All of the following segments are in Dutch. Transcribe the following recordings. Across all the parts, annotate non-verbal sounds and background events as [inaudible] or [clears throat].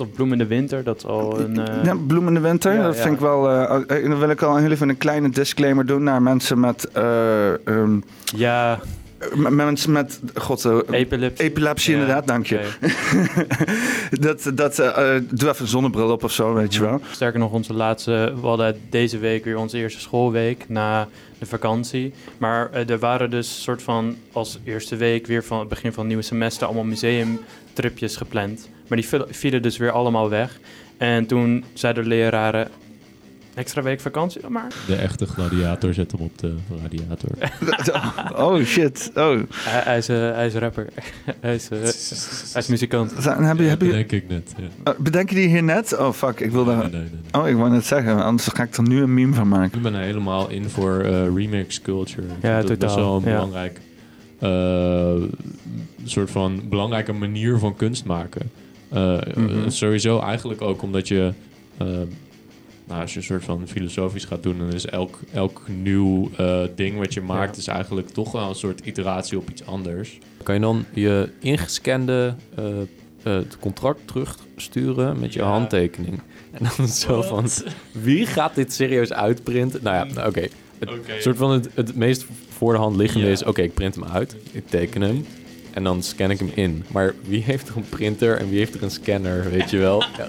Of Bloemende Winter, dat is al een... Uh... Ja, Bloemende Winter, Ja, dat ja. vind ik wel... eh, dan wil ik al heel even een kleine disclaimer doen naar mensen met... eh, ehm, Ja, mensen met... God, eh, epilepsie. epilepsie Ja, inderdaad, dank je. [laughs] dat, dat, eh, doe even een zonnebril op of zo, weet je wel. Sterker nog, onze laatste, we hadden deze week weer onze eerste schoolweek na de vakantie. Maar er waren dus soort van als eerste week weer van het begin van het nieuwe semester allemaal museumtripjes gepland. Maar die viel- vielen dus weer allemaal weg. En toen zeiden de leraren, extra week vakantie dan maar. De echte gladiator zet hem op de radiator. [laughs] oh shit, oh. Hij, hij, is, eh, hij is rapper, [laughs] hij, is, eh, hij is muzikant. Zijn- Heb je, heb je, denk ik net. Ja. eh, bedenk je die hier net? Oh fuck, ik wilde... Nee, nee, nee, nee. Oh, ik wou net zeggen, anders ga ik er nu een meme van maken. Ik ben er helemaal in voor eh, remix culture. Ik Ja, vind dat totaal, wel een ja. belangrijk, eh, soort van belangrijke manier van kunst maken. Eh, Mhm. sowieso eigenlijk ook omdat je, eh, nou, als je een soort van filosofisch gaat doen, dan is elk, elk nieuw eh, ding wat je maakt, Ja. is eigenlijk toch wel een soort iteratie op iets anders. Kan je dan je ingescande eh, eh, het contract terugsturen met je Ja. handtekening? En dan zo van, wie gaat dit serieus uitprinten? Nou ja, oké. Het soort van het, het meest voor de hand liggende Ja. is... oké, ik print hem uit, ik teken hem... en dan scan ik hem in. Maar wie heeft er een printer en wie heeft er een scanner, weet je wel? Ja.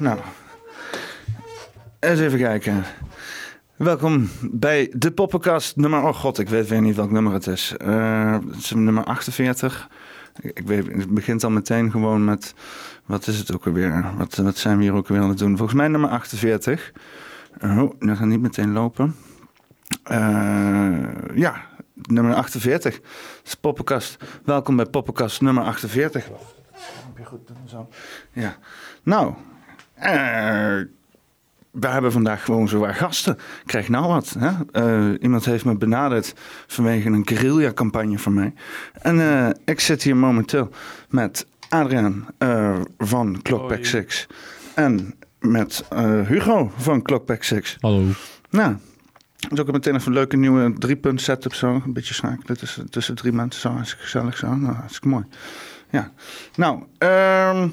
Nou, eens even kijken. Welkom bij de poppenkast nummer... Oh god, ik weet weer niet welk nummer het is. Eh, het is nummer 48. Ik ik weet, het begint al meteen gewoon met... Wat is het ook alweer? Wat, wat zijn we hier ook weer aan het doen? Volgens mij nummer 48. Oh, dat gaat niet meteen lopen. Eh, ja, nummer 48. Dat is poppenkast. Welkom bij poppenkast nummer 48. Heb je goed doen, zo. Ja. Nou, eh, we hebben vandaag gewoon zowaar gasten. Krijg nou wat. Hè? Eh, iemand heeft me benaderd vanwege een guerrilla-campagne van mij. En eh, ik zit hier momenteel met Adriaan eh, van Clockpack Hoi. 6. En met eh, Hugo van Clockpack 6. Hallo. Nou, dat is ook meteen even een leuke nieuwe drie-punt setup zo. Een beetje schakelen tussen, tussen drie mensen zo. Hartstikke gezellig zo. Nou, hartstikke mooi. Ja. Nou, ehm,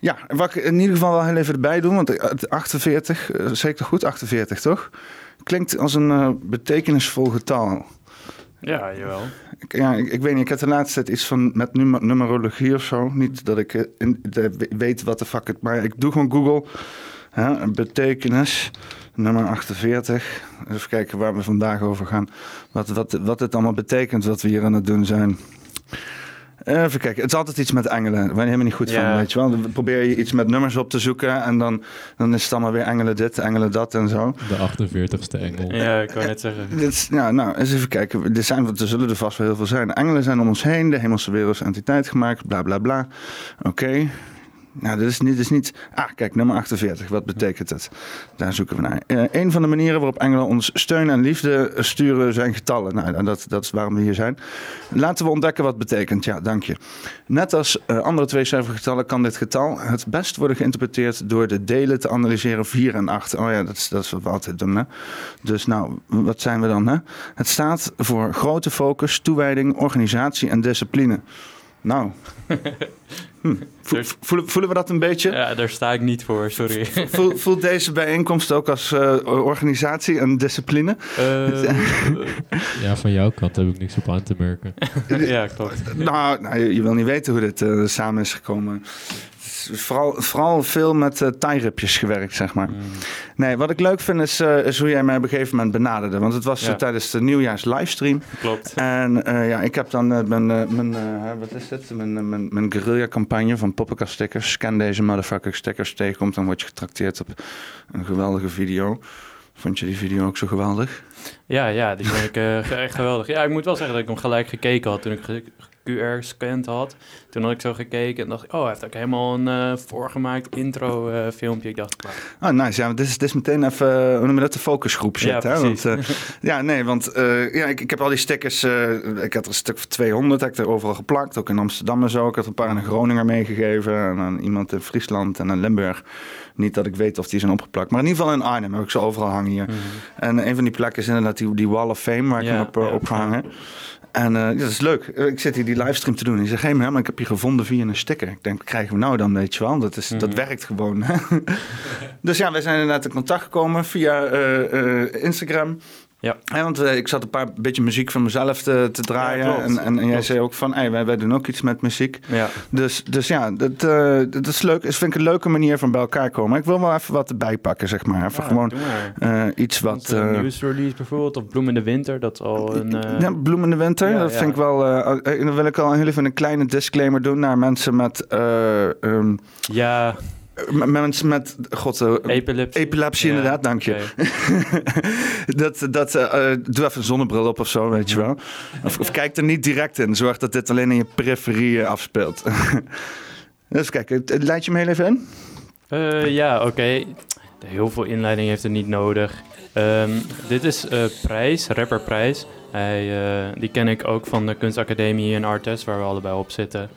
ja, wat ik in ieder geval wel heel even erbij doen. Want het 48, eh, zeker goed 48 toch? Klinkt als een eh, betekenisvol getal. Ja, jawel. Ik, ja, ik, ik weet niet, ik heb de laatste tijd iets van met numer- numerologie of zo. Niet dat ik eh, in, de- weet wat de fuck het... Maar ik doe gewoon Google. Hè, betekenis, nummer 48. Even kijken waar we vandaag over gaan. Wat, wat, wat het allemaal betekent wat we hier aan het doen zijn. Even kijken, het is altijd iets met engelen. Daar ben je helemaal niet goed van, weet je wel. Dan probeer je iets met nummers op te zoeken... en dan, dan is het allemaal weer engelen dit, engelen dat en zo. De 48ste engel. Ja, ik wou net zeggen. [laughs] Dit is, ja, nou, eens even kijken. Er, zijn, er zullen er vast wel heel veel zijn. Engelen zijn om ons heen. De hemelse wereld is entiteit gemaakt. Bla, bla, bla. Oké. Nou, dit is, niet, dit is niet... Ah, kijk, nummer 48. Wat betekent het? Daar zoeken we naar. Eh, een van de manieren waarop engelen ons steun en liefde sturen zijn getallen. Nou, dat, dat is waarom we hier zijn. Laten we ontdekken wat het betekent. Ja, dank je. Net als eh, andere tweecijferige getallen kan dit getal het best worden geïnterpreteerd door de delen te analyseren 4 en 8. Oh ja, dat is, dat is wat we altijd doen. Hè? Dus nou, wat zijn we dan? Hè? Het staat voor grote focus, toewijding, organisatie en discipline. Nou, [laughs] hm. Vo- voelen, voelen we dat een beetje? Ja, daar sta ik niet voor, sorry. Voel- Voelt deze bijeenkomst ook als eh, organisatie en discipline? Eh, [laughs] Ja, van jouw kant heb ik niks op aan te merken. [laughs] ja, klopt. Nou, nou je, je wil niet weten hoe dit eh, samen is gekomen. Is Vooral, vooral veel met eh tie-ripjes gewerkt, zeg maar. Mm. Nee, wat ik leuk vind is, eh, is hoe jij mij op een gegeven moment benaderde. Want het was Ja. tijdens de nieuwjaars livestream. Klopt. En eh, ja, ik heb dan mijn, mijn wat is het? Mijn, mijn, mijn guerrilla campagne van Poppenkast stickers. Scan deze motherfucker stickers tegenkomt, dan word je getrakteerd op een geweldige video. Vond je die video ook zo geweldig? Ja, ja, die vond ik echt geweldig. Ja, ik moet wel zeggen dat ik hem gelijk gekeken had toen ik ge- QR gescand had. Toen had ik zo gekeken en dacht ik, oh, hij heeft ook helemaal een eh, voorgemaakt intro eh, filmpje. Ik dacht, nou, Oh, nice. Ja, dit is, dit is meteen even, eh, hoe dat, de focusgroep shit, Ja, hè? Want, precies. [laughs] ja, nee, want ja, ik, ik heb al die stickers, ik had er een stuk van 200, heb ik er overal geplakt, ook in Amsterdam en zo. Ik had een paar aan een Groninger meegegeven en aan iemand in Friesland en in Limburg. Niet dat ik weet of die zijn opgeplakt, maar in ieder geval in Arnhem heb ik ze overal hangen hier. mhm. En een van die plekken is inderdaad die, die Wall of Fame waar ik Ja, hem op, eh, ja, opgehangen. En eh, dat is leuk. Ik zit hier die livestream te doen. En ik zeg, hé, maar ik heb je gevonden via een sticker. Ik denk, krijgen we nou dan, weet je wel? Dat, is, dat Mhm. werkt gewoon. [laughs] dus ja, we zijn inderdaad in contact gekomen via eh, eh, Instagram. Ja. Want eh, ik zat een paar beetje muziek van mezelf te, te draaien. en, en, en jij zei ook van, hey, wij, wij doen ook iets met muziek. ja. Dus, dus ja, dat, eh, dat is leuk. Dat vind ik een leuke manier van bij elkaar komen. Ik wil wel even wat erbij pakken, zeg maar. Even Ja, gewoon eh, iets wat... Eh, nieuwsrelease bijvoorbeeld, of Bloem in de Winter, dat is al een... ja, Bloem in de Winter, dat vind ik wel... eh, dan wil ik al heel even een kleine disclaimer doen naar mensen met... eh, ehm, ja, mensen met... God, eh, epilepsie. epilepsie Ja, inderdaad, dank je. [laughs] dat, dat, eh, eh, doe even een zonnebril op of zo, weet je wel. Of, of kijk er niet direct in. Zorg dat dit alleen in je periferie eh, afspeelt. [laughs] dus kijk, leid je me heel even in? Ja, oké. Heel veel inleiding heeft het niet nodig. Ehm, dit is Prijs, rapper Prijs. Hij, die ken ik ook van de kunstacademie in Artes, waar we allebei op zitten.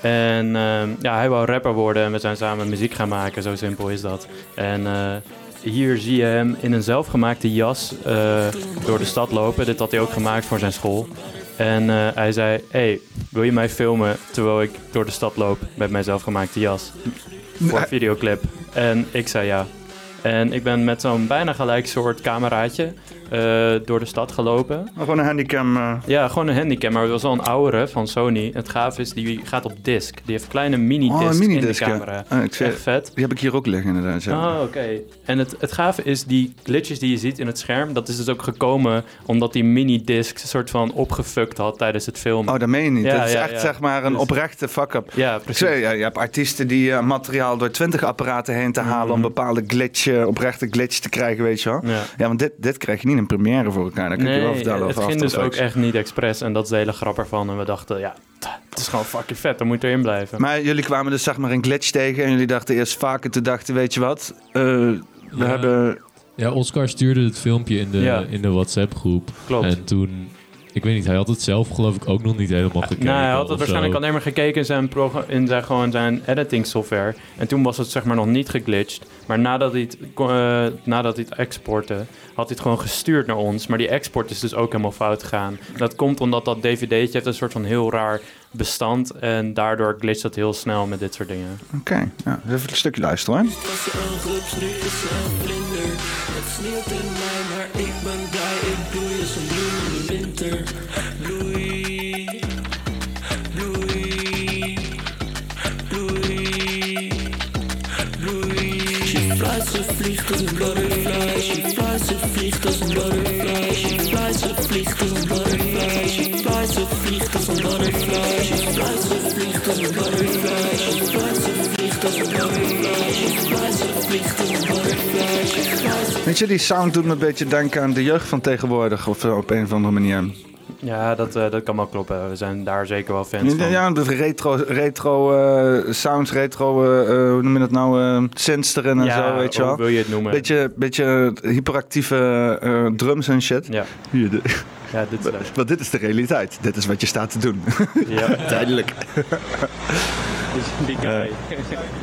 En ehm, ja, hij wou rapper worden en we zijn samen muziek gaan maken, zo simpel is dat. En eh, hier zie je hem in een zelfgemaakte jas eh, door de stad lopen. Dit had hij ook gemaakt voor zijn school. En eh, hij zei, hey, wil je mij filmen terwijl ik door de stad loop met mijn zelfgemaakte jas? Voor een videoclip. En ik zei ja. En ik ben met zo'n bijna gelijk soort cameraatje eh, door de stad gelopen. Gewoon een handicam. eh, Ja, gewoon een handicam, maar het was wel een oudere van Sony. Het gaaf is, die gaat op disc. Die heeft kleine oh, mini-disc een in de camera. Ah, ik zei, Echt vet. die heb ik hier ook liggen inderdaad. Ja. Oh, oké. En het, het gave is, die glitches die je ziet in het scherm... dat is dus ook gekomen omdat die mini-disc... een soort van opgefukt had tijdens het filmen. Oh, dat meen je niet. Ja, dat is ja, echt ja. zeg maar een Dus- oprechte fuck-up. ja, precies. zei, ja, je hebt artiesten die eh, materiaal door twintig apparaten heen te halen... om Mhm. bepaalde glitch, oprechte glitch te krijgen, weet je wel. Ja. Ja, want dit, dit krijg je niet in première voor elkaar. Dat kan ik je wel vertellen. het ging dus ook echt niet expres. En dat is de hele grap ervan. En we dachten, ja, het is gewoon fucking vet. Dan moet erin blijven. Maar jullie kwamen dus zeg maar een glitch tegen... en jullie dachten eerst vaker, toen dachten, weet je wat... eh, we Ja. hebben... Ja, Oscar stuurde het filmpje in de, Ja. in de WhatsApp-groep. Klopt. En toen, ik weet niet, hij had het zelf geloof ik ook nog niet helemaal gekeken. nou, hij had het waarschijnlijk zo. alleen maar gekeken in zijn, in zijn, gewoon zijn editing software. En toen was het zeg maar nog niet geglitcht. Maar nadat hij het, eh, nadat hij het exportte, had hij het gewoon gestuurd naar ons. Maar die export is dus ook helemaal fout gegaan. Dat komt omdat dat dvd'tje heeft een soort van heel raar bestand. En daardoor glitcht dat heel snel met dit soort dingen. Oké, ja, even een stukje luisteren. Het sneeuwt in mij, maar ik ben blij. Weet je, die sound doet me een beetje denken aan de jeugd van tegenwoordig... of eh, op een of andere manier. Ja, dat, eh, dat kan wel kloppen. We zijn daar zeker wel fans Ja, van. ja, de retro, retro eh, sounds, retro, eh, eh, hoe noem je dat nou, erin en zo, weet je hoe wel. wil je het noemen? Beetje, beetje hyperactieve eh, drums en shit. Ja, Hier, de- [laughs] ja, dit is want dit is de realiteit. Dit is wat je staat te doen. Ja, Duidelijk. die guy.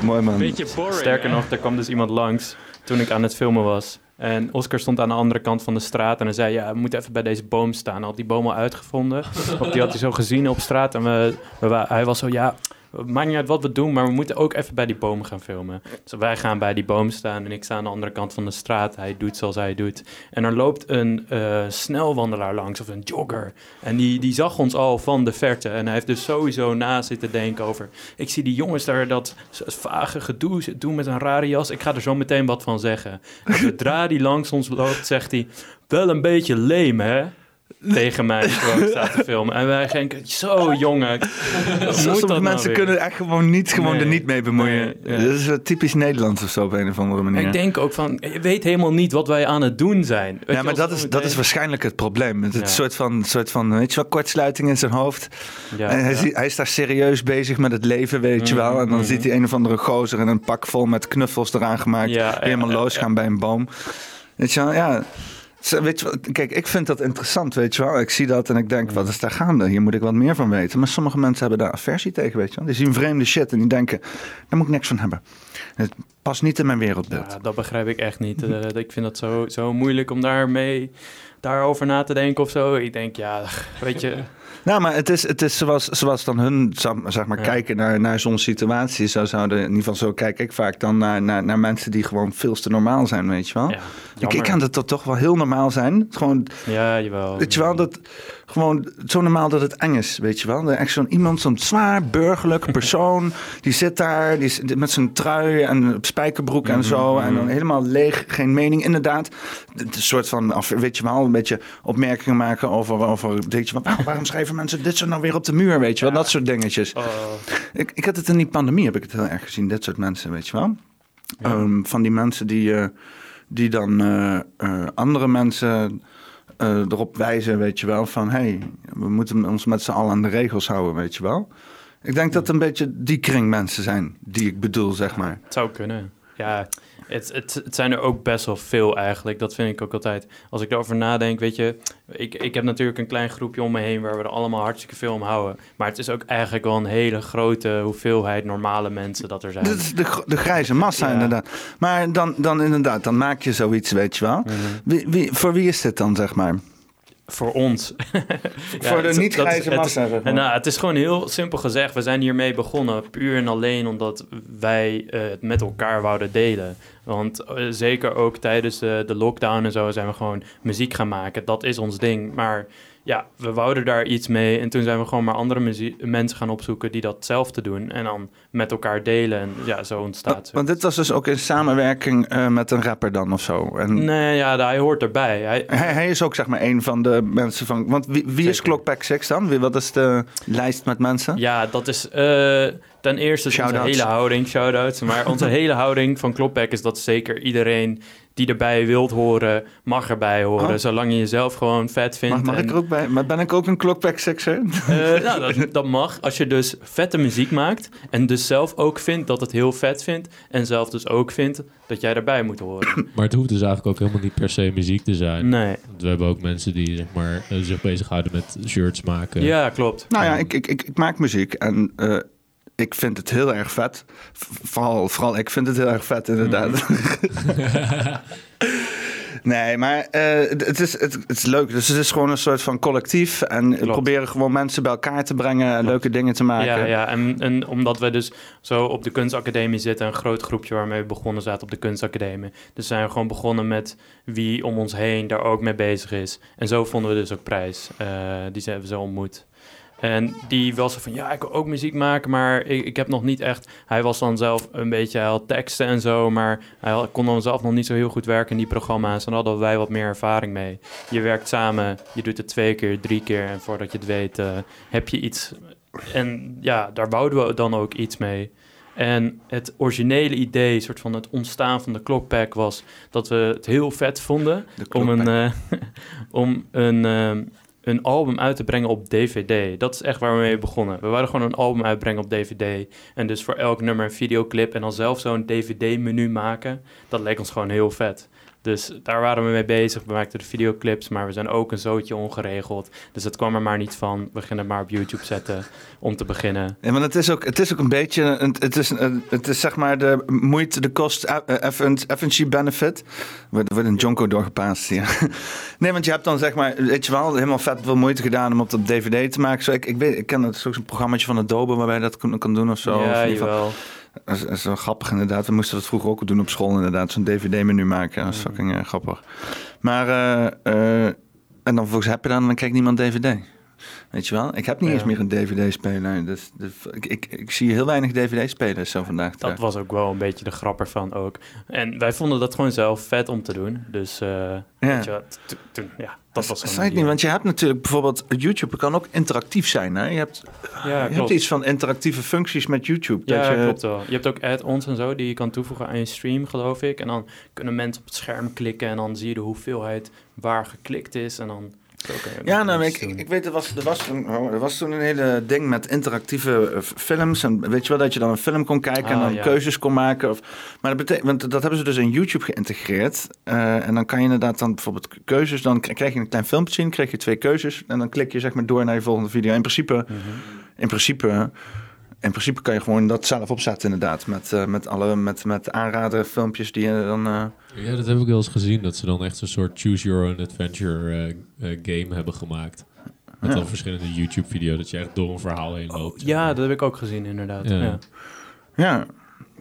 Mooi man. Beetje boring. Sterker nog, er kwam dus iemand langs toen ik aan het filmen was. En Oscar stond aan de andere kant van de straat en hij zei... ja, we moeten even bij deze boom staan. Hij had die boom al uitgevonden. [laughs] of die had hij zo gezien op straat. En we, we hij was zo, ja, maakt niet uit wat we doen... maar we moeten ook even bij die boom gaan filmen. Dus wij gaan bij die boom staan en ik sta aan de andere kant van de straat. Hij doet zoals hij doet. En er loopt een eh, snelwandelaar langs of een jogger. En die, die zag ons al van de verte. En hij heeft dus sowieso na zitten denken over... ik zie die jongens daar dat vage gedoe doen met een rare jas. Ik ga er zo meteen wat van zeggen. En zodra die langs ons loopt, zegt hij... wel een beetje leem, hè? [laughs] tegen mij gewoon staat te filmen. En wij denken, zo jongen, [laughs] Sommige nou mensen kunnen echt gewoon niet, gewoon Nee. er niet mee bemoeien. Nee, ja. Dat is typisch Nederlands of zo op een of andere manier. Ik denk ook van, je weet helemaal niet wat wij aan het doen zijn. Weet ja, maar dat is, dat is waarschijnlijk het probleem. Het, Ja. soort, van, soort van, weet je wel, kortsluiting in zijn hoofd. Ja, en hij, zie- hij is daar serieus bezig met het leven, weet je Mhm, wel. En dan mhm. ziet hij een of andere gozer in een pak vol met knuffels eraan gemaakt. Helemaal losgaan bij een boom. Weet je wel, ja. Weet je wel, kijk, ik vind dat interessant, weet je wel. Ik zie dat en ik denk, wat is daar gaande? Hier moet ik wat meer van weten. Maar sommige mensen hebben daar aversie tegen, weet je wel. Die zien vreemde shit en die denken, daar moet ik niks van hebben. Het past niet in mijn wereldbeeld. Ja, dat begrijp ik echt niet. Eh, ik vind dat zo, zo moeilijk om daarmee daarover na te denken of zo. Ik denk, ja, weet je... Nou, maar het is, het is zoals, zoals dan hun zeg maar, Ja. kijken naar, naar zo'n situatie. Zo zouden, in ieder geval zo kijk ik vaak dan naar, naar, naar mensen die gewoon veel te normaal zijn, weet je wel. Ja, ik, ik kan dat toch, wel heel normaal zijn. Gewoon, Ja, jawel. weet je wel, dat, gewoon zo normaal dat het eng is, weet je wel. Echt zo'n iemand, zo'n zwaar burgerlijke persoon, [laughs] die zit daar die is, met zijn trui en spijkerbroek en zo. Mhm, En dan mhm. helemaal leeg, geen mening. Inderdaad, een soort van, weet je wel, een beetje opmerkingen maken over, over weet je wel, waarom, waarom schrijven mensen dit zo nou weer op de muur, weet je wel. Ja. Dat soort dingetjes. Oh, Ik, ik had het in die pandemie, heb ik het heel erg gezien, dit soort mensen, weet je wel. Ja. Ehm, van die mensen die, eh, die dan eh, eh, andere mensen eh, erop wijzen, weet je wel, van hé, hey, we moeten ons met z'n allen aan de regels houden, weet je wel. Ik denk dat het een beetje die kring mensen zijn die ik bedoel, zeg maar. het zou kunnen. Ja, het, het, het zijn er ook best wel veel eigenlijk. Dat vind ik ook altijd. Als ik erover nadenk, weet je... Ik, ik heb natuurlijk een klein groepje om me heen... waar we er allemaal hartstikke veel om houden. Maar het is ook eigenlijk wel een hele grote hoeveelheid normale mensen dat er zijn. Dit is de, de grijze massa Ja. inderdaad. Maar dan, dan inderdaad, dan maak je zoiets, weet je wel. Mhm. Wie, wie, voor wie is dit dan, zeg maar? Voor ons. [laughs] Ja, voor de het- niet dat is- grijze het- massa, zeg maar. En nou, het is gewoon heel simpel gezegd. We zijn hiermee begonnen puur en alleen omdat wij eh, het met elkaar wouden delen. Want eh, zeker ook tijdens de, de lockdown en zo zijn we gewoon muziek gaan maken. Dat is ons ding. Maar ja, we wouden daar iets mee. En toen zijn we gewoon maar andere mensen gaan opzoeken die datzelfde doen. En dan met elkaar delen. En ja, zo ontstaat Want dit was dus ook in samenwerking eh, met een rapper dan of zo. En Nee, ja, hij hoort erbij. Hij, hij, hij is ook zeg maar een van de mensen van... Want wie, wie is. Clockpack 6 dan? Wie, wat is de lijst met mensen? Ja, dat is eh, ten eerste is onze hele houding, shout-outs. Maar [laughs] onze hele houding van Klopback is dat zeker iedereen die erbij wilt horen, mag erbij horen. Oh. Zolang je jezelf gewoon vet vindt. Mag, mag en- ik er ook bij? Maar ben ik ook een Clockpack 6er? Eh, [laughs] nou, dat, dat mag. Als je dus vette muziek maakt en dus zelf ook vindt dat het heel vet vindt en zelf dus ook vindt dat jij erbij moet horen. [coughs] Maar het hoeft dus eigenlijk ook helemaal niet per se muziek te zijn. Nee. Want we hebben ook mensen die zeg maar, eh, zich bezighouden met shirts maken. Ja, klopt. Nou ja, ik, ik, ik, ik maak muziek en eh, ik vind het heel erg vet. Vooral, vooral ik vind het heel erg vet, inderdaad. [laughs] nee, maar eh, het, is, het, het is leuk. Dus het is gewoon een soort van collectief. En we Klopt. proberen gewoon mensen bij elkaar te brengen, leuke dingen te maken. Ja, ja. En, en omdat we dus zo op de kunstacademie zitten, een groot groepje waarmee we begonnen zaten op de kunstacademie. Dus zijn we gewoon begonnen met wie om ons heen daar ook mee bezig is. En zo vonden we dus ook prijs. Eh, die zijn we zo ontmoet. En die was er van, ja, ik wil ook muziek maken, maar ik, ik heb nog niet echt... Hij was dan zelf een beetje, hij had teksten en zo, maar hij had- kon dan zelf nog niet zo heel goed werken in die programma's. En daar hadden wij wat meer ervaring mee. Je werkt samen, je doet het twee keer, drie keer en voordat je het weet eh, heb je iets en ja, daar wouden we dan ook iets mee. En het originele idee, soort van het ontstaan van de Clockpack, was dat we het heel vet vonden De om een, eh, [laughs] om een, ehm, een album uit te brengen op DVD. Dat is echt waar we mee begonnen. We wilden gewoon een album uitbrengen op DVD. En dus voor elk nummer een videoclip en dan zelf zo'n DVD-menu maken. Dat leek ons gewoon heel vet. Dus daar waren we mee bezig. We maakten de videoclips, maar we zijn ook een zootje ongeregeld. Dus het kwam er maar niet van. We gingen het maar op YouTube zetten om te beginnen. Ja, want het is ook, het is ook een beetje, een- het is, het is zeg maar de moeite, de kost, eh, efficiency benefit. Er wordt, een jonko doorgepaast hier. [laughs] Nee, want je hebt dan zeg maar, weet je wel, helemaal vet veel moeite gedaan om op dat DVD te maken. Zo, ik, ik, weet, ik ken het zo'n programmaatje van Adobe waarbij je dat kan, kan doen of zo. Of in ja, ieder geval- jawel. Dat is, dat is wel grappig inderdaad. We moesten dat vroeger ook doen op school inderdaad. Zo'n DVD-menu maken. Dat is fucking eh, grappig. Maar, eh, eh, en dan vervolgens heb je dan en dan kijkt niemand DVD. Weet je wel? Ik heb niet Ja. eens meer een DVD-speler. Dus, dus ik, ik, ik zie heel weinig DVD-spelers zo vandaag. Dat was ook wel een beetje de grap ervan ook. En wij vonden dat gewoon zelf vet om te doen. Dus eh, weet je wat, to- ja, dat was gewoon... niet, want je hebt natuurlijk bijvoorbeeld YouTube kan ook interactief zijn. Hè? Je hebt, ja, je hebt iets van interactieve functies met YouTube. Ja, dat je, klopt wel. Je hebt ook add-ons en zo die je kan toevoegen aan je stream, geloof ik. En dan kunnen mensen op het scherm klikken en dan zie je de hoeveelheid waar geklikt is. En dan Ja, nou, ik, ik weet, er was, er, was toen, oh, er was toen een hele ding met interactieve eh, films. En weet je wel, dat je dan een film kon kijken en Ah, dan ja. keuzes kon maken. Of, maar dat betekent, want dat hebben ze dus in YouTube geïntegreerd. Eh, en dan kan je inderdaad dan bijvoorbeeld keuzes, dan krijg je een klein filmpje zien, krijg je twee keuzes. En dan klik je zeg maar door naar je volgende video. In principe, Mhm. in principe, in principe kan je gewoon dat zelf opzetten inderdaad. Met, eh, met alle, met, met aanraden filmpjes die je dan... eh, Ja, dat heb ik wel eens gezien. Dat ze dan echt een soort choose your own adventure eh, game hebben gemaakt. Met Ja. dan verschillende YouTube-video's. Dat je echt door een verhaal heen loopt. Ja, dat heb ik ook gezien, inderdaad. Ja. Ja. Ja.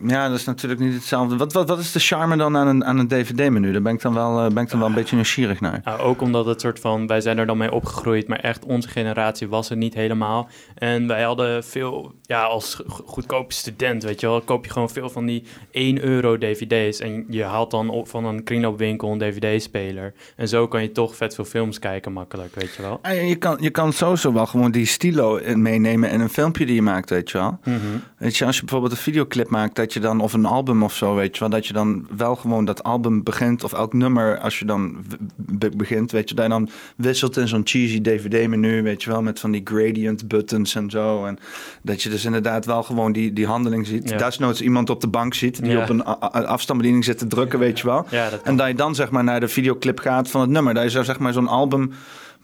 ja, dat is natuurlijk niet hetzelfde. Wat, wat, wat is de charme dan aan een, aan een DVD-menu? Daar ben ik dan wel, ben ik dan wel een beetje nieuwsgierig naar. Nou, ook omdat het soort van, wij zijn er dan mee opgegroeid, maar echt onze generatie was het niet helemaal. En wij hadden veel, ja, als go- goedkope student, weet je wel, koop je gewoon veel van die 1 euro dvd's. En je haalt dan op van een kringloopwinkel een dvd-speler. En zo kan je toch vet veel films kijken makkelijk, weet je wel. Ah, ja, je, kan, je kan sowieso wel gewoon die stilo in- meenemen in een filmpje die je maakt, weet je wel. Weet je, als je bijvoorbeeld een videoclip maakt, dat je dan, of een album of zo, weet je wel, dat je dan wel gewoon dat album begint, of elk nummer, als je dan begint, weet je, dat je dan wisselt in zo'n cheesy DVD-menu, weet je wel, met van die gradient buttons en zo. En dat je dus inderdaad wel gewoon die, die handeling ziet. Ja. Desnoods iemand op de bank ziet, die Ja. op een afstandsbediening zit te drukken, weet je wel. En dat je dan zeg maar naar de videoclip gaat van het nummer. Dat je zo zeg maar zo'n album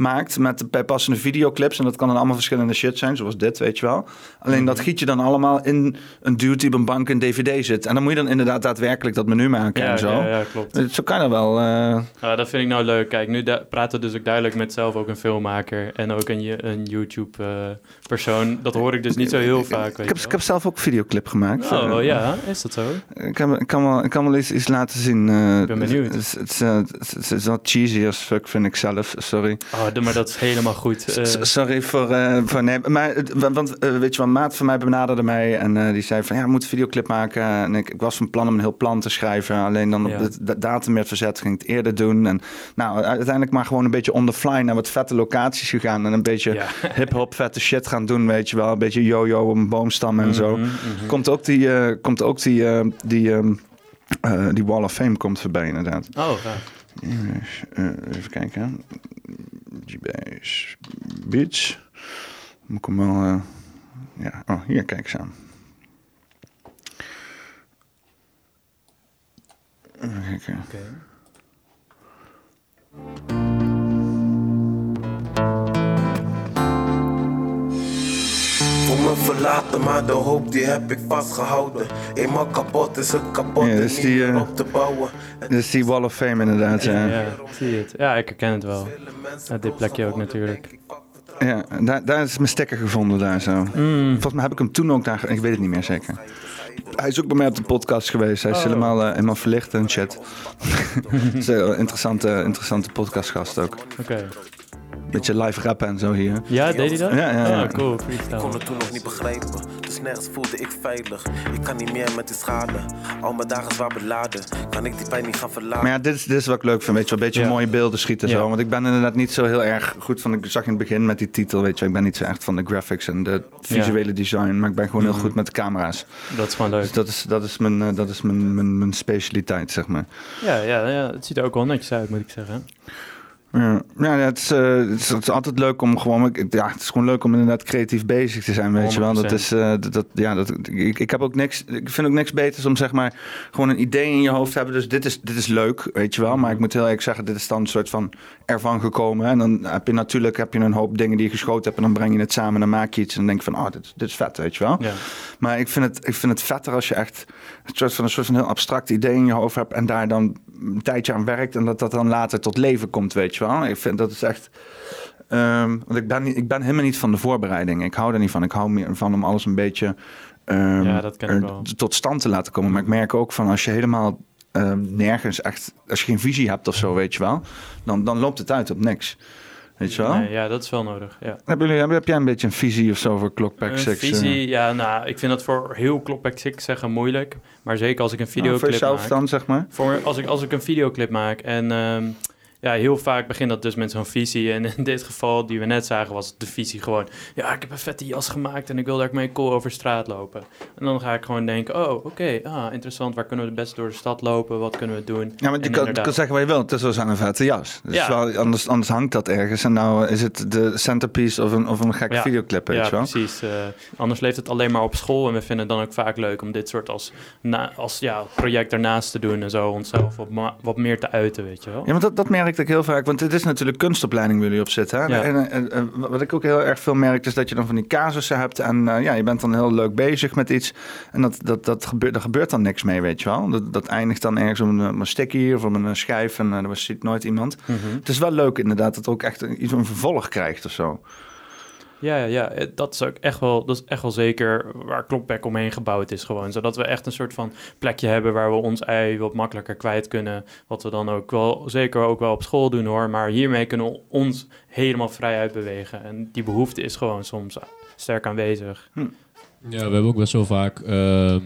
maakt met bijpassende videoclips. En dat kan dan allemaal verschillende shit zijn, zoals dit, weet je wel. Alleen dat giet je dan allemaal in een dude die op een bank een dvd zit. En dan moet je dan inderdaad daadwerkelijk dat menu maken ja, en zo. ja, ja, klopt. Dus Zo kan dat wel. eh, Ja, dat vind ik nou leuk. Kijk, nu praten we dus ook duidelijk met zelf ook een filmmaker en ook een, een YouTube-persoon. dat hoor ik dus niet zo heel vaak, weet ik, heb, ik heb zelf ook een videoclip gemaakt. Oh, Eh, ja, is dat zo? Ik, heb, ik, kan wel, ik kan wel eens iets laten zien. eh, Ik ben benieuwd. Eh, het is wel cheesy as fuck, vind ik zelf. Sorry. Oh, d- maar dat is helemaal goed. Eh, Sorry voor, eh, voor nee, maar want eh, weet je wel, maat van mij benaderde mij en die zei van ja, we moeten een videoclip maken. En ik, ik was van plan om een heel plan te schrijven, alleen dan Ja. op de, de datum werd verzet, ging ik het eerder doen. En nou, uiteindelijk maar gewoon een beetje on the fly naar wat vette locaties gegaan en een beetje ja. [laughs] hip-hop vette shit gaan doen, weet je wel, een beetje yo-yo op een boomstam en zo. Mhm, mhm. Komt ook die, komt ook die, die, ehm, eh, die Wall of Fame komt voorbij inderdaad. Oh, eh, even kijken. G-Base Beach. Moet ik hem wel... eh, ja, oh, hier, kijk eens aan. Voel me verlaten, maar de hoop die heb ik vastgehouden. Eenmaal kapot is het kapot Ja, en dus niet die, meer eh, op te bouwen. En Dit is die Wall of Fame inderdaad, ja. Ja, zie het. Ja, ik herken het wel. Ja, dit plekje ook natuurlijk. Ja, daar, daar is mijn stekker gevonden daar zo. Mm. Volgens mij heb ik hem toen ook daar... Ik weet het niet meer zeker. Hij is ook bij mij op de podcast geweest. Hij is Oh. helemaal, eh, helemaal verlicht en chat. Het is een interessante, interessante podcastgast ook. Oké. Beetje live rappen en zo hier. Ja, deed hij dat? Ja, ja, ja. Oh, cool. Ik kon het toen nog niet begrijpen, dus nergens voelde ik veilig. Ik kan niet meer met die schade, al mijn dagen zwaar beladen. Kan ik die pijn niet gaan verlaten? Maar ja, dit is, dit is wat ik leuk vind. Weet je wel, een beetje Ja. mooie beelden schieten zo. Want ik ben inderdaad niet zo heel erg goed van... Ik zag in het begin met die titel, weet je Ik ben niet zo echt van de graphics en de visuele design. Maar ik ben gewoon heel Mhm. goed met de camera's. Dat is gewoon leuk. Dus dat is, dat is, mijn, eh, dat is mijn, mijn, mijn specialiteit, zeg maar. Ja, ja, ja, het ziet er ook wel netjes uit, moet ik zeggen. Ja, ja het, is, eh, het, is, het is altijd leuk om gewoon... Ja, het is gewoon leuk om inderdaad creatief bezig te zijn, weet je wel. Dat 100%. is... eh, dat, ja, dat, ik, ik heb ook niks... Ik vind ook niks beters om zeg maar gewoon een idee in je hoofd te hebben. Dus dit is, dit is leuk, weet je wel. Maar ik moet heel eerlijk zeggen, dit is dan een soort van ervan gekomen. En dan heb je natuurlijk heb je een hoop dingen die je geschoten hebt. En dan breng je het samen en dan maak je iets. En dan denk je van, oh, dit, dit is vet, weet je wel. Ja. Maar ik vind, het, ik vind het vetter als je echt een soort van een soort van heel abstract idee in je hoofd hebt en daar dan een tijdje aan werkt en dat dat dan later tot leven komt, weet je wel. Ik vind dat is echt. ehm, want ik ben, niet, ik ben helemaal niet van de voorbereiding. Ik hou er niet van. Ik hou meer van om alles een beetje ehm, Ja, dat er tot stand te laten komen. Maar ik merk ook van als je helemaal ehm, nergens echt, als je geen visie hebt of zo, weet je wel, dan, dan loopt het uit op niks. Weet je wel? Nee, ja, dat is wel nodig. Ja. Hebben jullie, heb, heb jij een beetje een visie of zo voor Clockback Een 6? visie, ja, nou, ik vind dat voor heel Clockback 6 zeggen moeilijk. Maar zeker als ik een voor videoclip jezelf maak. dan, zeg maar? Voor, als, ik, als ik een videoclip maak en ehm, ja, heel vaak begint dat dus met zo'n visie. En in dit geval, die we net zagen, was de visie gewoon... Ja, ik heb een vette jas gemaakt en ik wil daar mee cool over straat lopen. En dan ga ik gewoon denken, oh, oké, ah, interessant. Waar kunnen we het best door de stad lopen? Wat kunnen we doen? Ja, want je kan, inderdaad- kan zeggen wat je wilt. Het is wel zo'n een vette jas. Dus Ja. wel, anders, anders hangt dat ergens. En nou is het de centerpiece of een, of een gekke Ja. videoclip, weet Ja, je wel? precies. eh, anders leeft het alleen maar op school. En we vinden het dan ook vaak leuk om dit soort als, na, als ja, project ernaast te doen en zo onszelf wat, wat meer te uiten, weet je wel. Ja, maar dat, dat merkte ik heel vaak. Want het is natuurlijk kunstopleiding waar jullie op zitten. Hè? Ja. En, en, en wat ik ook heel erg veel merk, is dat je dan van die casussen hebt. En eh, ja, je bent dan heel leuk bezig met iets. En dat, dat, dat gebeurt, daar gebeurt dan niks mee, weet je wel. Dat, dat eindigt dan ergens op een, op een of op een schijf. En uh, er ziet nooit iemand. Mhm. Het is wel leuk inderdaad dat het ook echt iets een vervolg krijgt of zo. Ja, ja, ja, eh, dat is ook echt wel, dat is echt wel zeker waar Klokback omheen gebouwd is gewoon. Zodat we echt een soort van plekje hebben waar we ons ei wat makkelijker kwijt kunnen. Wat we dan ook wel, zeker ook wel op school doen hoor. Maar hiermee kunnen we ons helemaal vrij uitbewegen. En die behoefte is gewoon soms sterk aanwezig. Ja, we hebben ook best wel vaak, ehm,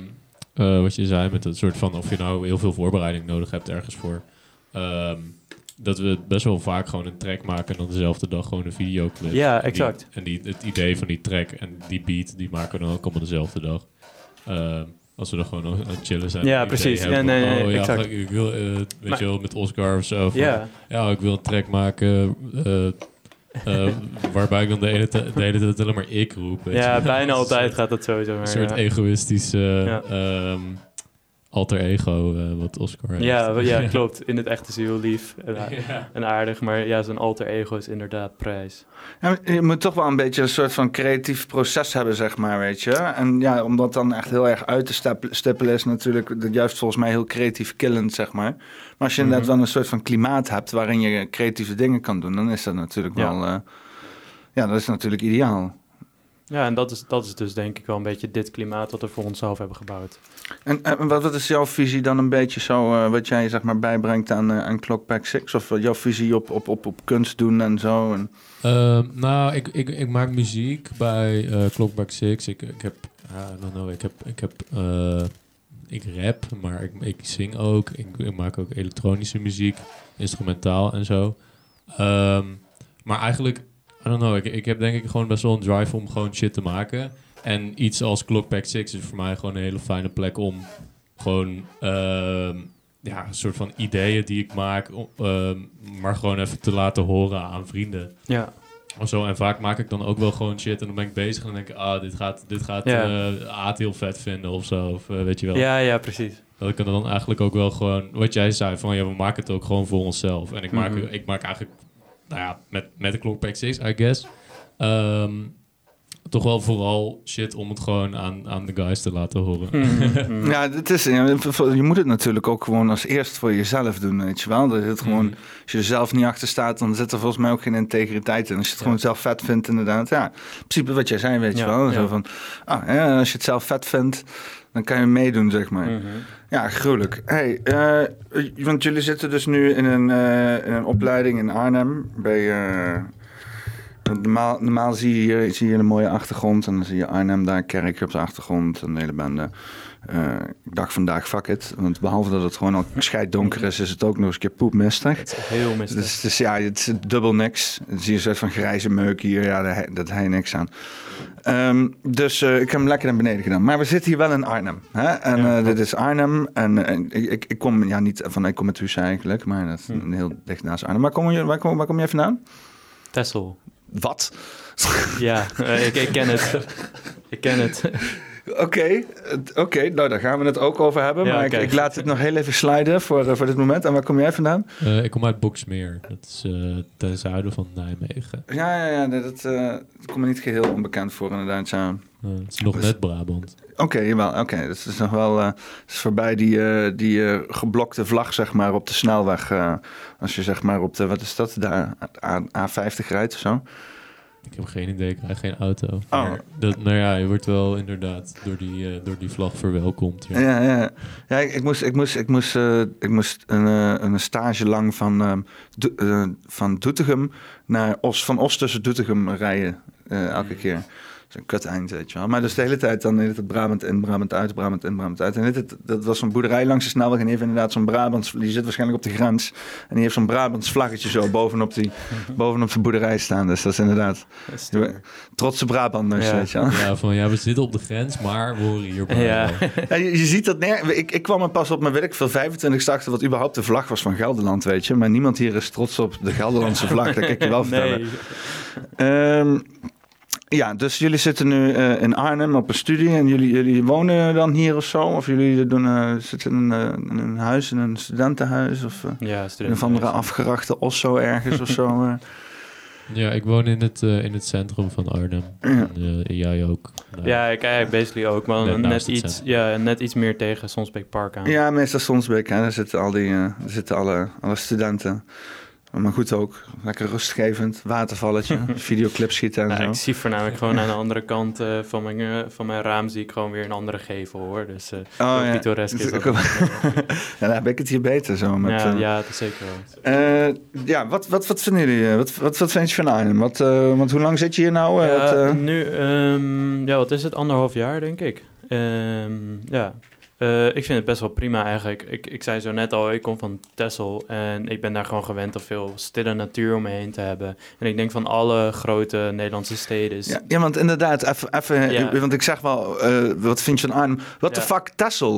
eh, wat je zei, met het soort van of je nou heel veel voorbereiding nodig hebt ergens voor. Ehm, dat we best wel vaak gewoon een track maken en dan dezelfde dag gewoon een videoclip. Ja, En die- exact. En die, het idee van die track en die beat, die maken we dan ook allemaal dezelfde dag. Ehm, als we dan gewoon aan het chillen zijn. Ja, precies. hebben nee, oh, ja, exact. Ik wil, eh, weet Maar- je wel, met Oscar of zo. van, Ja, ja, ik wil een track maken eh, eh, [laughs] waarbij ik dan de hele, de hele tijd alleen maar ik roep. ja bijna [laughs] altijd gaat dat sowieso. Een soort ja. egoïstische Ja. ehm, alter ego eh, wat Oscar heeft. Ja, ja, [laughs] klopt. In het echte is hij heel lief en, Ja. en aardig. Maar ja, zijn alter ego is inderdaad prijs. Ja, je moet toch wel een beetje een soort van creatief proces hebben, zeg maar, weet je. En ja, om dat dan echt heel erg uit te stippelen is natuurlijk dat juist volgens mij heel creatief killend, zeg maar. Maar als je inderdaad Mhm. wel een soort van klimaat hebt waarin je creatieve dingen kan doen, dan is dat natuurlijk Ja. wel... eh, ja, dat is natuurlijk ideaal. Ja, en dat is, dat is dus denk ik wel een beetje dit klimaat dat we voor onszelf hebben gebouwd. En, en wat, wat is jouw visie dan een beetje zo, eh, wat jij zeg maar bijbrengt aan, eh, aan Clockback 6? Of eh, jouw visie op, op, op, op kunst doen en zo? En, Ehm, nou, ik, ik, ik maak muziek bij eh Clockback 6. Ik, ik heb, I don't know, ik heb, ik heb, eh, ik rap, maar ik, ik zing ook. Ik, ik maak ook elektronische muziek, instrumentaal en zo. Ehm, maar eigenlijk, I don't know, ik, ik heb denk ik gewoon best wel een drive om gewoon shit te maken. En iets als Clockback 6 is voor mij gewoon een hele fijne plek om gewoon ehm, ja, een soort van ideeën die ik maak, ehm, maar gewoon even te laten horen aan vrienden. Ja, Of zo. En vaak maak ik dan ook wel gewoon shit en dan ben ik bezig en dan denk ik, ah, dit gaat, dit gaat Ja. eh, Aad heel vet vinden of zo. Of eh, weet je wel. ja, ja precies. Dat ik dan eigenlijk ook wel gewoon, wat jij zei, van ja, we maken het ook gewoon voor onszelf. En ik maak, Mhm. ik maak eigenlijk, nou ja, met, met de Clockback 6, I guess. ehm, toch wel vooral shit om het gewoon aan, aan de guys te laten horen. Mhm. [laughs] Ja, het is, je moet het natuurlijk ook gewoon als eerst voor jezelf doen, weet je wel. Dat het gewoon, Mhm. als je er zelf niet achter staat, dan zit er volgens mij ook geen integriteit in. Als je het Ja. gewoon zelf vet vindt, inderdaad. Ja, in principe wat jij zei, weet je Ja, wel. Zo ja. van, ah, ja, als je het zelf vet vindt, dan kan je meedoen, zeg maar. Mhm. Ja, gruwelijk. Hey, eh, want jullie zitten dus nu in een, eh, in een opleiding in Arnhem. Bij, eh, normaal, normaal zie je hier zie je een mooie achtergrond. En dan zie je Arnhem daar, kerk op de achtergrond. En de hele bende. Ik dacht vandaag, fuck it. Want behalve dat het gewoon al donker is, is het ook nog eens een keer poepmistig. Het is heel mistig. Dus, dus ja, het is dubbel niks. Dan zie je een soort van grijze meuk hier. Ja, daar, dat hij niks aan. Ehm, dus eh, ik heb hem lekker naar beneden gedaan. Maar we zitten hier wel in Arnhem. Hè? En Ja, eh, dit is Arnhem. En eh, ik, ik, kom ja, niet van, ik kom uit Husse eigenlijk. Maar dat is Hm. heel dicht naast Arnhem. Waar kom je, waar kom, waar kom jij vandaan? Tessel. Wat? Ja, [laughs] ik, ik ken het. ik ken het. Oké, oké, nou daar gaan we het ook over hebben. Ja, maar ik, kijk. ik laat het nog heel even sliden voor, eh, voor dit moment. En waar kom jij vandaan? Eh, ik kom uit Boksmeer. Dat is eh, ten zuiden van Nijmegen. Ja, ja, ja, dat, dat, dat komt me niet geheel onbekend voor inderdaad. Ja. Het is nog Dus- net Brabant. Oké, jawel. Oké, het is nog wel het is voorbij die, die geblokte vlag, zeg maar, op de snelweg. als je zeg maar op de, wat is dat, de A, A50 rijdt of zo. Ik heb geen idee, ik krijg geen auto. Oh. Maar dat, nou ja, je wordt wel inderdaad door die, eh, door die vlag verwelkomd. Ja. Ja, ja. ja ik, ik moest, ik moest, ik moest, eh, ik moest een, eh, een stage lang van, ehm, Do- eh, van Doetinchem naar Os, van Os tussen Doetinchem rijden. eh, elke keer. Dat is een kut eind, weet je wel. Maar dus de hele tijd dan het Brabant in, Brabant uit, Brabant in, Brabant uit. En dit, dit- dat was zo'n boerderij langs de snelweg. En die heeft inderdaad zo'n Brabants... Die zit waarschijnlijk op de grens. En die heeft zo'n Brabants vlaggetje zo bovenop, die, [laughs] bovenop de boerderij staan. Dus dat is inderdaad Stoer. trotse Brabanders, Ja. weet je wel. Ja, van ja, we zitten op de grens, maar we horen hierbij. Ja. wel. [laughs] Ja, je, je ziet dat. Ik, ik kwam er pas op mijn weet ik veel 25 achter wat überhaupt de vlag was van Gelderland, weet je. Maar niemand hier is trots op de Gelderlandse vlag. Dat kan ik je wel [laughs] vertellen. Nee. Ehm, ja, dus jullie zitten nu eh, in Arnhem op een studie en jullie, jullie wonen dan hier of zo? Of jullie doen, eh, zitten in, een, eh, in een huis, in een studentenhuis of Ja, in een of andere afgerachte Osso ergens of zo? [laughs] eh? Ja, ik woon in het, eh, in het centrum van Arnhem. Ja. En, eh, jij ook. Nou, Ja, ik eigenlijk basically ook, maar Net iets, centrum. ja, net iets meer tegen Sonsbeek Park aan. Ja, meestal Sonsbeek, hè. daar zitten, al die, eh, daar zitten alle, alle studenten. Maar goed ook, lekker rustgevend, watervalletje, [laughs] videoclip schieten en Ja, zo. ik zie voornamelijk gewoon aan de andere kant eh, van, mijn, eh, van mijn raam zie ik gewoon weer een andere gevel hoor. Dus eh Oh, ja. pittoresk is [laughs] dat. [laughs] Ja, dan heb ik het hier beter zo. Met, ja, ja, dat is zeker wel. ja, wat, wat, wat vinden jullie? Wat, wat, wat vind je van Arnhem? Wat, want hoe lang zit je hier nou? Ja, wat, nu, ehm, ja, wat is het? Anderhalf jaar, denk ik. Ehm, ja. Eh, ik vind het best wel prima eigenlijk. Ik, ik zei zo net al, ik kom van Texel en ik ben daar gewoon gewend om veel stille natuur om me heen te hebben. En ik denk van alle grote Nederlandse steden is... ja, ja, want inderdaad, even, Ja. want ik zeg wel, eh, wat vind je van Arnhem? Wat de Ja. fuck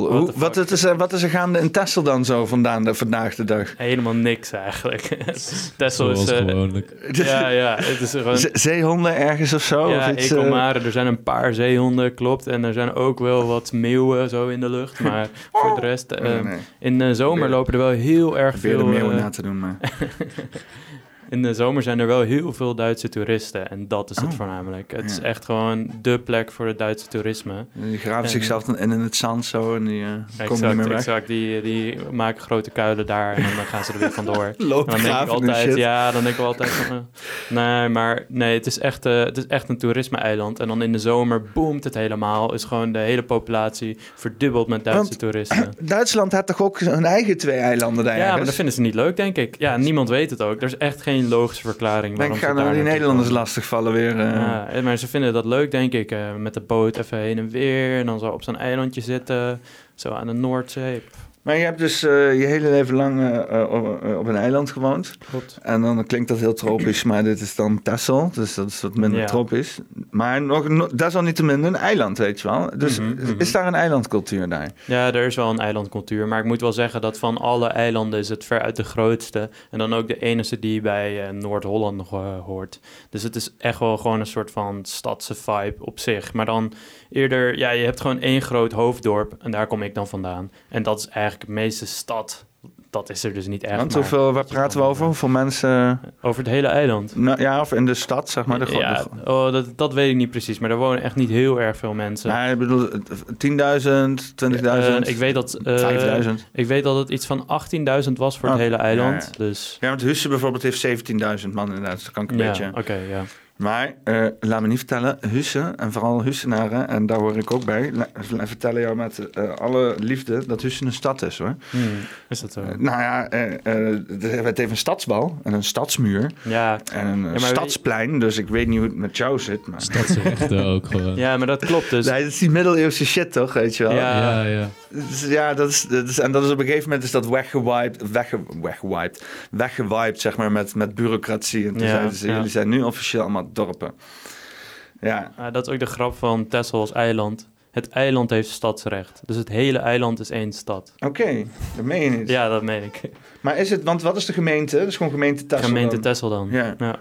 Hoe, the wat, het is, er- wat is er gaande in Tessel dan zo vandaan, de, vandaag de dag? Helemaal niks eigenlijk. [laughs] Texel is... Eh, gewoonlijk. ja, ja, het is gewoon... Ze- zeehonden ergens of zo? Ja, of iets, eh? Er zijn een paar zeehonden, klopt. En er zijn ook wel wat meeuwen zo in de lucht. [laughs] Maar voor de rest... eh, Nee, nee. In de zomer Probeer- lopen er wel heel erg Probeer de veel... meeuwen eh, na te doen, maar... [laughs] in de zomer zijn er wel heel veel Duitse toeristen. En dat is het Oh. voornamelijk. Het is echt gewoon dé plek voor het Duitse toerisme. Die graven En- zichzelf dan in in het zand zo en die eh, komen niet meer weg. exact. Die, die maken grote kuilen daar en dan gaan ze er weer vandoor. [laughs] En dan denk ik en altijd, ja, dan denk ik altijd van, eh, nee, maar nee, het is echt, eh, het is echt een toerisme-eiland. En dan in de zomer boomt het helemaal. Is gewoon de hele populatie verdubbeld met Duitse Want- toeristen. [clears throat] Duitsland had toch ook hun eigen twee eilanden daar Ja, maar dat vinden ze niet leuk, denk ik. Ja, niemand weet het ook. Er is echt geen logische verklaring. Denk, gaan dan die Nederlanders lastigvallen weer. eh. Ja, eh, maar ze vinden dat leuk, denk ik. eh, met de boot even heen en weer. En dan zo op zo'n eilandje zitten. Zo aan de Noordzee. Maar je hebt dus eh, je hele leven lang eh, eh, op, op een eiland gewoond. Klopt. En dan klinkt dat heel tropisch, maar dit is dan Texel. Dus dat is wat minder Ja. tropisch. Maar nog, nog, desalniettemin een eiland, weet je wel. Dus Mhm, mhm. is daar een eilandcultuur daar? Ja, er is wel een eilandcultuur. Maar ik moet wel zeggen dat van alle eilanden is het veruit de grootste. En dan ook de enige die bij Noord-Holland nog hoort. Dus het is echt wel gewoon een soort van stadse vibe op zich. Maar dan eerder, ja, je hebt gewoon één groot hoofddorp. En daar kom ik dan vandaan. En dat is eigenlijk de meeste stad. Dat is er dus niet echt. Want hoeveel, waar praten we over? Hoeveel mensen... Over het hele eiland. Nou, ja, of in de stad, zeg maar. De, ja, de- oh, dat, dat weet ik niet precies. Maar er wonen echt niet heel erg veel mensen. Nou, ik bedoel, 10.000, 20.000, Eh, ik weet dat... eh, 5.000. Ik weet dat het iets van 18.000 was voor het Oh, hele eiland. ja, ja. Dus Ja, want Husse bijvoorbeeld heeft 17.000 man inderdaad. Dat kan ik een ja, beetje... oké, ja. Maar eh, laat me niet vertellen, Husse, en vooral Hussenaren, en daar hoor ik ook bij, la- vertellen jou met eh, alle liefde dat Husse een stad is hoor. Hmm, is dat zo? Eh, nou ja, eh, eh, het heeft een stadsbal en een stadsmuur ja. en een stadsplein, dus ik weet niet hoe het met jou zit. Maar... Stadsrechten ook gewoon. Ja, maar dat klopt dus. Nee, dat is die middeleeuwse shit toch, weet je wel? Ja. ja. ja. Dus ja, dat is, dat is, en dat is op een gegeven moment is dat weggewiped, wegge, weggewiped, weggewiped zeg maar met, met bureaucratie. En toen Ja, zeiden ze, ja. jullie zijn nu officieel allemaal dorpen. Ja, Ah, dat is ook de grap van Texel als eiland. Het eiland heeft stadsrecht. Dus het hele eiland is één stad. oké, dat meen je niet. Ja, dat meen ik. Maar is het, want wat is de gemeente? Dat is gewoon gemeente Texel Gemeente? Texel dan. Ja. ja.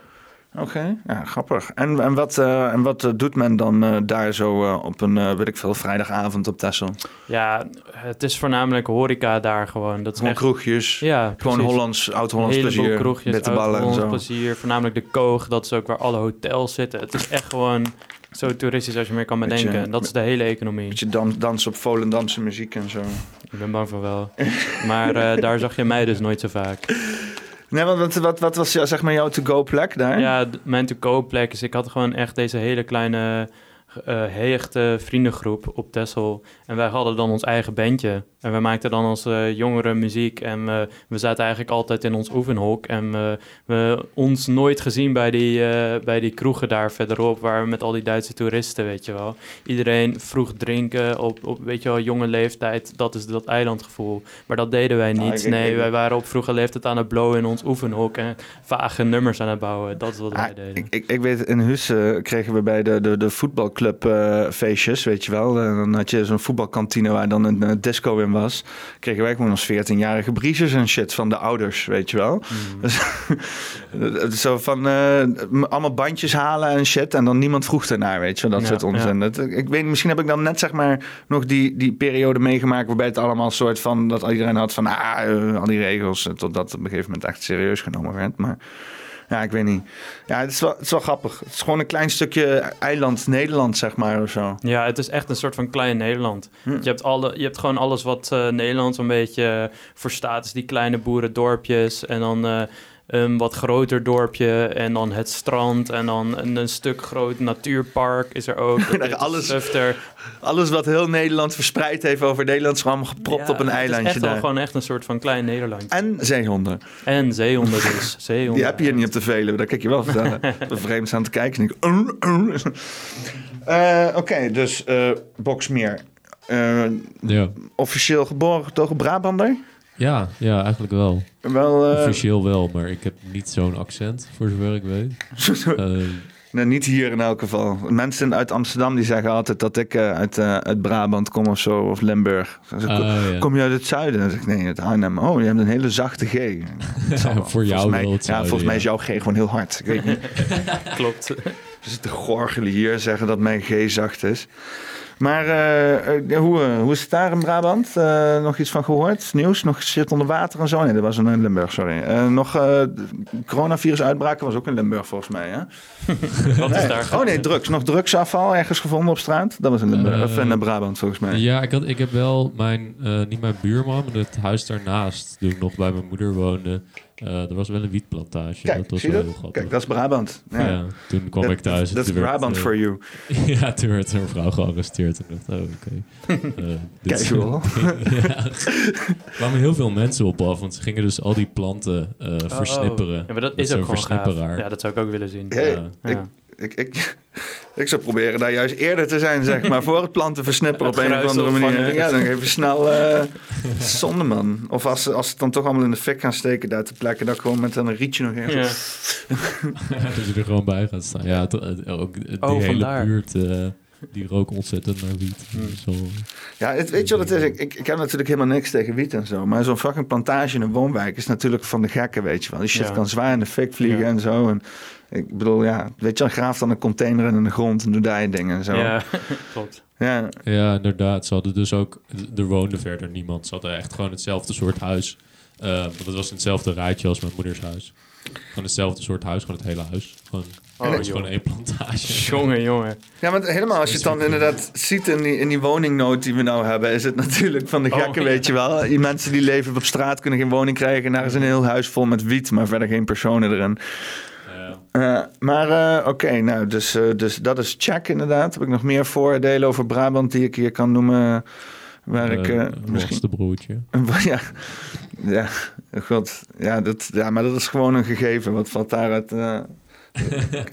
Oké, ja, grappig. En, en, wat, eh, en wat eh, doet men dan eh, daar zo op een, weet ik veel, vrijdagavond op Texel? Ja, het is voornamelijk horeca daar gewoon. Dat Gewoon echt... kroegjes, Ja, gewoon. Hollands, oud-Hollands plezier, kroegjes, bitterballen en zo. plezier. Voornamelijk de Koog, dat is ook waar alle hotels zitten. Het is echt gewoon zo toeristisch als je meer kan bedenken. En dat is de hele economie. Beetje dan, dansen op Volendamse muziek en zo. Ik ben bang voor wel. Maar daar zag je mij dus nooit zo vaak. Nee, want wat, wat, was zeg maar jouw to-go plek daar? Ja, mijn to-go plek is... Ik had gewoon echt deze hele kleine hechte vriendengroep op Texel. En wij hadden dan ons eigen bandje. En we maakten dan als eh, jongeren muziek. En eh, we zaten eigenlijk altijd in ons oefenhok. En eh, we ons nooit gezien bij die, eh, bij die kroegen daar verderop... waar we met al die Duitse toeristen, weet je wel. Iedereen vroeg drinken op, op weet je wel, jonge leeftijd. Dat is dat eilandgevoel. Maar dat deden wij Ah, niet. nee, wij waren op vroege leeftijd aan het blowen in ons oefenhok... en vage nummers aan het bouwen. Dat is wat Ah, wij deden. ik, ik, ik weet, in Hus eh, kregen we bij de, de, de voetbalclub eh, feestjes, weet je wel. En dan had je zo'n voetbalkantine waar dan een eh, disco in was. Kregen wij gewoon als 14-jarige briezers en shit van de ouders, weet je wel. Mm. Dus, [laughs] zo van eh, allemaal bandjes halen en shit. En dan niemand vroeg ernaar, weet je wel. Dat Ja, soort onzin. Dat, ik weet, misschien heb ik dan net zeg maar nog die, die periode meegemaakt waarbij het allemaal soort van dat iedereen had van ah, eh, al die regels. eh, Totdat op een gegeven moment echt serieus genomen werd. Maar ja, ik weet niet. Ja, het is wel, het is wel grappig. Het is gewoon een klein stukje eiland Nederland, zeg maar, of zo. Ja, het is echt een soort van klein Nederland. Hm. Je, hebt alle, je hebt gewoon alles wat eh, Nederland zo'n beetje eh, voor staat. Dus die kleine boerendorpjes en dan eh, een wat groter dorpje en dan het strand en dan een, een stuk groot natuurpark is er ook. [laughs] Alles-. Alles wat heel Nederland verspreid heeft over Nederland is gewoon gepropt Ja, op een Het eilandje is echt daar. gewoon echt een soort van klein Nederlandje. En zeehonden. En zeehonden dus. [laughs] Zeehonden. Die heb je hier niet op de Veluwe, kan ik je wel [laughs] vreemd staan te kijken en ik... "Uh, uh." Eh, Oké, dus eh Boksmeer. Eh, Ja. officieel geboren getogen Brabander? Ja, ja, eigenlijk wel. Wel, eh, Officieel wel, maar ik heb niet zo'n accent, voor zover ik weet. [laughs] Eh, nou, niet hier in elk geval. Mensen uit Amsterdam die zeggen altijd dat ik eh, uit, eh, uit Brabant kom of zo, of Limburg. Ah, ja. Kom je uit het zuiden? Dan zeg ik, nee, uit Arnhem. Oh, je hebt een hele zachte G. [laughs] Voor jou volgens mij, wel het Ja, volgens mij is jouw G gewoon heel hard. Ik weet niet. [laughs] Klopt. Ze zitten gorgelen hier, zeggen dat mijn G zacht is. Maar eh, eh, hoe, eh, hoe is het daar in Brabant? Nog iets van gehoord? Nieuws? Nog shit onder water en zo? Nee, dat was in Limburg, sorry. Eh, nog eh coronavirus uitbraken was ook in Limburg volgens mij, hè? [laughs] Wat is daar Oh nee, drugs. Nog drugsafval ergens gevonden op straat? Dat was in Limburg, of in Brabant volgens mij. Ja, ik, had, ik heb wel mijn, niet mijn buurman, maar het huis daarnaast, toen ik nog bij mijn moeder woonde. Eh, er was wel een wietplantage. Kijk, dat was zie je wel dat? heel grappig. Kijk, dat is Brabant. Ja. ja. toen kwam Dat- ik thuis. en Dat is werd, Brabant eh, for you. [laughs] ja, toen werd er een vrouw gearresteerd. En dacht, oh, oké. [laughs] Eh, is- Casual. [laughs] ja. Er kwamen heel veel mensen op af, want ze gingen dus al die planten eh, versnipperen. Oh, Ja, maar dat is ook gewoon gaaf. versnipperaar. Ja, dat zou ik ook willen zien. Hey, Ja. ik, ik, ik, ik zou proberen daar juist eerder te zijn, zeg maar, voor het planten versnipperen op een of andere manier. Ja, dan even snel eh zonde, man. Of als, ze- als ze het dan toch allemaal in de fik gaan steken daar te plekken, dat gewoon met een rietje nog even... Ja. [laughs] [laughs] dat je er gewoon bij gaat staan. Ja, ook die Oh, hele vandaar. buurt, eh, die rook ontzettend naar wiet. Hmm. Zo, Ja, het, weet je wat het is? Ik, ik, ik heb natuurlijk helemaal niks tegen wiet en zo. Maar zo'n fucking plantage in een woonwijk is natuurlijk van de gekken, weet je wel. Die shit Ja. kan zwaar in de fik vliegen Ja. en zo. En ik bedoel, ja, weet je wel, graaf dan een container in de grond en doe daar je dingen en zo. Ja, [laughs] klopt. ja. Ja, inderdaad. Ze hadden dus ook... Er woonde verder niemand. Ze hadden echt gewoon hetzelfde soort huis. Eh, want het was hetzelfde rijtje als mijn moeders huis. Gewoon hetzelfde soort huis, gewoon het hele huis. Gewoon, Oh, het joh. gewoon één plantage. [laughs] Jongen, jongen. Ja, want helemaal als je het dan inderdaad ziet in die, in die woningnood die we nou hebben, is het natuurlijk van de Oh, gekken, ja. weet je wel. Die mensen die leven op straat kunnen geen woning krijgen. En daar is een heel huis vol met wiet, maar verder geen personen erin. Eh, maar eh, oké, nou, dus, eh, dus dat is check inderdaad. Heb ik nog meer voordelen over Brabant die ik hier kan noemen? Waar ik een misschien... [laughs] ja, ja, god. Ja, dat, ja, maar dat is gewoon een gegeven. Wat valt daaruit...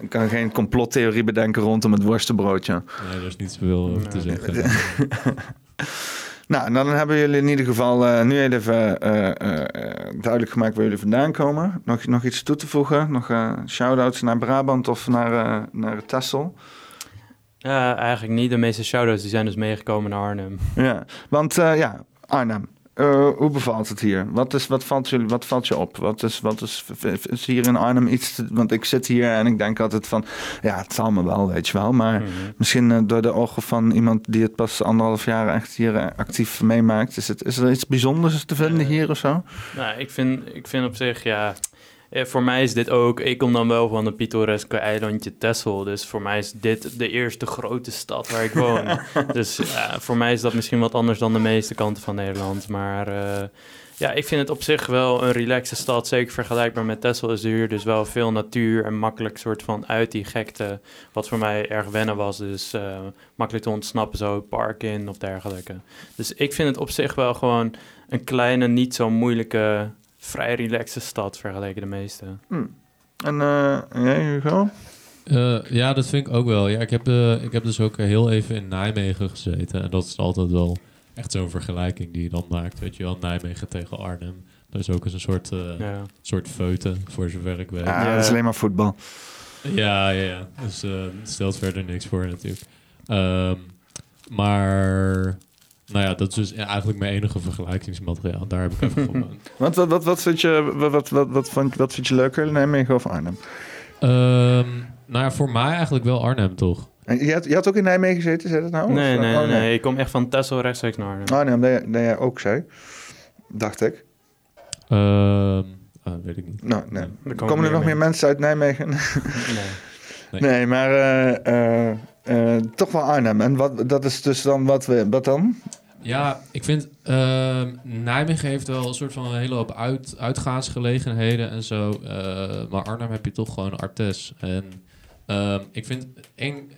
ik kan geen complottheorie bedenken rondom het worstenbroodje. Nee, daar is niet zoveel over te zeggen. [laughs] Nou, en dan hebben jullie in ieder geval eh, nu even eh, eh, duidelijk gemaakt waar jullie vandaan komen. Nog, nog iets toe te voegen? Nog shout-outs naar Brabant of naar, naar? Ja, eigenlijk niet. De meeste shout-outs die zijn dus meegekomen naar Arnhem. Ja, want ja, Arnhem. Eh, hoe bevalt het hier? Wat, is, wat, valt jullie, wat valt je op? Wat is, wat is, is hier in Arnhem iets? te- want ik zit hier en ik denk altijd van... Ja, het zal me wel, weet je wel. Maar Mhm. misschien eh, door de ogen van iemand die het pas anderhalf jaar echt hier eh, actief meemaakt. Is, het, is er iets bijzonders te vinden hier of zo? Nou, ik vind, ik vind op zich, ja... eh, Voor mij is dit ook... Ik kom dan wel van het pittoreske eilandje Texel. Dus voor mij is dit de eerste grote stad waar ik woon. [laughs] dus ja, voor mij is dat misschien wat anders dan de meeste kanten van Nederland. Maar eh, Ja, ik vind het op zich wel een relaxe stad. Zeker vergelijkbaar met Texel is hier dus wel veel natuur en makkelijk soort van uit die gekte. Wat voor mij erg wennen was. Dus eh, makkelijk te ontsnappen zo park in of dergelijke. Dus ik vind het op zich wel gewoon een kleine, niet zo moeilijke, vrij relaxe stad vergeleken de meeste. En eh jij, Hugo? Eh, ja, dat vind ik ook wel. Ja, ik, heb, eh, ik heb dus ook heel even in Nijmegen gezeten. En dat is altijd wel echt zo'n vergelijking die je dan maakt. Weet je wel, Nijmegen tegen Arnhem. Dat is ook eens een soort, eh Ja. soort feuten, voor zover ik weet. Ja, Ja. dat is alleen maar voetbal. Ja, ja, ja. Dus eh, stelt verder niks voor natuurlijk. Ehm, maar, nou ja, dat is dus eigenlijk mijn enige vergelijkingsmateriaal. Daar heb ik even gewoond. [laughs] Wat, wat, wat, wat, vind je, wat, wat, wat, wat, vond- wat vind je leuker, Nijmegen of Arnhem? Ehm, nou ja, voor mij eigenlijk wel Arnhem, toch? En je, had, je had ook in Nijmegen gezeten, zei dat nou? Nee, Of- nee, oh, nee, Ik kom echt van Texel rechtstreeks naar Arnhem. Arnhem, dat, jij- dat jij ook zei. Dacht ik. Ehm, ah, weet ik niet. Nou, nee. Er Komen er nog meer mensen uit Nijmegen? Nee. Nee. [laughs] Nee, maar eh, eh, toch wel Arnhem. En wat, dat is dus dan wat we... Wat dan? Ja, ik vind ehm, Nijmegen heeft wel een soort van een hele hoop uit, uitgaansgelegenheden en zo. eh, maar Arnhem heb je toch gewoon Artes. En ehm, ik vind een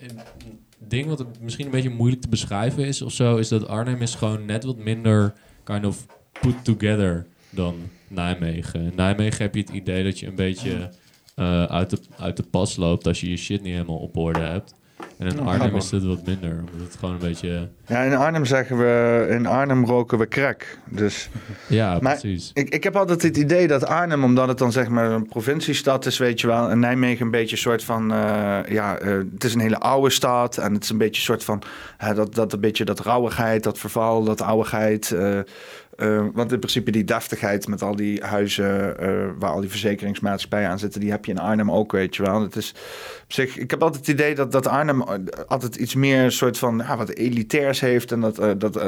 ding wat misschien een beetje moeilijk te beschrijven is of zo, is dat Arnhem is gewoon net wat minder kind of put together dan Nijmegen. In Nijmegen heb je het idee dat je een beetje eh, uit, de, uit de pas loopt als je je shit niet helemaal op orde hebt. En in Arnhem is het wat minder, omdat het gewoon een beetje... Ja, in Arnhem zeggen we... In Arnhem roken we crack. Dus Ja, Maar- precies. ik, ik heb altijd het idee dat Arnhem, omdat het dan zeg maar een provinciestad is, weet je wel. En Nijmegen een beetje een soort van... eh, ja, eh, het is een hele oude stad. En het is een beetje een soort van... eh, dat, dat een beetje dat rauwigheid, dat verval, dat ouwigheid... eh, eh, want in principe die deftigheid met al die huizen eh, waar al die verzekeringsmaatschappijen aan zitten, die heb je in Arnhem ook, weet je wel. Het is op zich, ik heb altijd het idee dat, dat Arnhem eh, altijd iets meer een soort van ja, wat elitairs heeft en dat, eh, dat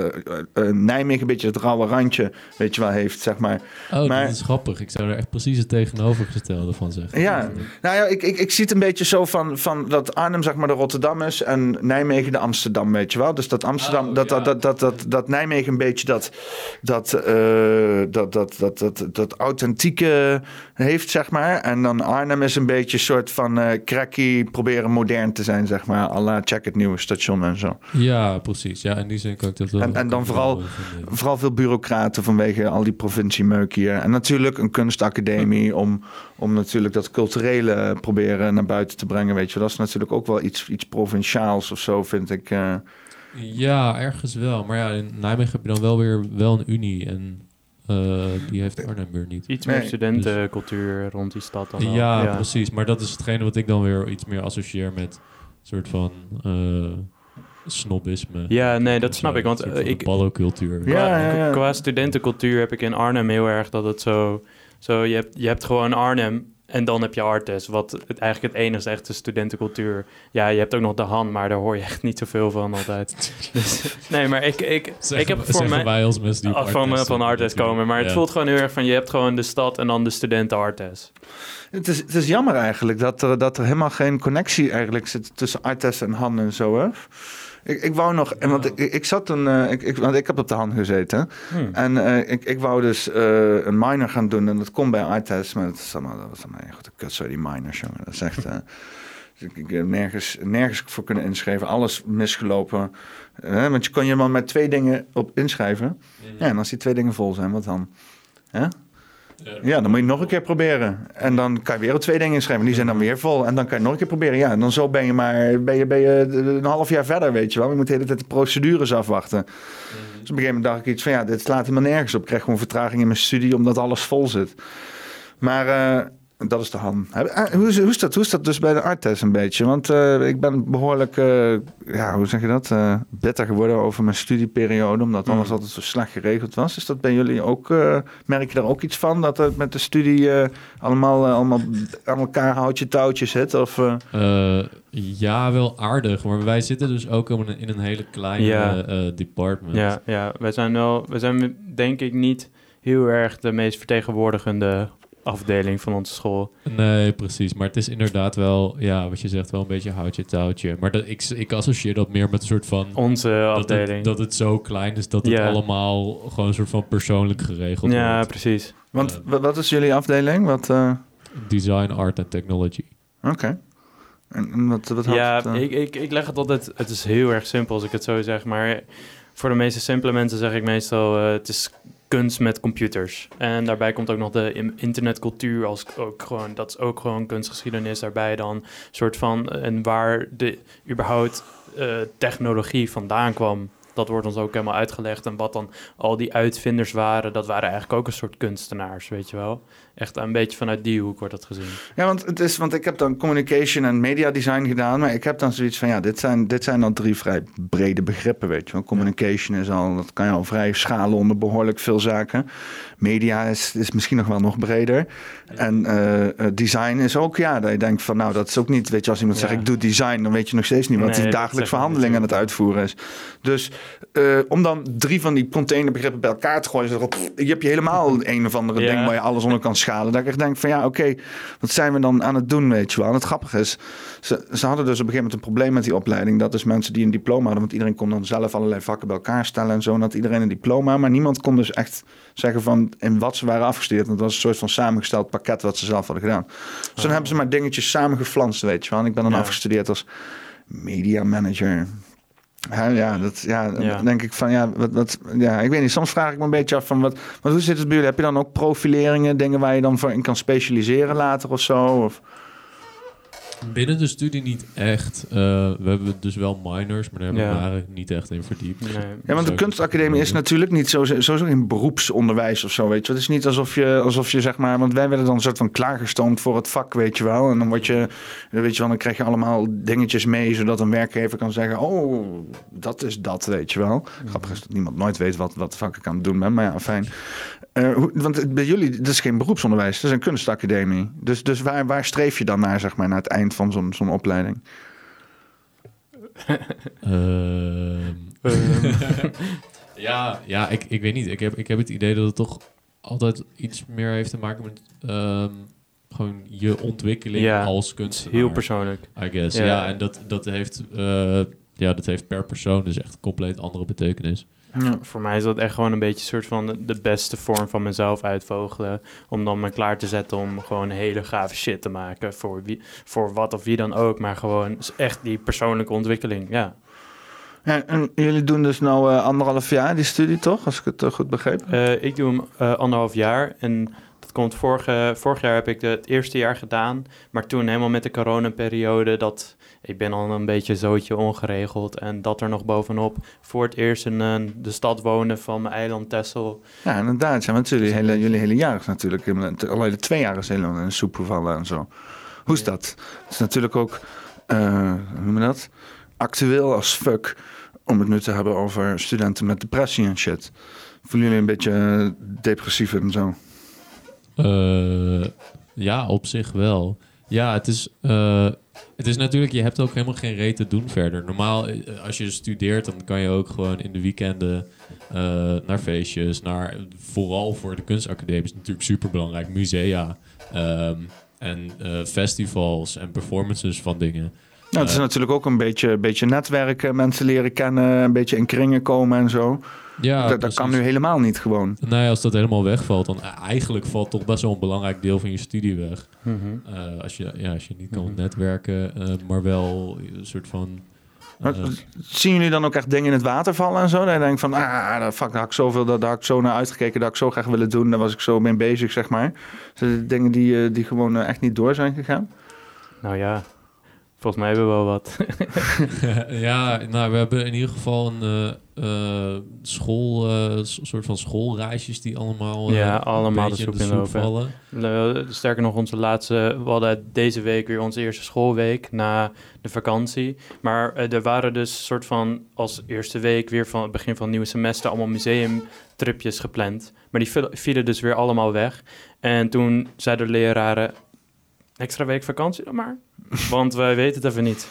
Nijmegen een beetje het rauwe randje, weet je wel, heeft, zeg maar. Oh, Maar- dat is grappig. Ik zou er echt precies het tegenovergestelde van zeggen. Ja, nou ja, ik, ik, ik zie het een beetje zo van, van dat Arnhem zeg maar de Rotterdam is en Nijmegen de Amsterdam, weet je wel. Dus dat Amsterdam, Oh, dat, ja. dat, dat, dat, dat, dat Nijmegen een beetje dat, dat, dat, dat, dat, dat, dat authentieke heeft, zeg maar. En dan Arnhem is een beetje een soort van eh cracky, proberen modern te zijn, zeg maar. à la check het nieuwe station en zo. Ja, precies. Ja, in die zin kan ik dat wel. En- en dan vooral-. Vooral veel bureaucraten vanwege al die provinciemeuk hier. En natuurlijk een kunstacademie om, om natuurlijk dat culturele proberen naar buiten te brengen. Weet je, dat is natuurlijk ook wel iets, iets provinciaals of zo, vind ik. eh. Ja, ergens wel. Maar ja, in Nijmegen heb je dan wel weer wel een unie. En eh, die heeft Arnhem weer niet. Iets Nee. meer studentencultuur rond die stad dan. Ja, precies. Maar dat is hetgene wat ik dan weer iets meer associeer met een soort van eh snobisme. Ja, nee, dat snap zo. ik, want, eh, ik- ballocultuur. Ja, Qua, ja, ja. qua studentencultuur heb ik in Arnhem heel erg dat het zo... zo je, hebt, je hebt gewoon Arnhem en dan heb je Artes, wat het, eigenlijk het enige echte studentencultuur. Ja, je hebt ook nog de Han, maar daar hoor je echt niet zoveel van altijd. [laughs] dus, nee, maar ik, ik, ik heb voor mij... wij als mensen die van, Artes van zitten Artes komen, maar het voelt gewoon heel erg van... je hebt gewoon de stad en dan de studenten Artes. Het, is, het is jammer eigenlijk dat er, dat er helemaal geen connectie eigenlijk zit tussen Artes en Han en zo. Hè? Ik, ik wou nog, en want ik, ik zat toen, eh, ik, ik, want ik heb op de Han gezeten. Hmm. En eh, ik, ik wou dus eh, een minor gaan doen en dat kon bij Artes, maar dat, is allemaal, dat was allemaal echt een kut, die minors, jongen. Dat is echt... [laughs] dus ik, heb nergens, nergens voor kunnen inschrijven, alles misgelopen. Want je kon je maar met twee dingen op inschrijven. Ja, en als die twee dingen vol zijn, wat dan? Hè? Ja, dan moet je nog een keer proberen. En dan kan je weer op twee dingen inschrijven. Die zijn dan weer vol. En dan kan je nog een keer proberen. Ja, en dan zo ben je maar ben je, ben je een half jaar verder, weet je wel. Je moet de hele tijd de procedures afwachten. Dus op een gegeven moment dacht ik iets van... ja, dit slaat helemaal nergens op. Ik krijg gewoon vertraging in mijn studie omdat alles vol zit. Maar eh, dat is de hand. Hoe is, hoe, is dat, hoe is dat dus bij de artes een beetje? Want eh, ik ben behoorlijk, eh, ja, hoe zeg je dat, eh bitter geworden over mijn studieperiode, omdat alles Mm. altijd zo slecht geregeld was. Is dat bij jullie ook, eh, merk je daar ook iets van, dat het met de studie eh, allemaal, eh, allemaal aan elkaar houtje touwtje zit? Of, eh, Eh, ja, wel aardig. Maar wij zitten dus ook in een, in een hele kleine Ja. eh, department. Ja, ja wij zijn wel, wij zijn denk ik niet heel erg de meest vertegenwoordigende afdeling van onze school. Nee, precies. Maar het is inderdaad wel, ja, wat je zegt, wel een beetje houtje touwtje. Maar dat, ik, ik associeer dat meer met een soort van... Onze Dat afdeling. het, dat het zo klein is dat het Ja. allemaal gewoon een soort van persoonlijk geregeld ja, wordt. precies. Want Eh. wa- wat is jullie afdeling? Wat, eh, Design, art en technology. Oké. En, en wat, wat houdt Ja, het, eh? ik, ik, ik leg het altijd... Het is heel erg simpel als ik het zo zeg, maar voor de meeste simpele mensen zeg ik meestal... eh, het is kunst met computers. En daarbij komt ook nog de internetcultuur als ook gewoon... Dat is ook gewoon kunstgeschiedenis daarbij dan. soort van... En waar de überhaupt eh, technologie vandaan kwam... Dat wordt ons ook helemaal uitgelegd. En wat dan al die uitvinders waren, dat waren eigenlijk ook een soort kunstenaars, weet je wel. Echt een beetje vanuit die hoek wordt dat gezien. Ja, want, het is, want ik heb dan communication en media design gedaan. Maar ik heb dan zoiets van, ja, dit zijn, dit zijn dan drie vrij brede begrippen, weet je wel. Communication is al, dat kan je al vrij schalen onder behoorlijk veel zaken. Media is, is misschien nog wel nog breder. En eh, eh, design is ook, ja, dat je denkt van, nou, dat is ook niet, weet je, als iemand Ja. zegt, ik doe design, dan weet je nog steeds niet wat Nee, die dagelijks zeg ik verhandeling aan het uitvoeren is. Dus eh, om dan drie van die containerbegrippen bij elkaar te gooien, erop, je hebt je helemaal een of andere Ja. ding waar je alles onder kan schalen. Dat ik echt denk van, ja, oké, wat zijn we dan aan het doen, weet je wel. En het grappige is, ze, ze hadden dus op een gegeven moment een probleem met die opleiding. Dat is mensen die een diploma hadden, want iedereen kon dan zelf allerlei vakken bij elkaar stellen en zo. En had iedereen een diploma, maar niemand kon dus echt zeggen van in wat ze waren afgestudeerd. Want het was een soort van samengesteld pakket wat ze zelf hadden gedaan. Dus dan hebben ze maar dingetjes samengeflanst, weet je wel. En ik ben dan Ja. afgestudeerd als media manager. Ja, ja, dat, ja, denk ik van ja, wat, wat, ja, ik weet niet. Soms vraag ik me een beetje af van wat, wat hoe zit het bij jullie? Heb je dan ook profileringen, dingen waar je dan voor in kan specialiseren later of zo? Of? Binnen de studie niet echt. Eh, we hebben dus wel minors, maar daar hebben we Ja. eigenlijk niet echt in verdiept. Nee. Ja, want de kunstacademie is natuurlijk niet zo, sowieso geen beroepsonderwijs of zo, weet je. Het is niet alsof je, alsof je zeg maar, want wij werden dan een soort van klaargestoomd voor het vak, weet je wel. En dan word je, weet je wel, dan krijg je allemaal dingetjes mee, zodat een werkgever kan zeggen, oh, dat is dat, weet je wel. Grappig is dat niemand nooit weet wat, wat vak ik aan het doen ben, maar ja, fijn. Eh, want bij jullie, dat is geen beroepsonderwijs, het is een kunstacademie. Dus, dus waar, waar streef je dan naar, zeg maar, naar het eind van zo'n zo'n opleiding? Ehm, [laughs] ja, ja ik, ik weet niet. Ik heb, ik heb het idee dat het toch altijd iets meer heeft te maken met ehm, gewoon je ontwikkeling Ja, als kunstenaar. Heel persoonlijk. I guess. Ja. Ja, en dat, dat, heeft, eh, ja, dat heeft per persoon dus echt een compleet andere betekenis. Ja. Voor mij is dat echt gewoon een beetje een soort van de- de beste vorm van mezelf uitvogelen. Om dan me klaar te zetten om gewoon hele gave shit te maken. Voor, wie, voor wat of wie dan ook. Maar gewoon echt die persoonlijke ontwikkeling. Ja. Ja, en jullie doen dus nou eh, anderhalf jaar die studie, toch? Als ik het eh, goed begreep. Eh, ik doe hem anderhalf jaar. En dat komt vorige, vorig jaar heb ik de, het eerste jaar gedaan. Maar toen helemaal met de coronaperiode. Dat, ik ben al een beetje zootje ongeregeld. En dat er nog bovenop voor het eerst in eh, de stad wonen van mijn eiland Texel. Ja, inderdaad. Ja, want jullie hele, jullie hele jaar is natuurlijk, al hele twee jaar is helemaal in de soep gevallen en zo. Hoe is Ja. dat? Het is natuurlijk ook, eh, hoe noem je dat? Actueel als fuck om het nu te hebben over studenten met depressie en shit. Voelen jullie een beetje eh, depressief en zo? Eh, ja, op zich wel. Ja, het is, eh, het is natuurlijk, je hebt ook helemaal geen reet te doen verder. Normaal, eh, als je studeert, dan kan je ook gewoon in de weekenden eh, naar feestjes, naar, vooral voor de kunstacademie is natuurlijk super belangrijk, musea ehm, en eh, festivals en performances van dingen. Nou, het is natuurlijk ook een beetje, beetje netwerken, mensen leren kennen, een beetje in kringen komen en zo. Ja, dat, dat kan nu helemaal niet gewoon. Ja, als dat helemaal wegvalt, dan eigenlijk valt toch best wel een belangrijk deel van je studie weg. Eh, als, je, ja, als je niet kan Mhm. netwerken, eh, maar wel een soort van... Maar, eh, Zien jullie dan ook echt dingen in het water vallen en zo? Dat je denkt van, ah, dat- fuck, daar had ik zoveel, dat, daar had ik zo naar uitgekeken, dat ik zo graag willen doen. Daar was ik zo mee bezig, zeg maar. Zijn er dingen die, eh, die gewoon echt niet door zijn gegaan? Nou ja, volgens mij hebben we wel wat. [laughs] ja, nou, we hebben in ieder geval een eh, school, eh, soort van schoolreisjes die allemaal, Ja, allemaal de beetje in soep inlopen. vallen. Eh, Sterker nog, onze laatste, we hadden deze week weer onze eerste schoolweek na de vakantie. Maar er waren dus soort van als eerste week weer van het begin van het nieuwe semester allemaal museumtripjes gepland. Maar die viel- vielen dus weer allemaal weg. En toen zeiden de leraren, extra week vakantie dan maar. Want wij weten het even niet.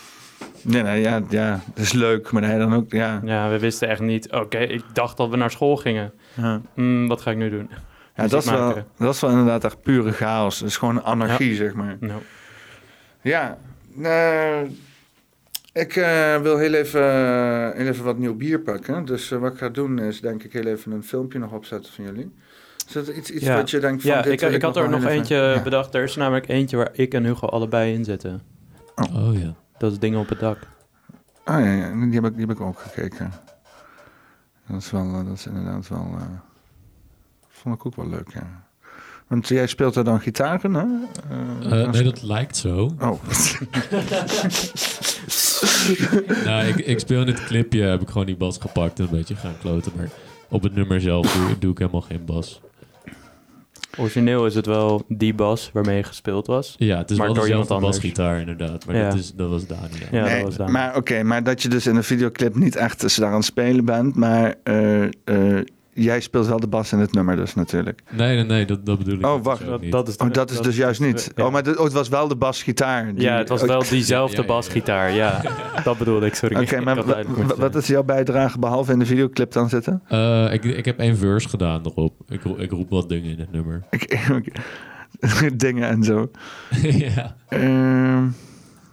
Nee, nee, ja, ja, dat is leuk, maar hij dan ook, ja. Ja, we wisten echt niet. Oké, ik dacht dat we naar school gingen. ja. Hmm, wat ga ik nu doen? Ja, dat is, wel, dat is wel inderdaad echt pure chaos. Het is gewoon anarchie, zeg maar. Ja, eh, ik eh, wil heel even, eh, heel even wat nieuw bier pakken. Dus wat ik ga doen is denk ik heel even een filmpje nog opzetten van jullie. Is dat iets, iets Ja. wat je denkt van ja, dit ik, ik had er nog eentje Ja. bedacht. Er is namelijk eentje waar ik en Hugo allebei in zitten. Oh ja. Dat is dingen op het dak. Ah ja, ja, die heb, ik, die heb ik ook gekeken. Dat is, wel, eh, dat is inderdaad wel... eh, vond ik ook wel leuk, ja. Want jij speelt er dan gitaren, hè? Eh, nee, dat lijkt zo. Oh, [laughs] [laughs] nou, ik, ik speel in het clipje, heb ik gewoon die bas gepakt en een beetje gaan kloten. Maar op het nummer zelf doe, doe ik helemaal geen bas. Origineel is het wel die bas waarmee gespeeld was. Ja, het is Maar wel door dezelfde basgitaar inderdaad. Maar Ja. dat, is, dat was Dani. Ja. Nee, dat was daar. maar oké, maar dat je dus in de videoclip niet echt dus daar aan het spelen bent, maar eh, eh, jij speelt wel de bas in het nummer dus natuurlijk. Nee, nee, nee, dat, dat bedoel ik Oh, dus wacht, dat, niet. dat is, Oh, dat is dus juist niet. ja. Oh, maar oh, het was wel de basgitaar. die- Ja, het was oh, wel [laughs] diezelfde basgitaar. Ja, [laughs] dat bedoelde ik. Sorry. Oké, Ik maar wat is jouw bijdrage behalve in de videoclip dan zitten? Eh, ik, ik heb één verse gedaan erop. Ik, ik roep wat dingen in het nummer. [laughs] Ik, dingen en zo. ja. Ehm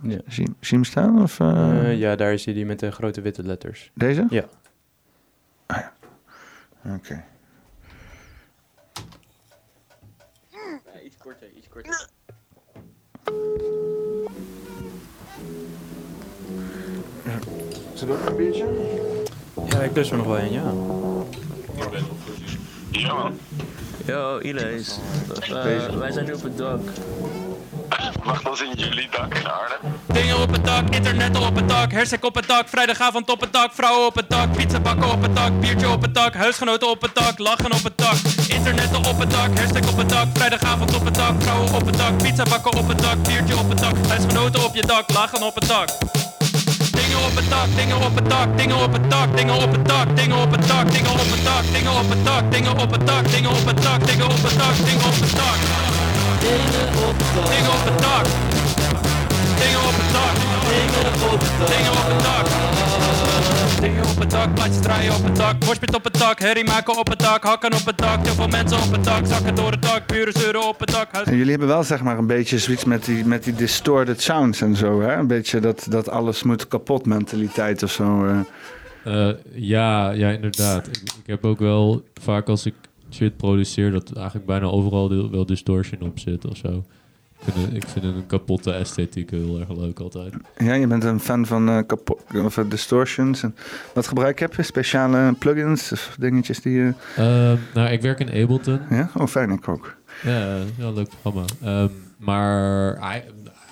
Ja. zie, zie je hem staan? Of, eh. Eh, ja, daar is hij die met de grote witte letters. Deze? Ja. Ja. Oké. iets korter, iets korter. Zit ook een biertje? Ja, ik lust er nog wel een, ja. Yo, Ilees. Eh, wij zijn nu op het dak. Dan zien jullie dak in Arnhem. Dingen op het dak, internet op het dak, hersek op het dak, vrijdagavond op het dak, vrouwen op het dak, pizza bakken op het dak, biertje op het dak, huisgenoten op het dak, lachen op het dak, internet op het dak, hersek op het dak, vrijdagavond op het dak, vrouwen op het dak, pizza bakken op het dak, biertje op het dak, huisgenoten op je dak, lachen op het dak. Dingen op het dak, dingen op het dak, dingen op het dak, dingen op het dak, dingen op het dak, dingen op het dak, dingen op het dak, dingen op het dak, dingen op het dak, dingen op het dak, dingen op het dak. Dingen op het dak. Dingen op het dak. Dingen op het dak. Dingen op het dak, plaatjes draaien op het dak. Moshpit op het dak, herrie maken op het dak. Hakken op het dak, te veel mensen op het dak. Zakken door het dak, buren zeuren op het dak. Huis En jullie hebben wel zeg maar een beetje zoiets met die, met die distorted sounds en zo, hè? Een beetje dat, dat alles moet kapot mentaliteit of zo. eh. Eh, ja, ja, inderdaad. Ik, ik heb ook wel vaak als ik shit produceer, dat eigenlijk bijna overal wel distortion op zit of zo. Ik vind, een- ik vind een kapotte esthetiek heel erg leuk altijd. Ja, je bent een fan van eh, kapot, of, eh, distortions. En wat gebruik heb je? Speciale plugins of dingetjes die je... Ehm, nou, ik werk in Ableton. Ja? Oh, fijn, ik ook. Ja, heel leuk programma. Ehm, maar ei-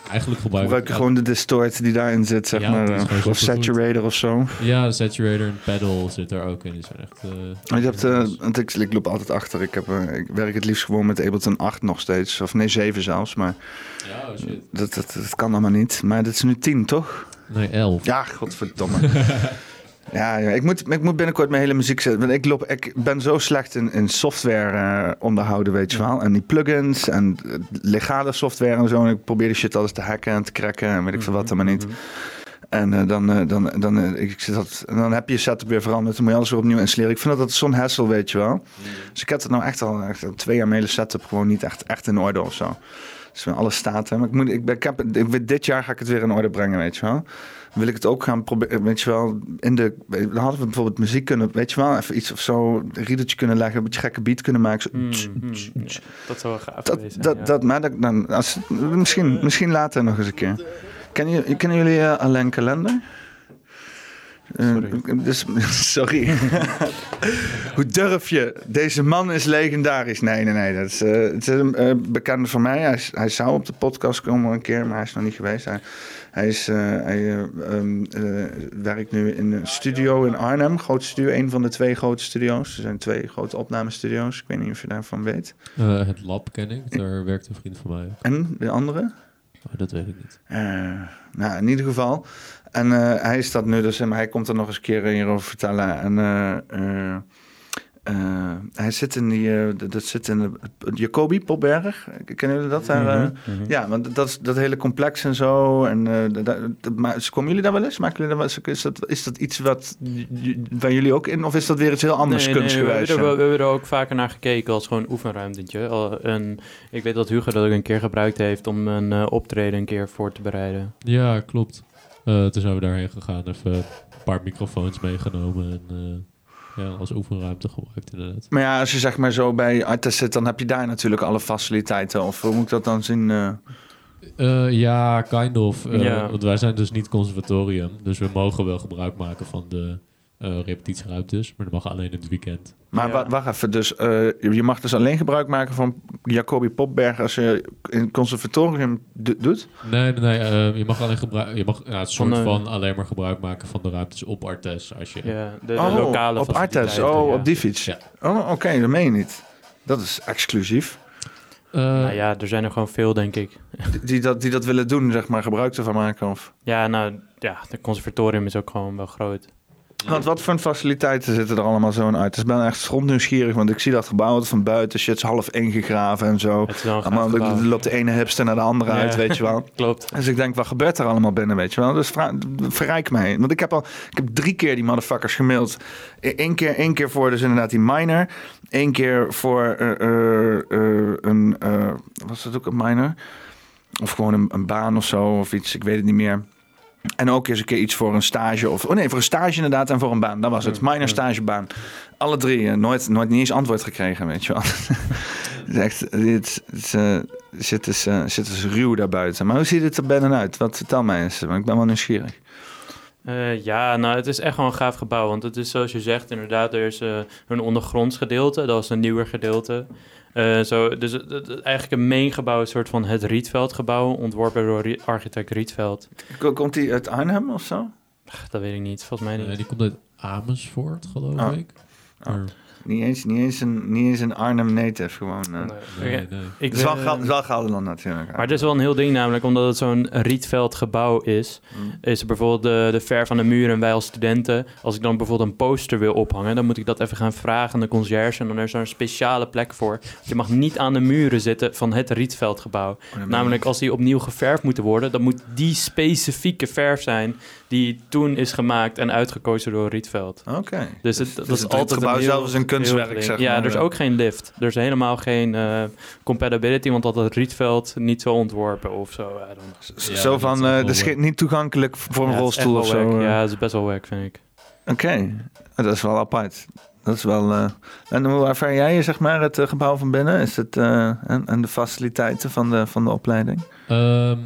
eigenlijk gebruik Gebruik je gewoon de distort die daarin zit, zeg Ja, maar. eh, of saturator of zo. Ja, de saturator en pedal zit er ook in. Echt... Maar je hebt, want ik, ik loop altijd achter. Ik, heb, eh, ik werk het liefst gewoon met Ableton 8 nog steeds. Of nee, 7 zelfs. Maar ja, oh shit. dat, dat, dat kan allemaal niet. Maar dit is nu 10, toch? Nee, 11. Ja, godverdomme. [laughs] ja, ik moet, ik moet binnenkort mijn hele muziek zetten. Want ik, loop, ik ben zo slecht in, in software eh, onderhouden, weet je wel. En die plugins en legale software en zo. En ik probeer die shit alles te hacken en te cracken en weet ik veel wat allemaal niet. En eh, dan, eh, dan, dan, ik zit dat, en dan heb je je setup weer veranderd. Dan moet je alles weer opnieuw installeren. Ik vind dat, dat zo'n hassle, weet je wel. Dus ik heb het nou echt al echt al twee jaar mijn hele setup gewoon niet echt, echt in orde of zo. Dus alles staat. Maar ik moet, ik, ik heb, ik, dit jaar ga ik het weer in orde brengen, weet je wel. Wil ik het ook gaan proberen, weet je wel, in de, dan hadden we bijvoorbeeld muziek kunnen, weet je wel, even iets of zo, een riedeltje kunnen leggen, een beetje gekke beat kunnen maken. Zo, Dat zou wel gaaf dat, zijn, dat, ja. dat, maar dat, dan, als, misschien, misschien later nog eens een keer. Kennen, jullie- kennen jullie eh, Alain Kalender? Eh, Sorry. dus, [laughs] sorry. [laughs] Hoe durf je? Deze man is legendarisch. Nee, nee, nee. Dat is, eh, het is een eh, bekende van mij. Hij, hij zou op de podcast komen een keer, maar hij is nog niet geweest. Hij, hij, is, eh, hij eh, ehm, eh, werkt nu in een studio in Arnhem. Grote studio, een van de twee grote studio's. Er zijn twee grote opnamestudio's. Ik weet niet of je daarvan weet. Het lab ken ik. Daar werkt een vriend van mij. En de andere? Oh, dat weet ik niet. Nou, in ieder geval. En hij is dat nu dus, maar hij komt er nog eens een keer hierover vertellen. En eh, hij zit in die, eh, dat- zit in de Jacobi Popberg. Kennen jullie dat daar? eh? Mhm, mhm. Ja, want dat, is- dat hele complex en zo. En, eh, dat- maar komen jullie daar wel eens? Maken jullie daar wel eens? Is dat, is dat iets wat waar jullie ook in? Of is dat weer iets heel anders Nee, nee, we, kunstgewijs? hebben er, we hebben er ook vaker naar gekeken als gewoon oefenruimtetje. En ik weet dat Hugo dat ook een keer gebruikt heeft om een eh, optreden een keer voor te bereiden. Ja, klopt. Eh, toen zijn we daarheen gegaan, even een paar microfoons meegenomen en eh, ja, als oefenruimte gebruikt inderdaad. Maar ja, als je zeg maar zo bij Artes zit, dan heb je daar natuurlijk alle faciliteiten. Of hoe moet ik dat dan zien? eh? Eh, ja, kind of. Eh. Want wij zijn dus niet conservatorium, dus we mogen wel gebruik maken van de repetitieruimtes, maar dat mag alleen in het weekend. Maar Ja. wacht even, dus eh, je mag dus alleen gebruik maken van Jacobi Popberg als je in het conservatorium do- doet? Nee, nee, nee. eh, je mag alleen gebruik, je mag ja, het soort Van, eh, van alleen maar gebruik maken van de ruimtes op Artes als je. Ja, de, de oh, lokale op Artes, oh, ja. op die fiets. Ja. Oh, oké, dat meen je niet. Dat is exclusief. Eh, Nou ja, er zijn er gewoon veel, denk ik. Die, dat, die dat willen doen, zeg maar, gebruik ervan maken. Of... Ja, nou, ja, de conservatorium is ook gewoon wel groot. Want wat voor faciliteiten zitten er allemaal zo uit? Ik ben echt grondnieuwsgierig, want ik zie dat gebouw van buiten. Shit is half ingegraven en zo. Allemaal, loopt de ene hipster naar de andere Ja. uit, weet je wel. [laughs] Klopt. Dus ik denk, wat gebeurt er allemaal binnen, weet je wel? Dus verrijk mij. Want ik heb al, ik heb drie keer die motherfuckers gemaild. Eén keer, één keer voor dus inderdaad die minor. Eén keer voor eh, eh, een, was dat ook een minor? Of gewoon een, een baan of zo, of iets, ik weet het niet meer. En ook eens een keer iets voor een stage. Of, oh nee, voor een stage inderdaad en voor een baan. Dat was het. Minor stagebaan. Alle drie. eh, nooit, nooit niet eens antwoord gekregen, weet je wel. [laughs] het is echt, het, het, eh, zit, dus, eh, zit dus ruw daarbuiten. Maar hoe ziet het er binnenuit? Wat vertel mij eens, want ik ben wel nieuwsgierig. Ja, nou, het is echt wel een gaaf gebouw. Want het is zoals je zegt, inderdaad, er is een ondergronds gedeelte. Dat is een nieuwer gedeelte. Eh, zo, dus het, het- eigenlijk een main gebouw, een soort van het Rietveldgebouw, ontworpen door architect Rietveld. Ko- Komt hij uit Arnhem of zo? Ach, Dat weet ik niet, volgens mij eh, niet. die komt uit Amersfoort, geloof Oh. ik. Oh. Niet eens, niet eens, een, niet eens een Arnhem native, gewoon. eh. Nee. nee. Ik Het is wel, wel Gelderland natuurlijk. Maar het is wel een heel ding namelijk, omdat het zo'n Rietveld gebouw is, Mm. is er bijvoorbeeld de, de ver van de muur en wij als studenten, als ik dan bijvoorbeeld een poster wil ophangen, dan moet ik dat even gaan vragen aan de conciërge en dan is er een speciale plek voor. Je mag niet aan de muren zitten van het Rietveldgebouw. Oh, Namelijk als die opnieuw geverfd moeten worden, dan moet die specifieke verf zijn die toen is gemaakt en uitgekozen door Rietveld. Oké. Dus het, dat dus is het altijd gebouw een heel- zelf is een kunstwerk, zeg Ja, maar. er is ook geen lift. Er is helemaal geen eh, compatibility, want dat had Rietveld niet zo ontworpen of zo. Ja, zo dat van, is eh de wel schi- niet toegankelijk voor een Ja, is rolstoel of zo. wack. eh. Ja, het is best wel wack, vind ik. Oké, dat is wel apart. Dat is wel. eh, En hoe ervaar jij zeg maar, het eh, gebouw van binnen? Is het, eh, en, en de faciliteiten van de, van de opleiding? Ehm,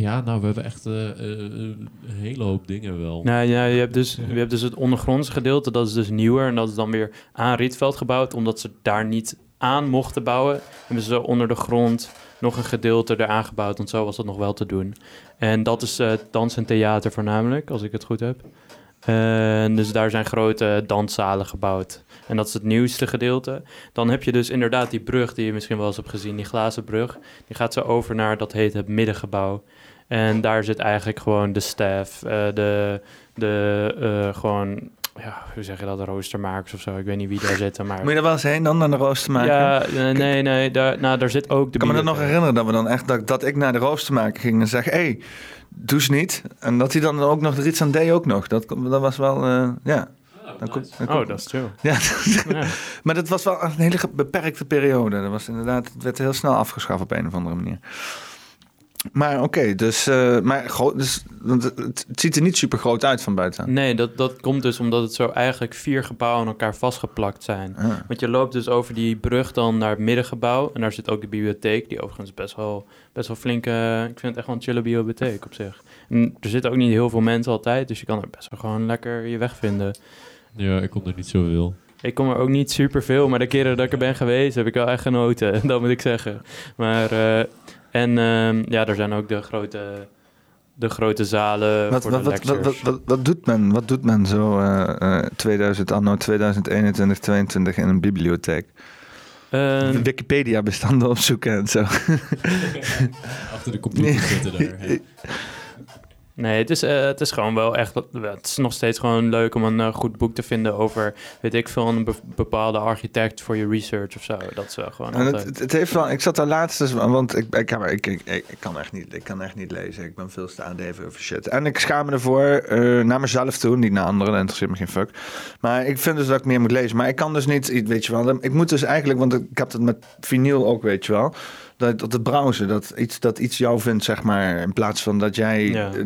ja, nou, we hebben echt eh, eh, een hele hoop dingen wel. Nou ja, je hebt, dus, je hebt dus het ondergrondse gedeelte, dat is dus nieuwer. En dat is dan weer aan Rietveld gebouwd, omdat ze daar niet aan mochten bouwen. Hebben ze onder de grond nog een gedeelte eraan gebouwd, want zo was dat nog wel te doen. En dat is eh, dans en theater voornamelijk, als ik het goed heb. En dus daar zijn grote danszalen gebouwd. En dat is het nieuwste gedeelte. Dan heb je dus inderdaad die brug die je misschien wel eens hebt gezien, die glazen brug. Die gaat zo over naar, dat heet het middengebouw. En daar zit eigenlijk gewoon de staff, eh, de, de eh, gewoon, ja, hoe zeg je dat, de roostermakers of zo. Ik weet niet wie daar zitten, maar... Moet je er wel eens heen dan naar de rooster maken? Ja, eh, nee, nee, daar, nou, daar zit ook de ik kan me dat nog herinneren dat we dan echt dat, dat ik naar de rooster maken ging en zeg: hé, hey, doe eens niet. En dat hij dan ook nog er iets aan deed ook nog. Dat, dat was wel, eh, ja. Dan komt- dan Oh, dat is chill. Ja, [laughs] Ja. [laughs] maar dat was wel een hele beperkte periode. Dat was inderdaad, het werd heel snel afgeschaft op een of andere manier. Maar oké, dus, eh, maar groot, dus het, het ziet er niet super groot uit van buiten. Nee, dat, dat komt dus omdat het zo eigenlijk vier gebouwen aan elkaar vastgeplakt zijn. Ah. Want je loopt dus over die brug dan naar het middengebouw. En daar zit ook de bibliotheek, die overigens best wel, best wel flink... eh, ik vind het echt wel een chille bibliotheek op zich. En er zitten ook niet heel veel mensen altijd, dus je kan er best wel gewoon lekker je weg vinden. Ja, ik kom er niet zoveel. Ik kom er ook niet super veel, maar de keren dat ik er ben geweest, heb ik wel echt genoten. [laughs] Dat moet ik zeggen. Maar, eh, en ehm, ja, er zijn ook de grote, de grote zalen Wat, voor wat, de wat, wat, lectures. wat, wat, wat doet men? Wat doet men zo eh, eh, 2000, anno 2021, 22 in een bibliotheek? Eh, Wikipedia-bestanden opzoeken en zo. [laughs] Achter de computer zitten daar. [laughs] Nee, het is, eh, het is gewoon wel echt... Het is nog steeds gewoon leuk om een eh, goed boek te vinden over... weet ik veel, een be- bepaalde architect voor je research of zo. Dat is wel gewoon En het, het, heeft wel, ik zat daar laatst eens, want ik, ik, ik, ik, ik, kan echt niet, ik kan echt niet lezen. Ik ben veel te aandreven over shit. En ik schaam me ervoor eh, naar mezelf toe, niet naar anderen. Dat interesseert me geen fuck. Maar ik vind dus dat ik meer moet lezen. Maar ik kan dus niet, weet je wel. Ik moet dus eigenlijk, want ik heb het met vinyl ook, weet je wel. Dat, dat het browsen, dat iets, dat iets jou vindt, zeg maar. In plaats van dat jij Ja. eh,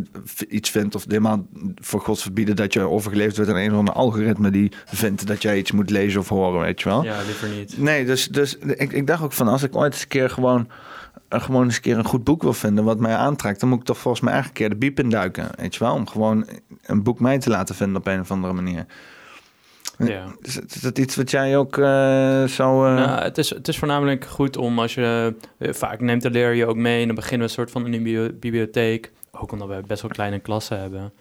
iets vindt of helemaal voor gods verbieden dat je overgeleefd wordt aan een of ander algoritme die vindt dat jij iets moet lezen of horen, weet je wel. Ja, liever niet. Nee, dus, dus ik, ik dacht ook van als ik ooit eens een keer gewoon, eh, gewoon eens een keer een goed boek wil vinden wat mij aantrekt, dan moet ik toch volgens mij eigenlijk een keer de biep induiken, weet je wel, om gewoon een boek mij te laten vinden op een of andere manier. Ja. Is, dat iets wat jij ook eh, zou... eh, Nou, het, is, het is voornamelijk goed om als je... eh, vaak neemt de leraar je ook mee en dan beginnen we een soort van een bibliotheek. Ook omdat we best wel kleine klassen hebben.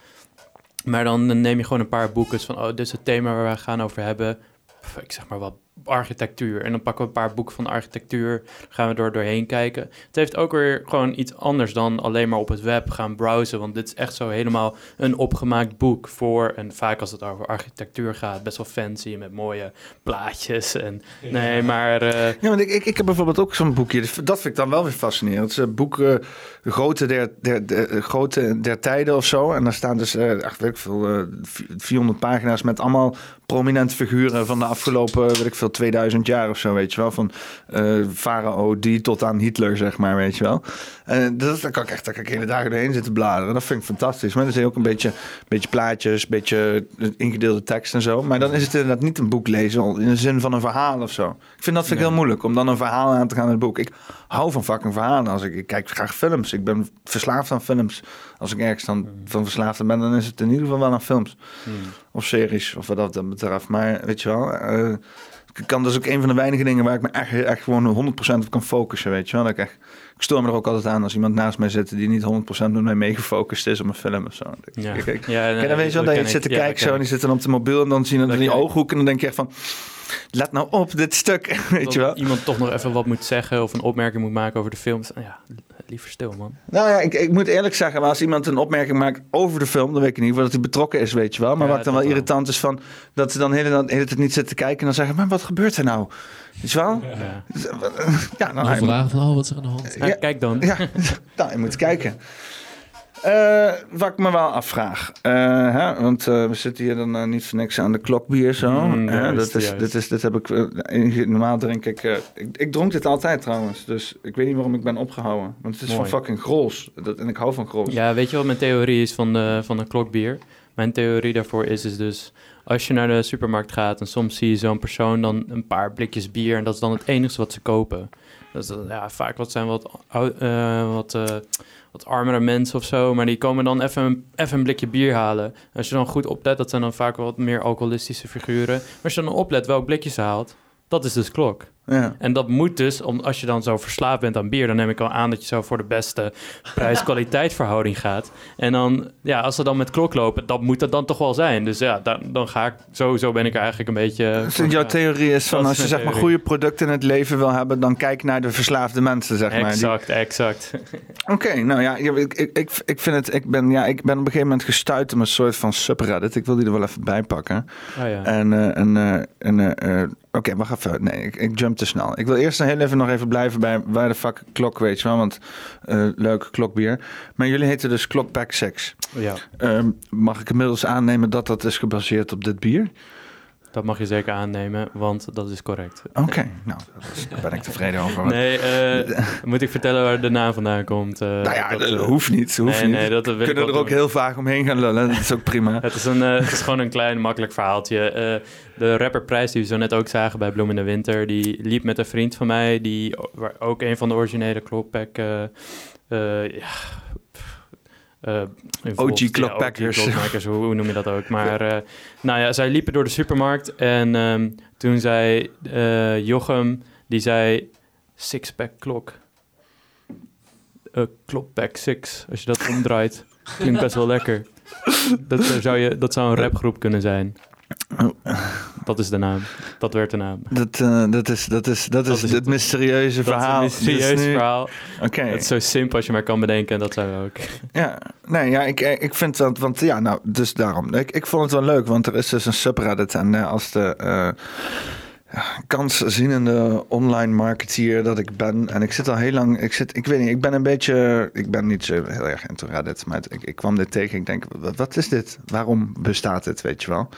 Maar dan neem je gewoon een paar boeken van... Oh, dit is het thema waar we gaan over hebben. Pff, Ik zeg maar wat architectuur. En dan pakken we een paar boeken van architectuur. Gaan we door doorheen kijken. Het heeft ook weer gewoon iets anders dan alleen maar op het web gaan browsen. Want dit is echt zo helemaal een opgemaakt boek voor... En vaak als het over architectuur gaat, best wel fancy met mooie plaatjes. En nee, maar... eh, Ja, want ik, ik, ik heb bijvoorbeeld ook zo'n boekje. Dat vind ik dan wel weer fascinerend. Het is een boek eh, De Grote der, der, der, Grote der Tijden of zo. En daar staan dus eh echt, weet ik veel, eh, 400 pagina's met allemaal prominente figuren van de afgelopen, weet ik veel, 2000 jaar of zo, weet je wel. Van eh Farao die tot aan Hitler, zeg maar, weet je wel. En dat, daar kan ik echt daar kan ik hele dagen doorheen zitten bladeren. Dat vind ik fantastisch. Maar dan zie je ook een beetje, beetje plaatjes, een beetje ingedeelde tekst en zo. Maar dan is het inderdaad niet een boek lezen in de zin van een verhaal of zo. Ik vind dat vind ik heel moeilijk, om dan een verhaal aan te gaan in het boek. Ik hou van fucking verhalen. Als ik, ik kijk graag films. Ik ben verslaafd aan films. Als ik ergens dan van verslaafd ben, dan is het in ieder geval wel aan films. Of series, of wat dat betreft. Maar weet je wel... eh, kan dus ook een van de weinige dingen waar ik me echt, echt gewoon 100% op kan focussen, weet je wel. Dat ik, echt, ik stoor me er ook altijd aan als iemand naast mij zit die niet 100% met mij meegefocust is op een film of zo. Ja, ik- ik- ja, Ken je dat, weet je wel, dat je zit te kijken dat zo en die zit dan op de mobiel en dan zie je dan Dat die ooghoeken en dan denk je echt van, let nou op dit stuk, [laughs] weet Dat je wel. iemand toch nog even wat moet zeggen of een opmerking moet maken over de films. Ja, liever stil, man. Nou ja, ik, ik moet eerlijk zeggen, maar als iemand een opmerking maakt over de film, dan weet ik in ieder geval dat hij betrokken is, weet je wel. Maar Ja, wat dan wel irritant is van, dat ze dan de hele, hele tijd niet zitten te kijken en dan zeggen, maar wat gebeurt er nou? Weet je wel? Ja. Ja, nou, Dan vragen van, oh, wat is er aan de hand? Ja, Kijk dan. Ja, [laughs] nou, je moet kijken. Eh, wat ik me wel afvraag. eh, hè, want eh, we zitten hier dan niet voor niks aan de klokbier zo. Mm, hè, dat is, dit is, dit heb ik, normaal drink ik, ik... Ik dronk dit altijd trouwens. Dus ik weet niet waarom ik ben opgehouden. Want het is Mooi. van fucking grols. Dat, en ik hou van grols. Ja, weet je wat mijn theorie is van de, van de klokbier? Mijn theorie daarvoor is, is dus... Als je naar de supermarkt gaat en soms zie je zo'n persoon dan een paar blikjes bier... en dat is dan het enige wat ze kopen. Dat ja, vaak wat zijn wat, eh, wat, eh, wat armere mensen of zo... maar die komen dan even even een blikje bier halen. Als je dan goed oplet, dat zijn dan vaak wat meer alcoholistische figuren. Maar als je dan oplet welk blikje ze haalt, dat is dus klok. Ja. En dat moet dus, om, als je dan zo verslaafd bent aan bier, dan neem ik al aan dat je zo voor de beste prijs-kwaliteit [laughs] verhouding gaat. En dan, ja, als ze dan met klok lopen, dat moet het dan toch wel zijn. Dus ja, dan, dan ga ik, sowieso ben ik er eigenlijk een beetje... Dus jouw theorie is van Dat als je zeg maar goede producten in het leven wil hebben, dan kijk naar de verslaafde mensen, zeg maar. Die- Exact, exact. [laughs] Oké, nou ja, ik, ik, ik, ik vind het, ik ben, ja, ik ben op een gegeven moment gestuurd om een soort van subreddit. Ik wil die er wel even bij pakken. Oh ja. En, eh, en, eh, en eh, oké, wacht even. Nee, ik, ik jump te snel. Ik wil eerst heel even nog even blijven bij waar de fuck klok, weet je wel. Want eh, leuk klokbier. Maar jullie heten dus Klokpack 6. ja, Ehm, mag ik inmiddels aannemen dat dat is gebaseerd op dit bier? Dat mag je zeker aannemen, want dat is correct. Oké, nou, daar ben ik tevreden over. Nee, eh, moet ik vertellen waar de naam vandaan komt? eh, nou ja, dat, dat eh, hoeft niet. Hoeft nee, niet. nee, dat We kunnen er ook doen. heel vaag omheen gaan lullen. Dat is ook prima. [laughs] Het is, een, het is gewoon een klein, makkelijk verhaaltje. De rapper Prijs, die we zo net ook zagen bij Bloem in de Winter... die liep met een vriend van mij... die waar ook een van de originele Klokpack... eh eh, eh, involved. Ja. OG hoe, hoe noem je dat ook? Maar eh, nou ja, zij liepen door de supermarkt... en ehm, toen zei eh, Jochem... die zei... Sixpack klok. Eh Klokpack six, als je dat [laughs] omdraait. Klinkt best wel lekker. Dat, zou je, dat zou een rapgroep kunnen zijn. Dat is de naam. Dat werd de naam. Dat, eh, dat is, dat is, dat is is het mysterieuze verhaal. Dat is een mysterieus Dus nu- verhaal. Oké. Het is zo simpel als je maar kan bedenken. En dat zijn we ook. Ja, nee, ja, ik, ik vind dat, want ja, nou, dus daarom. Ik, ik vond het wel leuk, want er is dus een subreddit en eh, als de eh ja, kanszienende online marketeer dat ik ben, en ik zit al heel lang, ik zit, ik weet niet, ik ben een beetje, ik ben niet zo heel erg into Reddit, maar het- ik, ik kwam dit tegen, ik denk, wat, wat is dit? Waarom bestaat dit, weet je wel?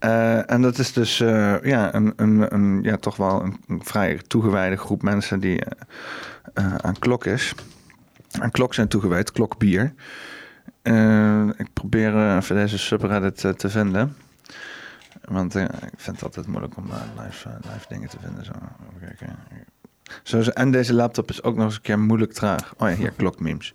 Eh, en dat is dus eh, ja, een, een, een, ja, toch wel een, vrij toegewijde groep mensen die eh, aan klok is. Aan klok zijn toegewijd, klokbier. Ik probeer even deze subreddit te vinden. Want ik vind het altijd moeilijk om live, dingen te vinden. Zo, zo- en deze laptop is ook nog eens een keer moeilijk traag. Oh ja, hier, klokmemes.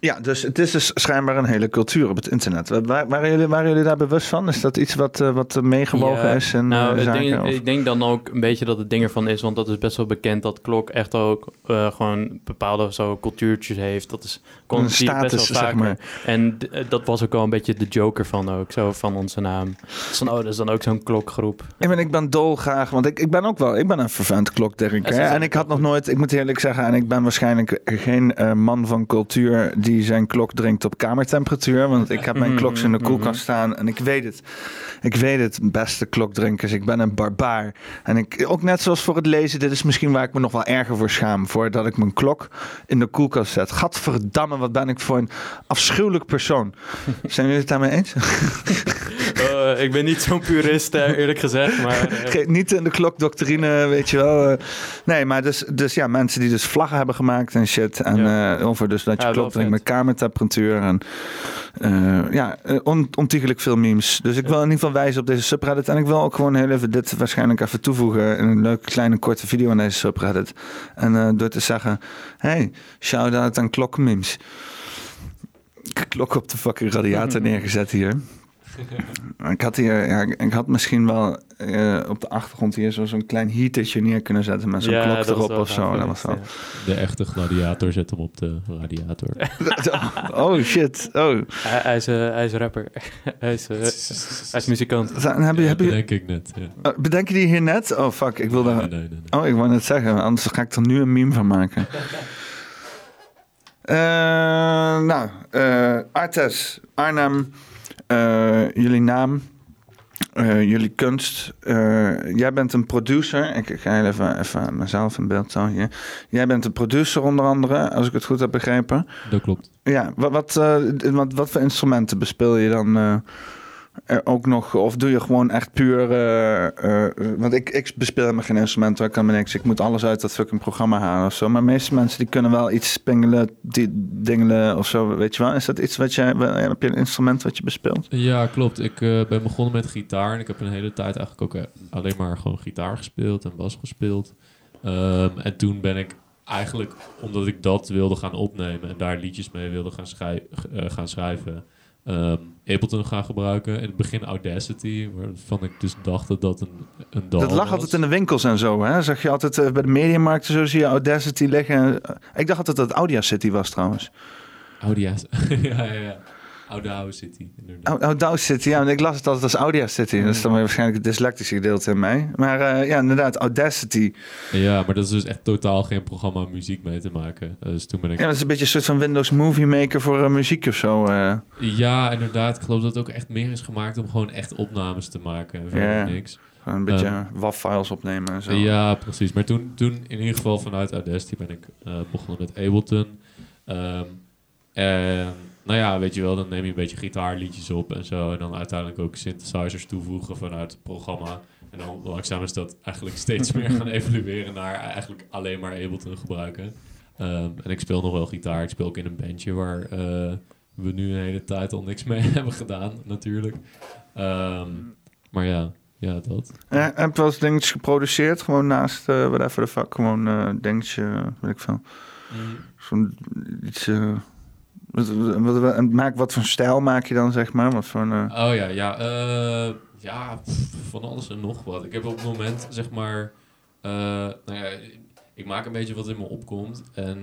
Ja, dus het is dus schijnbaar een hele cultuur op het internet. Wa- Waar, waren, jullie, waren jullie daar bewust van? Is dat iets wat, eh, wat meegewogen Ja, is in nou, eh, zaken? ding- of- ik denk dan ook een beetje dat het ding ervan is, want dat is best wel bekend dat klok echt ook eh, gewoon bepaalde zo cultuurtjes heeft. Dat is Een je best wel status, zeg vaker. maar. En dat was ook wel een beetje de joker van ook, zo van onze naam. Van, oh, dat is dan ook zo'n klokgroep. Ik ben, ik ben dolgraag, want ik, ik ben ook wel, ik ben een vervent klokdrinker. Ja, En ik had nog nooit, ik moet eerlijk zeggen, en ik ben waarschijnlijk geen man van cultuur die zijn klok drinkt op kamertemperatuur. Want ik heb mijn Mhm, kloks in de mhm. koelkast staan en ik weet het. Ik weet het, beste klokdrinkers. Ik ben een barbaar. En ik, ook net zoals voor het lezen, dit is misschien waar ik me nog wel erger voor schaam. Voordat ik mijn klok in de koelkast zet. Gadverdamme, wat ben ik voor een afschuwelijk persoon. Zijn jullie het daarmee eens? [laughs] [laughs] Eh, ik ben niet zo'n purist, eerlijk gezegd, maar... eh, niet in de klokdoctrine, weet je wel. eh. nee, maar dus, dus ja, mensen die dus vlaggen hebben gemaakt en shit. En Ja. over dus dat je Ja, vet. met kamertemperatuur. En ja, on, ontiegelijk veel memes. Dus ik wil in ieder geval wijzen op deze subreddit. En ik wil ook gewoon heel even dit waarschijnlijk even toevoegen in een leuke kleine korte video aan deze subreddit. En door te zeggen, hey, shout-out aan klokmemes. Klok op de fucking radiator neergezet hier. [laughs] Ik had hier, ja, ik had misschien wel eh, op de achtergrond hier zo- zo'n klein heatertje neer kunnen zetten met zo'n ja, klok dat erop of zo. Dat was wel. geweest, De echte gladiator zet hem op de radiator. [laughs] Oh shit. Oh. Hij, hij is, eh, hij is rapper. [laughs] hij, is, eh, hij is muzikant. Zijn- Heb je, Ja, heb je, denk ik net. Ja. oh, bedenk je die hier net? Oh fuck, ik wil daar. Nee, nee, nee, nee. Oh, ik wou net zeggen, anders ga ik er nu een meme van maken. Eh, nou, eh, Artes, Arnhem, eh, jullie naam, eh, jullie kunst. Eh, jij bent een producer. Ik, ik ga even, even mezelf in beeld hier. Jij bent een producer onder andere, als ik het goed heb begrepen. Dat klopt. Ja, wat, wat, eh, wat, wat voor instrumenten bespeel je dan eh, ook nog? Of doe je gewoon echt puur... eh, eh, want ik, ik bespeel helemaal geen instrument, hoor. ik kan me niks. Ik moet alles uit dat fucking programma halen of zo. Maar de meeste mensen die kunnen wel iets pingelen, die dingelen of zo, weet je wel. Is dat iets wat jij... Heb je een instrument wat je bespeelt? Ja, klopt. Ik eh, ben begonnen met gitaar en ik heb een hele tijd eigenlijk ook eh, alleen maar gewoon gitaar gespeeld en bas gespeeld. Ehm, en toen ben ik eigenlijk, omdat ik dat wilde gaan opnemen en daar liedjes mee wilde gaan, eh, gaan schrijven, ehm, Ableton gaan gebruiken. In het begin Audacity, waarvan ik dus dacht dat dat een, een dat lag was. altijd in de winkels en zo, hè? Zag je altijd eh, bij de mediamarkten zo, zie je Audacity liggen. Ik dacht altijd dat het Audia City was trouwens. Audia's. [laughs] ja, ja, ja. Audacity, City, inderdaad. Oh, Audacity, ja, want ik las het altijd als Audacity. Dat is dan waarschijnlijk het dyslectische gedeelte in mij. Maar eh, ja, inderdaad, Audacity. Ja, maar dat is dus echt totaal geen programma om muziek mee te maken. Dus toen ben ik Ja, dat is een beetje een soort van Windows Movie Maker voor eh, muziek of zo. eh. Ja, inderdaad. Ik geloof dat het ook echt meer is gemaakt om gewoon echt opnames te maken. En verder Ja. niks. Een beetje WAV-files opnemen en zo. Ja, precies. Maar toen, toen in ieder geval vanuit Audacity ben ik eh, begonnen met Ableton. En nou ja, weet je wel, dan neem je een beetje gitaarliedjes op en zo. En dan uiteindelijk ook synthesizers toevoegen vanuit het programma. En dan langzaam is dat eigenlijk steeds meer gaan [laughs] evolueren naar eigenlijk alleen maar Ableton gebruiken. Ehm, en ik speel nog wel gitaar. Ik speel ook in een bandje waar eh, we nu een hele tijd al niks mee [laughs] hebben gedaan, natuurlijk. Ehm, maar ja, ja, dat. Eh, heb je wel eens dingetjes geproduceerd? Gewoon naast, eh whatever the fuck, gewoon eh dingetje, weet ik veel. Zo'n iets... eh, wat, maak, wat voor stijl maak je dan, zeg maar? Wat voor eh, Oh ja, ja. eh, ja, van alles en nog wat. Ik heb op het moment, zeg maar... eh, nou ja, ik maak een beetje wat in me opkomt. En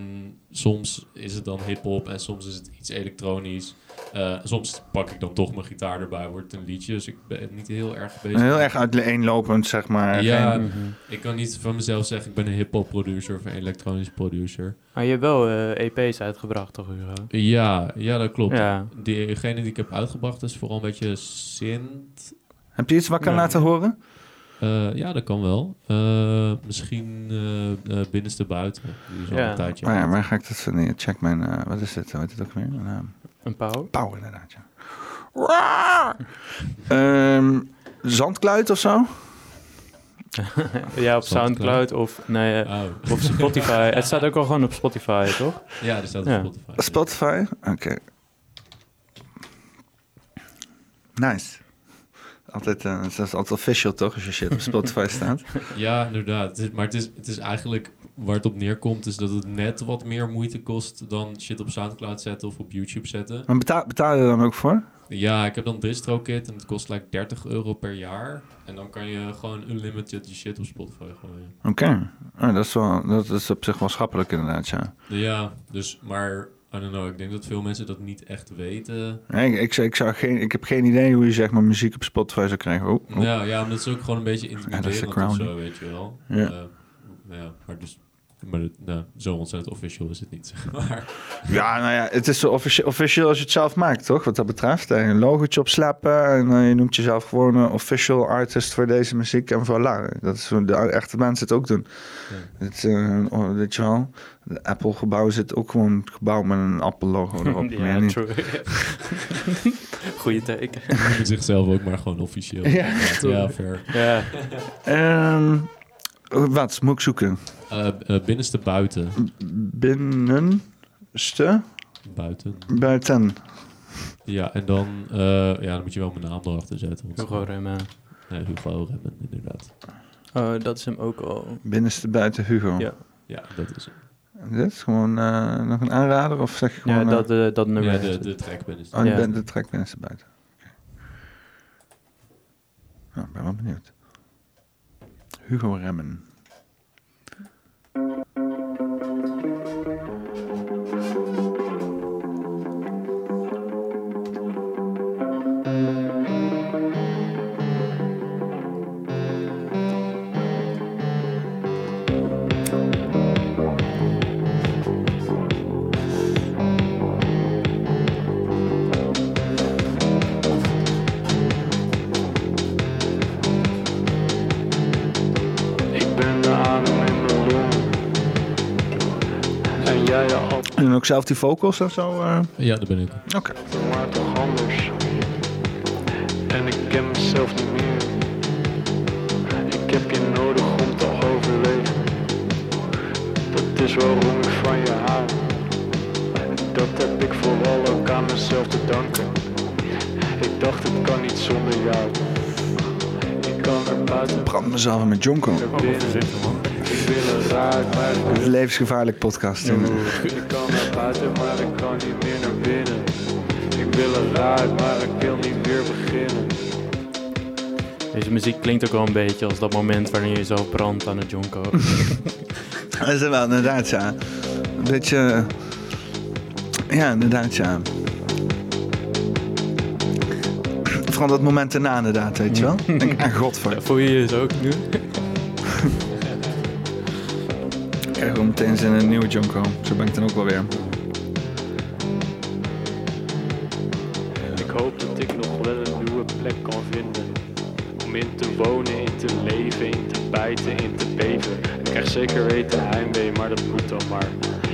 soms is het dan hip-hop en soms is het iets elektronisch. Eh, soms pak ik dan toch mijn gitaar erbij, wordt het een liedje. Dus ik ben niet heel erg bezig. Heel erg uiteenlopend, zeg maar. Ja, Geen- ik kan niet van mezelf zeggen, ik ben een hip-hop producer of een elektronisch producer. Maar je hebt wel eh, EP's uitgebracht, toch, Hugo? Ja, ja, dat klopt. Ja. Diegene die ik heb uitgebracht is vooral een beetje synth. Heb je iets wat kan Ja. laten horen? Eh, ja, dat kan wel. Eh, misschien binnenste buiten. Die is al Ja. een tijdje Oh ja, waar ga ik dat vinden? Check mijn... eh, wat is dit? Hoe heet het ook weer? Een naam. Een pauw? Pauw, inderdaad, ja. Ehm, zandkluit of zo? [laughs] ja, op Soundcloud. Of, nee, eh, Oh, of Spotify. [laughs] het staat ook al gewoon op Spotify, toch? ja, die staat op Ja. Spotify. Spotify? Oké. Nice. Altijd, het is altijd official toch, als je shit op Spotify staat. [laughs] Ja, inderdaad. Maar het is, het is eigenlijk waar het op neerkomt, is dat het net wat meer moeite kost dan shit op Soundcloud zetten of op YouTube zetten. Maar betaal, betaal je er dan ook voor? Ja, ik heb dan DistroKit en het kost like 30 euro per jaar. En dan kan je gewoon unlimited je shit op Spotify gooien. Oké. Oh, dat, is wel, dat is op zich wel schappelijk inderdaad, ja. Ja, dus, maar, I don't know, ik denk dat veel mensen dat niet echt weten. Nee, ik, ik, zou- ik, zou geen, ik heb geen idee hoe je zeg maar muziek op Spotify zou krijgen. Oh, oh. Ja, ja, maar dat is ook gewoon een beetje dat is de intimiderend crown. of zo, weet je wel. Ja. Eh, ja, maar dus... Maar het- nou, zo ontzettend official is het niet, zeg maar. Ja, nou ja, het is zo officie- officieel als je het zelf maakt, toch? Wat dat betreft. Eh, Een logootje opslappen en eh, je noemt jezelf gewoon een official artist voor deze muziek. En voilà. Dat is hoe de echte mensen het ook doen. Ja. Het, eh, oh, weet je wel, de Apple-gebouw zit ook gewoon het gebouw met een Apple-logo erop. [laughs] meer ja, niet. true. [laughs] Goeie teken. Zichzelf ook maar gewoon officieel. Ja. ja fair. ja. Ehm, wat moet ik zoeken? Eh, eh, binnenste buiten. Binnenste Buiten. buiten. Ja, en dan, eh, ja, dan moet je wel mijn naam erachter zetten. want- Hugo Remmen. Nee, Hugo Remmen, inderdaad. Oh, dat is hem ook al. Binnenste buiten Hugo. Ja. Ja, dat is het. Dit is gewoon eh, nog een aanrader of zeg je gewoon... Ja, dat, eh, dat nummer. Ja, de, de track binnenste. Oh, Ja. de track binnenste buiten. Oké. Nou, ik ben wel benieuwd. Hugo Remmen. En ook zelf die vocals of zo? eh? Ja, dat ben ik. Oké. maar toch anders. En ik ken mezelf niet meer. Ik heb je nodig om te overleven. Dat is waarom ik van je hou. Dat heb ik vooral ook aan mezelf te danken. Ik dacht het kan niet zonder jou. Ik kan er buiten Brand mezelf met Jonko. naar binnen. Ik wil eruit, maar ik Een levensgevaarlijk podcast. Ik kan naar buiten, maar ik kan niet meer naar binnen. Ik wil eruit, maar ik wil niet weer beginnen. Deze muziek klinkt ook wel een beetje als dat moment wanneer je jezelf brandt aan het jonko. [laughs] Dat is het wel, inderdaad, ja. Een beetje... Ja, inderdaad, ja. Vooral dat moment erna, inderdaad, weet je wel. [laughs] Ik Denk, aan god voor. Voel je je zo ook nu? Ik krijg wel meteen zin in een nieuwe Jonko. Zo ben ik dan ook wel weer. Ik hoop dat ik nog wel een nieuwe plek kan vinden. Om in te wonen, in te leven, in te bijten, in te beven. Ik krijg zeker weten heimwee, maar dat moet dan maar.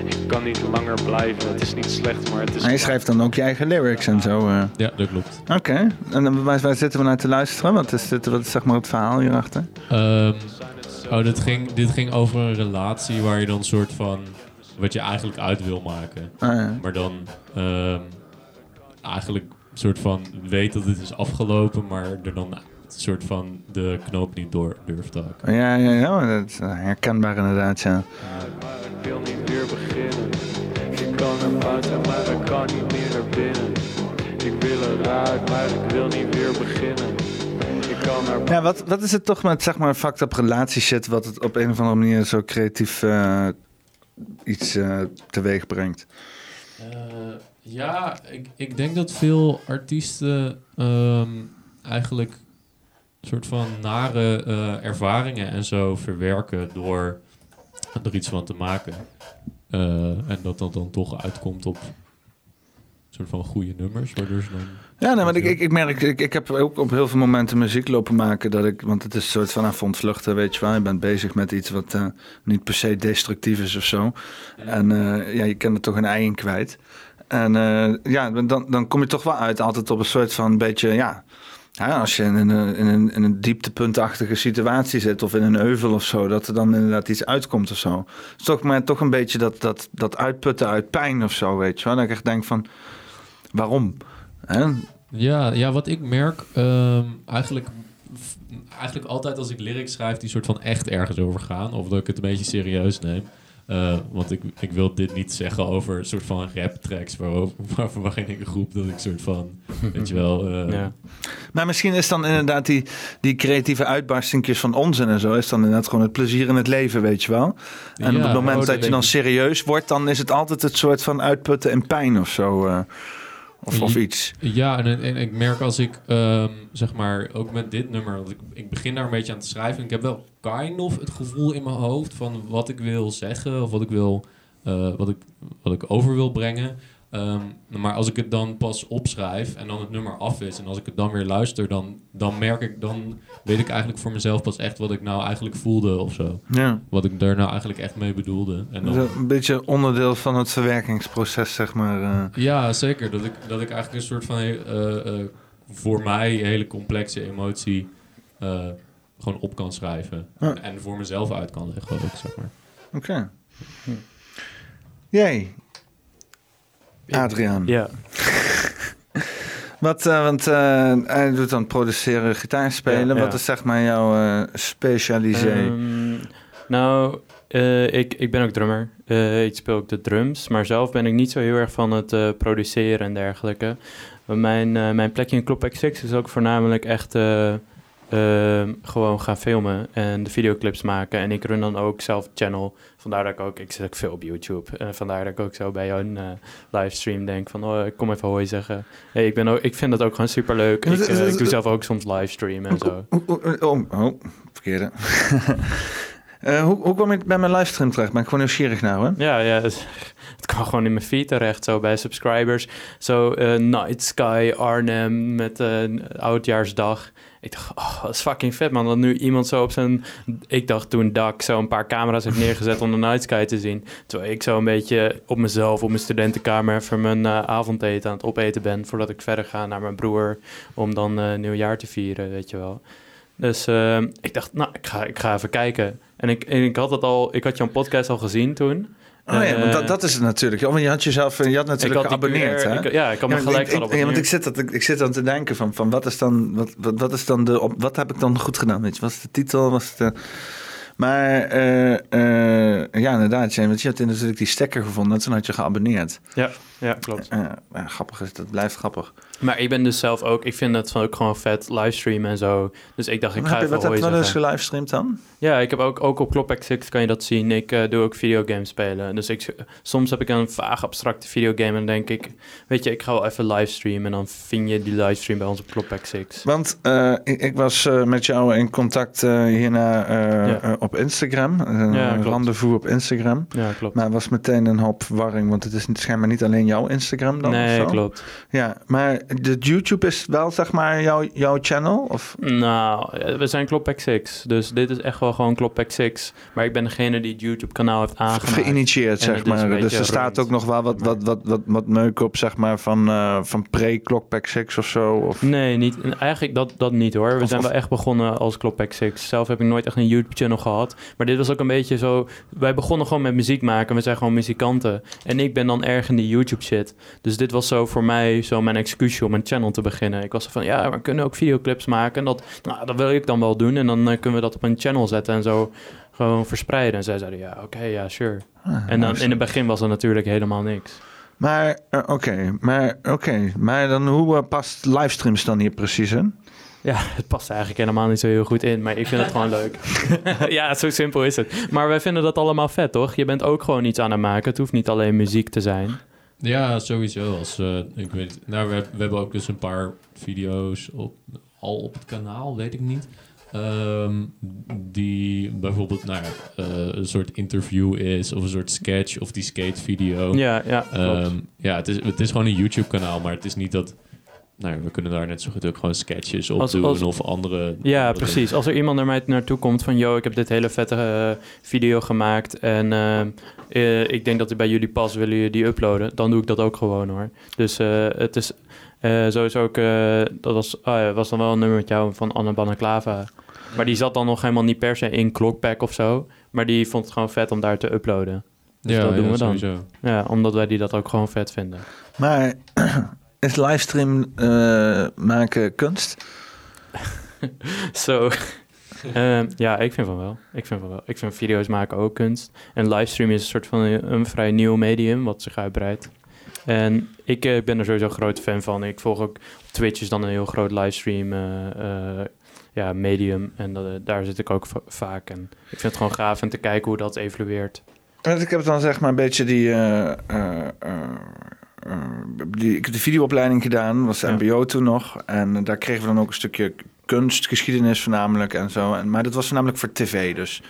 Ik kan niet langer blijven, het is niet slecht, maar het is... Maar je schrijft dan ook je eigen lyrics en zo. eh. Ja, dat klopt. Oké. En dan, waar, waar zitten we naar te luisteren? Wat is, dit, wat is zeg maar het verhaal hierachter? Ehm, oh, dit ging, dit ging over een relatie waar je dan soort van... Wat je eigenlijk uit wil maken. Ah, ja. Maar dan ehm, eigenlijk soort van weet dat het is afgelopen, maar er dan soort van de knoop niet door durft te hakken. Ja, ja, ja, dat is herkenbaar inderdaad, ja. Maar ik wil niet weer beginnen. Ik kan naar buiten, maar ik kan niet meer naar binnen. Ik wil eruit, maar ik wil niet weer beginnen. Ja, wat, wat is het toch met zeg maar fucked up relatieshit wat het op een of andere manier zo creatief eh, iets eh, teweeg brengt? Eh, ja, ik, ik denk dat veel artiesten ehm, eigenlijk een soort van nare eh, ervaringen en zo verwerken door er iets van te maken. Eh, en dat dat dan toch uitkomt op een soort van goede nummers, waardoor ze dan... Ja, nee, maar ik, ik, ik merk, ik, ik heb ook op heel veel momenten muziek lopen maken dat ik, want het is een soort van avondvluchten, weet je wel. Je bent bezig met iets wat eh, niet per se destructief is of zo. En eh, ja, je kan er toch een ei in kwijt. En eh, ja, dan, dan kom je toch wel uit altijd op een soort van beetje, ja... Ja, als je in een, in, een, in een dieptepuntachtige situatie zit of in een euvel of zo, dat er dan inderdaad iets uitkomt of zo. Het is toch, maar toch een beetje dat, dat, dat uitputten uit pijn of zo, weet je wel. Dat ik echt denk van, waarom? Hè? Ja, ja, wat ik merk, ehm, eigenlijk, eigenlijk altijd als ik lyrics schrijf die soort van echt ergens over gaan, of dat ik het een beetje serieus neem. eh, want ik, ik wil dit niet zeggen over een soort van rap tracks waarover, waarvan waarin ik een groep dat ik soort van, weet je wel, eh, Ja. Maar misschien is dan inderdaad die, die creatieve uitbarstingjes van onzin en zo... is dan inderdaad gewoon het plezier in het leven, weet je wel. En Ja, op het moment oh, dat, dat je dan serieus wordt... dan is het altijd het soort van uitputten en pijn of zo. eh, of, iets. Ja, en, en ik merk als ik, ehm, zeg maar, ook met dit nummer, want ik, ik begin daar een beetje aan te schrijven. En ik heb wel kind of het gevoel in mijn hoofd van wat ik wil zeggen of wat ik wil, eh, wat ik, wat ik over wil brengen. Ehm, maar als ik het dan pas opschrijf en dan het nummer af is en als ik het dan weer luister, dan, dan merk ik, dan weet ik eigenlijk voor mezelf pas echt wat ik nou eigenlijk voelde of zo. Ja. Wat ik daar nou eigenlijk echt mee bedoelde. En dan, Een beetje onderdeel van het verwerkingsproces, zeg maar. eh. Ja, zeker. Dat ik, dat ik eigenlijk een soort van eh, eh, voor mij hele complexe emotie gewoon op kan schrijven. Ja. En voor mezelf uit kan leggen ook, zeg maar. Oké. Jij, Adriaan. Ja. [laughs] Wat, eh, want eh, hij doet dan produceren, gitaar spelen. Ja, ja. Wat is zeg maar jouw specialisé? Ehm, nou, ik, ik ben ook drummer. Ik speel ook de drums. Maar zelf ben ik niet zo heel erg van het produceren en dergelijke. Mijn, mijn plekje in Club X6 is ook voornamelijk echt eh, ehm, gewoon gaan filmen en de videoclips maken. En ik run dan ook zelf channel. Vandaar dat ik ook, ik zit ook veel op YouTube. En vandaar dat ik ook zo bij jouw eh, livestream denk van, oh, ik kom even hoi zeggen. Hey, ik, ben ook, ik vind dat ook gewoon super leuk. Ik, eh, ik doe zelf ook soms livestream en zo. Oh, oh, verkeerde. [laughs] Eh, hoe, hoe kwam je bij mijn livestream terecht? Ben ik gewoon nieuwsgierig nou, hè? Ja, ja het, het kwam gewoon in mijn feed terecht, zo bij subscribers. Zo Night Sky Arnhem met een oudjaarsdag. Ik dacht, oh, dat is fucking vet man. Dat nu iemand zo op zijn, ik dacht toen dak, zo een paar camera's heeft neergezet om de Night Sky te zien. Terwijl ik zo een beetje op mezelf, op mijn studentenkamer, even mijn eh, avondeten aan het opeten ben. Voordat ik verder ga naar mijn broer om dan eh, nieuwjaar te vieren, weet je wel. Dus eh, ik dacht, nou, ik ga, ik ga even kijken. En ik, en ik had het al, ik had jouw podcast al gezien toen. Oh ja, want Eh, dat, dat is het natuurlijk. Oh, want je had jezelf, je had natuurlijk had geabonneerd, hè? ik- ja, ik had me Ja, gelijk ik, ik, ja, want ik zit, dat, ik, ik zit aan te denken van, van wat is dan, wat, wat, wat is dan de, op, wat heb ik dan goed gedaan? Weet je, wat is de titel? Was het de, maar eh, eh, ja, inderdaad, Jane, want je hebt natuurlijk die stekker gevonden en toen had je geabonneerd. Ja, ja, klopt. Ja, grappig is, dat blijft grappig. Maar ik ben dus zelf ook, ik vind het ook gewoon vet livestreamen en zo. Dus ik dacht, ik ga heb je, even wat heb je wel eens gelivestreamd dan? Ja, ik heb ook, ook op Klopx 6 kan je dat zien. Ik eh, doe ook videogames spelen. Dus ik, soms heb ik een vaag abstracte videogame en dan denk ik, weet je, ik ga wel even livestreamen. En dan vind je die livestream bij ons op Klopx 6. Want eh, ik, ik was eh, met jou in contact hierna Ja. op Instagram. Ja, klopt. rendezvous op Instagram. Ja, klopt. Maar het was meteen een hoop verwarring, want het is schijnbaar niet alleen jouw Instagram dan? of nee, klopt. Ja, maar de YouTube is wel zeg maar jouw, jouw channel? Of? Nou, we zijn Klopx 6. Dus dit is echt wel gewoon Klopx 6. Maar ik ben degene die het YouTube-kanaal heeft aangemaakt. Geïnitieerd, zeg maar. Dus er staat ook nog wel wat, wat, wat, wat, wat meuk op, zeg maar, van, eh, van pre-Clockpack 6 of zo? Of... Nee, niet, eigenlijk dat, dat niet hoor. We Of- zijn of- wel echt begonnen als Kloppack 6. Zelf heb ik nooit echt een YouTube-channel gehad. Maar dit was ook een beetje zo... Wij begonnen gewoon met muziek maken. We zijn gewoon muzikanten. En ik ben dan erg in die YouTube-shit. Dus dit was zo voor mij zo mijn excuusje om een channel te beginnen. Ik was van, ja, we kunnen ook videoclips maken. En dat, nou, dat wil ik dan wel doen. En dan eh, kunnen we dat op een channel zetten en zo gewoon verspreiden. En zij zeiden, ja, oké, ja, sure. Ah, En dan in het begin was er natuurlijk helemaal niks. Maar, eh, oké, maar, oké. maar dan hoe eh, past livestreams dan hier precies in? Ja, [laughs] het past eigenlijk helemaal niet zo heel goed in, maar ik vind het gewoon [laughs] leuk. [laughs] ja, zo simpel is het. Maar wij vinden dat allemaal vet, toch? Je bent ook gewoon iets aan het maken. Het hoeft niet alleen muziek te zijn. Ja, sowieso. Als, eh, ik weet, nou, we, we hebben ook dus een paar video's op, al op het kanaal, weet ik niet. Ehm, die bijvoorbeeld nou eh, een soort interview is of een soort sketch of die skate video. Ja, ja. Ehm, ja het, is, het is gewoon een YouTube kanaal, maar het is niet dat... Nou, ja, we kunnen daar net zo goed ook gewoon sketches op Als- doen als- of andere... Ja, andere precies. Als er iemand naar mij naartoe komt van... yo, ik heb dit hele vette eh, video gemaakt... en eh, eh, ik denk dat die bij jullie past, willen jullie die uploaden? Dan doe ik dat ook gewoon, hoor. Dus eh, het is eh, sowieso ook... eh, dat was, oh ja, was dan wel een nummer met jou van Anne Banaklava. Maar die zat dan nog helemaal niet per se in Clockpack of zo. Maar die vond het gewoon vet om daar te uploaden. Dus Ja, dat doen ja, we dan. sowieso. Ja, omdat wij die dat ook gewoon vet vinden. Maar [clears throat] is livestream eh, maken kunst? [laughs] Zo. Ehm, ja, ik vind van wel. Ik vind van wel. Ik vind video's maken ook kunst. En livestream is een soort van een, een vrij nieuw medium wat zich uitbreidt. En ik eh, ben er sowieso een groot fan van. Ik volg ook op Twitch is dan een heel groot livestream eh, ja, medium. En dat, daar zit ik ook va- vaak. En ik vind het gewoon gaaf en te kijken hoe dat evolueert. Ik heb dan zeg maar een beetje die, die ik heb de videoopleiding gedaan, was. MBO toen nog. En daar kregen we dan ook een stukje kunst, geschiedenis voornamelijk en zo. En, maar dat was voornamelijk voor tv, dus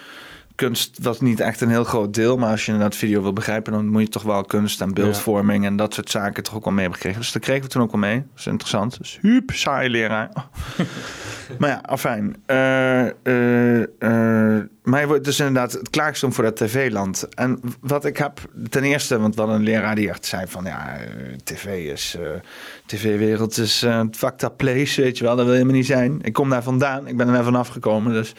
kunst was niet echt een heel groot deel. Maar als je inderdaad video wil begrijpen, dan moet je toch wel kunst en beeldvorming en dat soort zaken toch ook wel mee hebben gekregen. Dus dat kregen we toen ook wel mee. Dat is interessant. Super saai leraar. [laughs] Maar ja, afijn. Maar je wordt dus inderdaad het klaargestoomd voor dat tv-land. En wat ik heb, ten eerste, want hadden een leraar die echt zei van... ja, tv is... tv-wereld is eh fucked up place, weet je wel. Dat wil je helemaal niet zijn. Ik kom daar vandaan. Ik ben er net vanaf gekomen, dus...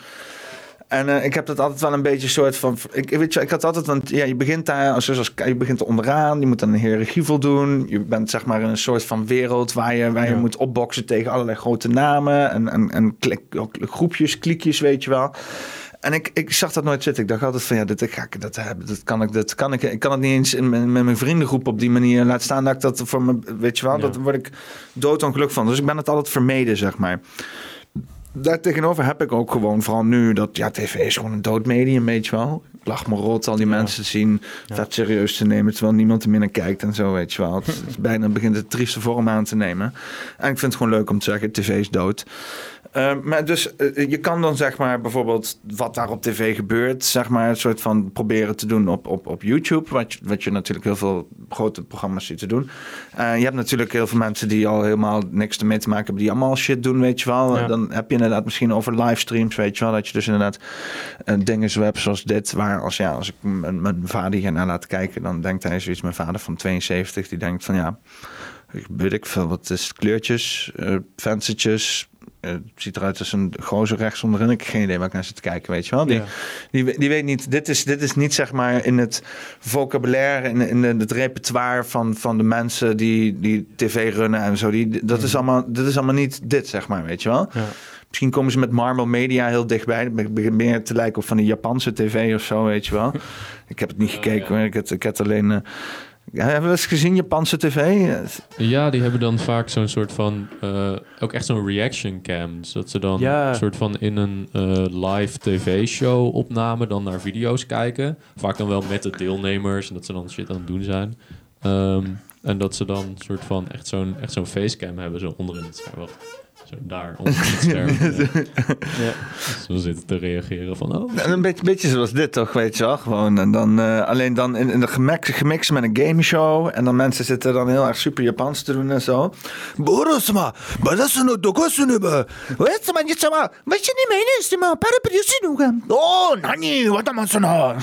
En eh, ik heb dat altijd wel een beetje soort van. Ik, weet je, ik had altijd, want ja, je begint daar, als, als, je begint er onderaan, je moet aan een hiërarchie voldoen. Je bent zeg maar in een soort van wereld waar je, waar je Ja. moet opboksen tegen allerlei grote namen en, en, en klik, groepjes, kliekjes, weet je wel. En ik, ik zag dat nooit zitten. Ik dacht altijd van ja, dit ga ik dat hebben. Dat kan ik. Dat kan ik. Ik kan het niet eens in mijn, met mijn vriendengroep op die manier laten staan. Dat ik dat voor me, weet je wel, Ja. dat word ik doodongelukkig van. Dus ik ben het altijd vermeden, zeg maar. Daartegenover heb ik ook gewoon, vooral nu, dat ja, tv is gewoon een dood medium, weet je wel. Ik lach me rot, al die Ja. mensen zien, Ja. vet serieus te nemen, terwijl niemand er meer naar kijkt en zo, weet je wel. Het, [laughs] is bijna begint het trieste vorm aan te nemen. En ik vind het gewoon leuk om te zeggen, tv is dood. Eh, maar dus eh, je kan dan zeg maar bijvoorbeeld wat daar op tv gebeurt, zeg maar een soort van proberen te doen op, op, op YouTube, wat je, wat je natuurlijk heel veel grote programma's ziet te doen. Eh, je hebt natuurlijk heel veel mensen die al helemaal niks ermee te maken hebben, die allemaal shit doen, weet je wel. Ja. Dan heb je inderdaad misschien over livestreams, weet je wel, dat je dus inderdaad eh, dingen zo hebt zoals dit, waar als, ja, als ik mijn, vader hier naar laat kijken, dan denkt hij zoiets, mijn vader van 72, die denkt van ja, ik weet ik veel, wat is het, kleurtjes, venstertjes, het ziet eruit als een gozer rechts onderin. Ik heb geen idee waar ik naar zit te kijken, weet je wel. Die, Ja. die, we- die weet niet, dit is, dit is niet zeg maar in het vocabulaire, in, in de- het repertoire van, van de mensen die, die tv runnen en zo. Die, dat is allemaal, dit is allemaal niet dit, zeg maar, weet je wel. Ja. Misschien komen ze met Marvel Media heel dichtbij. Het begint meer te lijken op van die Japanse tv of zo, weet je wel. [laughs] Ik heb het niet gekeken hoor. Ik heb, ik heb het alleen... eh, ja, hebben we eens gezien Japanse tv? Ja, die hebben dan vaak zo'n soort van... eh, ook echt zo'n reaction cam. Dus dat ze dan Ja. een soort van in een eh, live tv-show opname... dan naar video's kijken. Vaak dan wel met de deelnemers. En dat ze dan shit aan het doen zijn. Ehm, en dat ze dan soort van echt zo'n echt zo'n facecam hebben. Zo onderin het scherm. Zo daar, [laughs] onder het scherm. [laughs] ja. Zo zitten te reageren van... Oh, Nou, Een beetje, beetje zoals dit toch, weet je wel. Gewoon, en dan, eh, alleen dan in, in de gemak, gemixt met een gameshow. En dan mensen zitten dan heel erg super Japans te doen en zo. Borosma, je maar, niet maar. Wat je niet meeneemt, is maar parapriusinuga. Oh, nani, wat dan zo nou?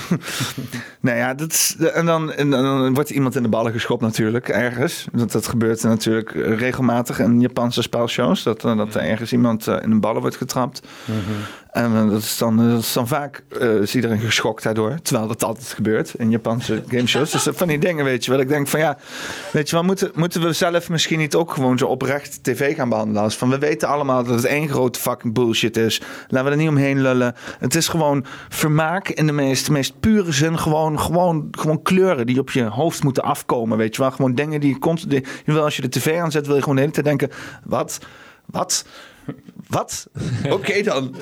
Nou ja, dat is, en, dan, en dan wordt iemand in de ballen geschopt natuurlijk, ergens. Dat, dat gebeurt natuurlijk regelmatig in Japanse spelshows. Dat, eh, dat er ergens iemand eh, in de ballen wordt getrapt. En eh, dat is dan, eh, dat is dan vaak, is iedereen geschokt daardoor. Terwijl dat altijd gebeurt in Japanse gameshows. Dus van die dingen, weet je wel. Ik denk van ja, weet je wel, moeten, moeten we zelf misschien niet ook gewoon zo oprecht tv gaan behandelen? Als van, we weten allemaal dat het één grote fucking bullshit is. Laten we er niet omheen lullen. Het is gewoon vermaak in de meest, meest pure zin. Gewoon, gewoon, gewoon kleuren die op je hoofd moeten afkomen, weet je wel. Gewoon dingen die je constant... die- als je de tv aanzet, wil je gewoon de hele tijd denken, wat... Wat? wat? Oké dan.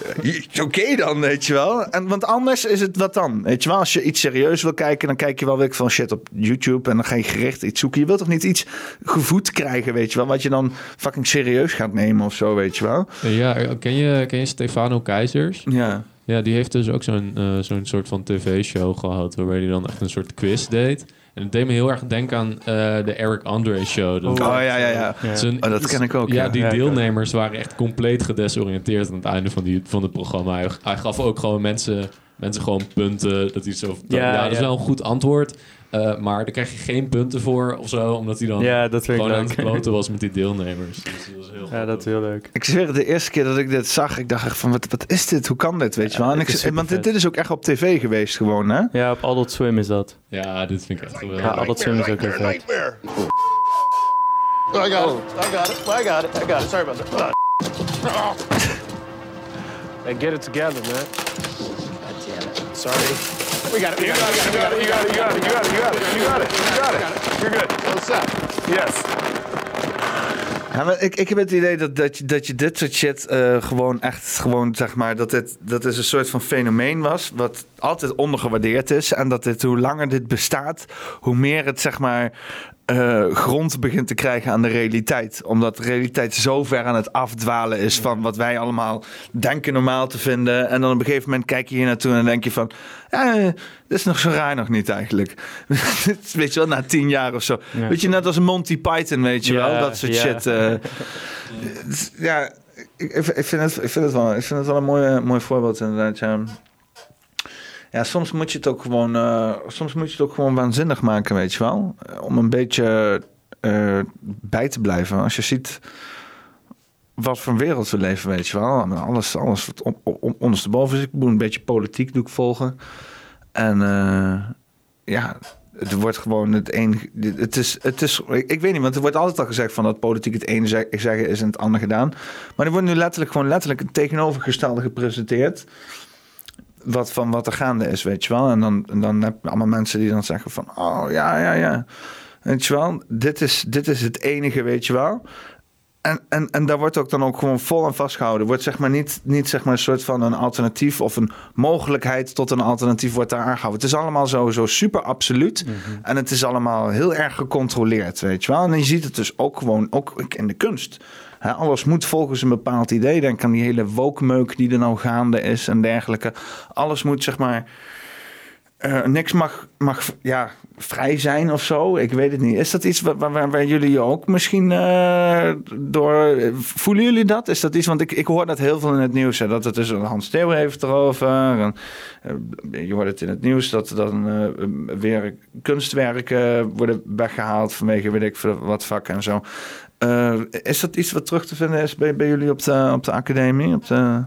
Oké dan, weet je wel. En, want anders is het wat dan? Weet je wel, als je iets serieus wil kijken, dan kijk je wel weer van shit op YouTube en dan ga je gericht iets zoeken. Je wilt toch niet iets gevoed krijgen, weet je wel, wat je dan fucking serieus gaat nemen of zo, weet je wel? Ja, ken je, ken je Stefano Keizers? Ja. Ja, die heeft dus ook zo'n eh, zo'n soort van tv-show gehad... waarbij hij dan echt een soort quiz deed. En het deed me heel erg denken aan eh, de Eric Andre show. Dat Oh ja, ja, ja. Ja. zijn- Oh, dat ken ik ook, Ja, ja. die deelnemers waren echt compleet gedesoriënteerd aan het einde van, die, van het programma. Hij, hij gaf ook gewoon mensen, mensen gewoon punten. Dat hij zo, ja, Ja, dat is ja. wel een goed antwoord. Eh, maar daar krijg je geen punten voor of zo, omdat hij dan Ja, dat vind ik gewoon aan het kloten was [laughs] met die deelnemers. Dus dat was heel Ja, dat is heel leuk. Ik zweer het, de eerste keer dat ik dit zag, ik dacht echt van, wat, wat is dit? Hoe kan dit, weet je wel? En ik, is want dit, is ook echt op tv geweest gewoon, hè? Ja, op Adult Swim is dat. Ja, dit vind ik echt geweldig. Ja, Adult Swim is ook heel vet. Oh, I got it. I got it. I got it. I got it. Sorry about that. Hey, get it together, man. Sorry. We got it. We got it. We got it. You got it. You got it. You got it. You got it. You got it. You got it. You got it. You're good. What's up? Yes. Ja, maar ik, ik heb het idee dat, dat, je, dat je dit soort shit eh, gewoon echt, gewoon zeg maar, dat dit, dat is een soort van fenomeen was, wat altijd ondergewaardeerd is. En dat dit, hoe langer dit bestaat, hoe meer het zeg maar eh, grond begint te krijgen aan de realiteit. Omdat de realiteit zo ver aan het afdwalen is van wat wij allemaal denken normaal te vinden. En dan op een gegeven moment kijk je hier naartoe en denk je van, eh, dit is nog zo raar nog niet eigenlijk. [laughs] weet je wel, na tien jaar of zo. Ja. Weet je, net als Monty Python, weet je Ja, wel, dat soort ja. shit. eh, [laughs] ja, ik, ik, ik vind het, ik vind het wel, ik vind het wel een mooi, mooi voorbeeld inderdaad. Ja. Ja, soms moet je het ook gewoon, eh, soms moet je het ook gewoon waanzinnig maken, weet je wel, Eh, om een beetje eh, bij te blijven. Als je ziet wat voor een wereld we leven, weet je wel, alles, alles wat om, om, ondersteboven is. Ik moet een beetje politiek doe ik volgen en ja. Het wordt gewoon het enige. Het is, het is, ik, weet niet, want er wordt altijd al gezegd van dat politiek het ene zeg- zeggen is en het andere gedaan. Maar er wordt nu letterlijk gewoon letterlijk het tegenovergestelde gepresenteerd. Wat van wat er gaande is, weet je wel. En dan, en dan heb je allemaal mensen die dan zeggen van, oh ja, ja, ja. Weet je wel, dit is, dit is het enige, weet je wel. En, en, en daar wordt ook dan ook gewoon vol aan vastgehouden. Wordt zeg maar niet, niet zeg maar een soort van een alternatief of een mogelijkheid tot een alternatief wordt daar aangehouden. Het is allemaal zo, zo super absoluut. En het is allemaal heel erg gecontroleerd, weet je wel. En je ziet het dus ook gewoon, ook in de kunst. Alles moet volgens een bepaald idee. Denk aan die hele wokmeuk die er nou gaande is en dergelijke. Alles moet zeg maar... eh, niks mag, mag ja, vrij zijn of zo. Ik weet het niet. Is dat iets waar, waar, waar jullie je ook misschien eh, door... Voelen jullie dat? Is dat iets... Want ik, ik hoor dat heel veel in het nieuws. Hè, dat het dus Hans Steeuw heeft erover. En, eh, je hoort het in het nieuws dat dan weer kunstwerken worden weggehaald... vanwege weet ik wat vak en zo. Eh, is dat iets wat terug te vinden is bij, bij jullie op de, op de academie? Op de,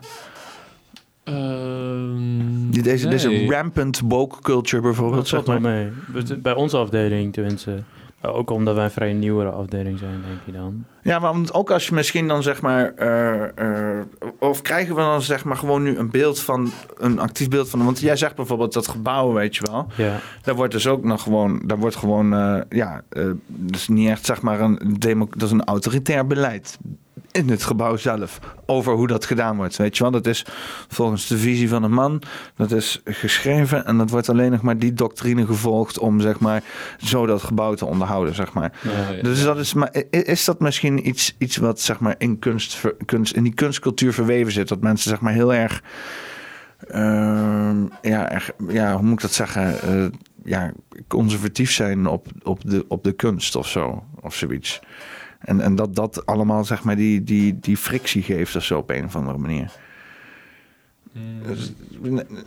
Ehm, die- deze, nee. deze rampant woke culture bijvoorbeeld, Dat zeg maar. mee. Bij- Bij onze afdeling tenminste. Maar Ook omdat wij een vrij nieuwere afdeling zijn, denk je dan. Ja, want ook als je misschien dan zeg maar... eh, eh, of krijgen we dan zeg maar gewoon nu een beeld van... Een actief beeld van... Want jij zegt bijvoorbeeld dat gebouw, weet je wel. Ja, Daar wordt dus ook nog gewoon... Daar wordt gewoon... eh, ja, eh dus niet echt zeg maar een... Demo, dat is een autoritair beleid in het gebouw zelf over hoe dat gedaan wordt. Weet je wel, dat is volgens de visie van een man, dat is geschreven en dat wordt alleen nog maar die doctrine gevolgd om zeg maar zo dat gebouw te onderhouden, zeg maar. Ja, ja. Dus dat is, maar is dat misschien iets, iets wat zeg maar in kunst, kunst, in die kunstcultuur verweven zit, dat mensen zeg maar heel erg, ehm, ja, erg, ja, hoe moet ik dat zeggen, Eh, ja, conservatief zijn op, op, de, op de kunst of zo, of zoiets. En, en dat dat allemaal zeg maar die, die, die frictie geeft of zo op een of andere manier. Dus,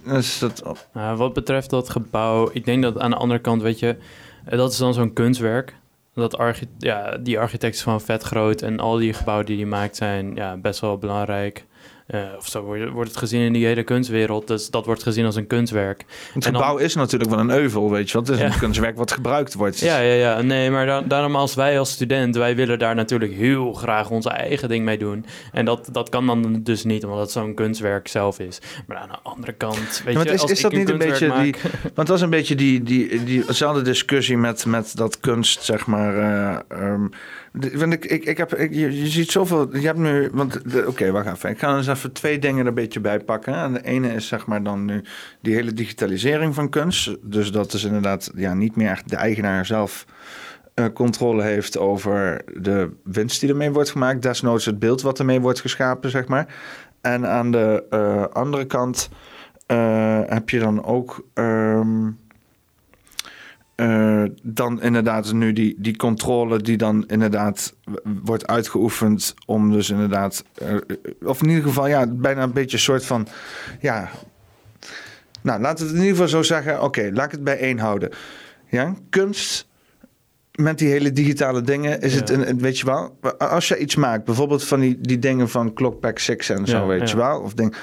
dus dat, wat betreft dat gebouw, ik denk dat aan de andere kant, weet je, eh, dat is dan zo'n kunstwerk. Dat archi ja, die architect is gewoon vet groot en al die gebouwen die hij maakt zijn ja, best wel belangrijk. Eh, of zo wordt, het gezien in die hele kunstwereld. Dus dat wordt gezien als een kunstwerk. Het dan- gebouw is natuurlijk wel een euvel, weet je wel. Het is Ja. een kunstwerk wat gebruikt wordt. Ja, ja, ja. Nee, maar da- daarom als wij als student, wij willen daar natuurlijk heel graag onze eigen ding mee doen. En dat, dat kan dan dus niet, omdat het zo'n kunstwerk zelf is. Maar aan de andere kant, weet Ja, je, is, als is ik dat niet een beetje die... Want dat is een beetje die, die, die, diezelfde discussie met, met dat kunst, zeg maar... eh, ehm, want ik, ik, ik heb, je, ziet zoveel... Je hebt nu... want Oké, wacht even. Ik ga eens even twee dingen er een beetje bij pakken. En de ene is zeg maar dan nu die hele digitalisering van kunst. Dus dat is inderdaad ja, niet meer echt de eigenaar zelf... eh, controle heeft over de winst die ermee wordt gemaakt. Desnoods het beeld wat ermee wordt geschapen, zeg maar. En aan de eh, andere kant eh, heb je dan ook ehm, eh, dan inderdaad nu die, die controle die dan inderdaad wordt uitgeoefend om dus inderdaad, eh, of in ieder geval ja, bijna een beetje een soort van, ja, nou laten we het in ieder geval zo zeggen, oké, laat ik het bij één houden. Ja, kunst met die hele digitale dingen is Ja. het, een, weet je wel, als je iets maakt, bijvoorbeeld van die, die dingen van Clockback 6 en zo, Ja, weet ja. je wel, of ding.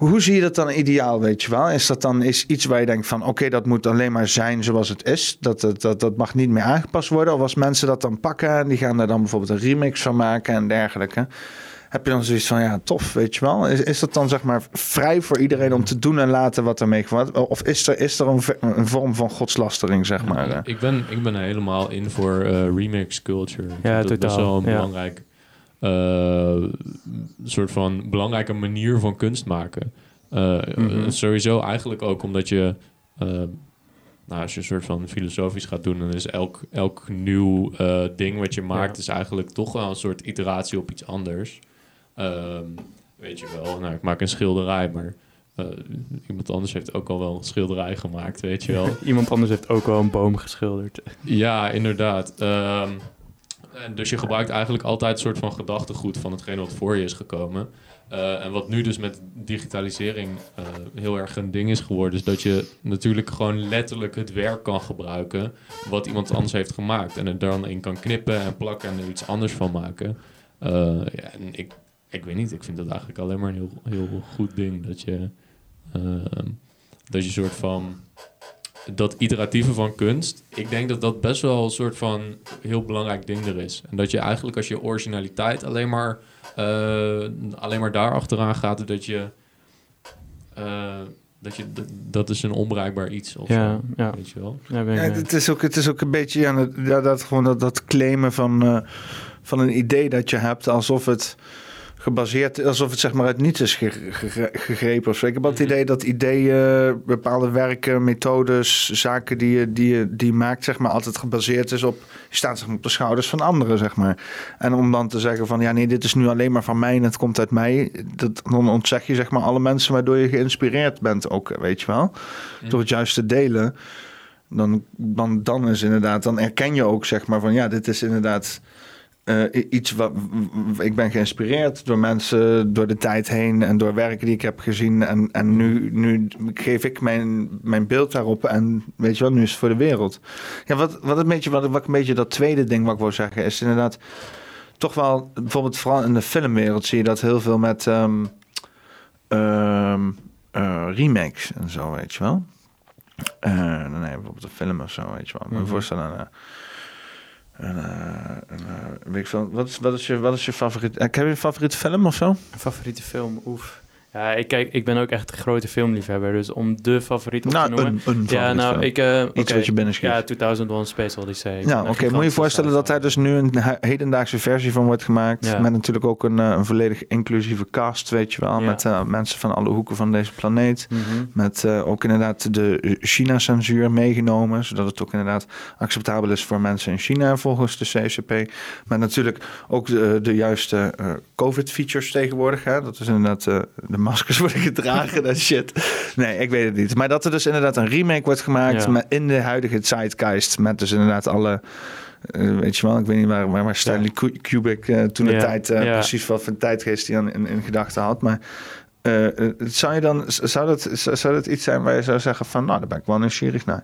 Hoe zie je dat dan ideaal, weet je wel? Is dat dan is iets waar je denkt van... oké, dat moet alleen maar zijn zoals het is. Dat, dat, dat, dat mag niet meer aangepast worden. Of als mensen dat dan pakken... en die gaan daar dan bijvoorbeeld een remix van maken en dergelijke... heb je dan zoiets van, ja, tof, weet je wel? Is, is dat dan zeg maar vrij voor iedereen om te doen en laten wat ermee wordt? Of is er, is er een, vorm van godslastering, zeg maar? eh? Ik ben, ik ben helemaal in voor eh, remix culture. Ja, dat totaal, wel een ja. belangrijk soort van belangrijke manier van kunst maken. Eh, Mhm. eh, sowieso eigenlijk ook omdat je, eh, nou, als je een soort van filosofisch gaat doen, dan is elk, elk nieuw eh, ding wat je maakt, Ja. is eigenlijk toch wel een soort iteratie op iets anders. Ehm, weet je wel, nou, ik maak een schilderij, maar eh, iemand anders heeft ook al wel een schilderij gemaakt, weet je wel. [laughs] Iemand anders heeft ook wel een boom geschilderd. Ja, inderdaad. Ehm, en dus je gebruikt eigenlijk altijd een soort van gedachtegoed van hetgene wat voor je is gekomen. Eh, en wat nu dus met digitalisering eh, heel erg een ding is geworden, is dat je natuurlijk gewoon letterlijk het werk kan gebruiken wat iemand anders heeft gemaakt. En er dan in kan knippen en plakken en er iets anders van maken. Eh, ja, en ik, ik weet niet, ik vind dat eigenlijk alleen maar een heel, heel goed ding. Dat je, ehm, dat je soort van dat iteratieve van kunst, ik denk dat dat best wel een soort van heel belangrijk ding er is. En dat je eigenlijk als je originaliteit alleen maar, eh, alleen maar daar achteraan gaat, dat je, eh, dat je, dat, is een onbereikbaar iets of Ja, zo, ja. weet je wel. Ja, ben ik Ja, het, is ook, het is ook een beetje ja, dat- dat, gewoon dat, dat claimen van, eh, van een idee dat je hebt alsof het gebaseerd alsof het zeg maar uit niets is ge- ge- gegrepen of zo. Ik heb altijd het idee dat ideeën, bepaalde werken, methodes, zaken die je, die je die je maakt, zeg maar, altijd gebaseerd is op, je staat zeg maar, op de schouders van anderen, zeg maar. En om dan te zeggen van, ja nee, dit is nu alleen maar van mij en het komt uit mij, dat, dan ontzeg je zeg maar alle mensen waardoor je geïnspireerd bent ook, weet je wel. Door het juist te delen dan, dan, dan is inderdaad, dan erken je ook zeg maar van ja, dit is inderdaad eh, iets wat ik ben geïnspireerd door mensen door de tijd heen en door werken die ik heb gezien. En, en nu, nu geef ik mijn, mijn beeld daarop en weet je wel, nu is het voor de wereld. Ja, wat, wat, een beetje, wat, wat een beetje dat tweede ding wat ik wil zeggen is inderdaad toch wel, bijvoorbeeld vooral in de filmwereld zie je dat heel veel met eh, remakes en zo, weet je wel. Dan heb je bijvoorbeeld een film of zo, weet je wel. Mhm. voorstellen, eh, een, eh, een, eh, weet ik veel, wat, is, wat, is je, wat is je favoriet? eh, Heb je een favoriete film of zo? Favoriete film? Oef. Ja, ik, kijk, ik ben ook echt een grote filmliefhebber. Dus om de favoriet op te Nou, noemen... een, een ja, nou, film. ik... eh, Iets wat je binnen schiet. Ja, 2001 Space Odyssey. Nou, oké. Moet je je voorstellen dat daar dus nu een he- hedendaagse versie van wordt gemaakt. Ja. Met natuurlijk ook een, eh, een volledig inclusieve cast, weet je wel. Ja. Met eh, mensen van alle hoeken van deze planeet. Mhm. Met eh, ook inderdaad de China-censuur meegenomen. Zodat het ook inderdaad acceptabel is voor mensen in China volgens de CCP. Maar natuurlijk ook de, de juiste COVID-features tegenwoordig. Hè? Dat is inderdaad de maskers [laughs] worden gedragen, dat shit. Nee, ik weet het niet. Maar dat er dus inderdaad een remake wordt gemaakt Ja. met, in de huidige zeitgeist. Met dus inderdaad alle... eh, weet je wel, ik weet niet waar, waar Stanley Ku- Kubrick eh, toen de Ja, tijd ja. precies wat voor tijdgeest hij aan in, in gedachten had. Maar zou je dan, zou dat, zou dat iets zijn waar je zou zeggen van, nou, daar ben ik wel nieuwsgierig naar?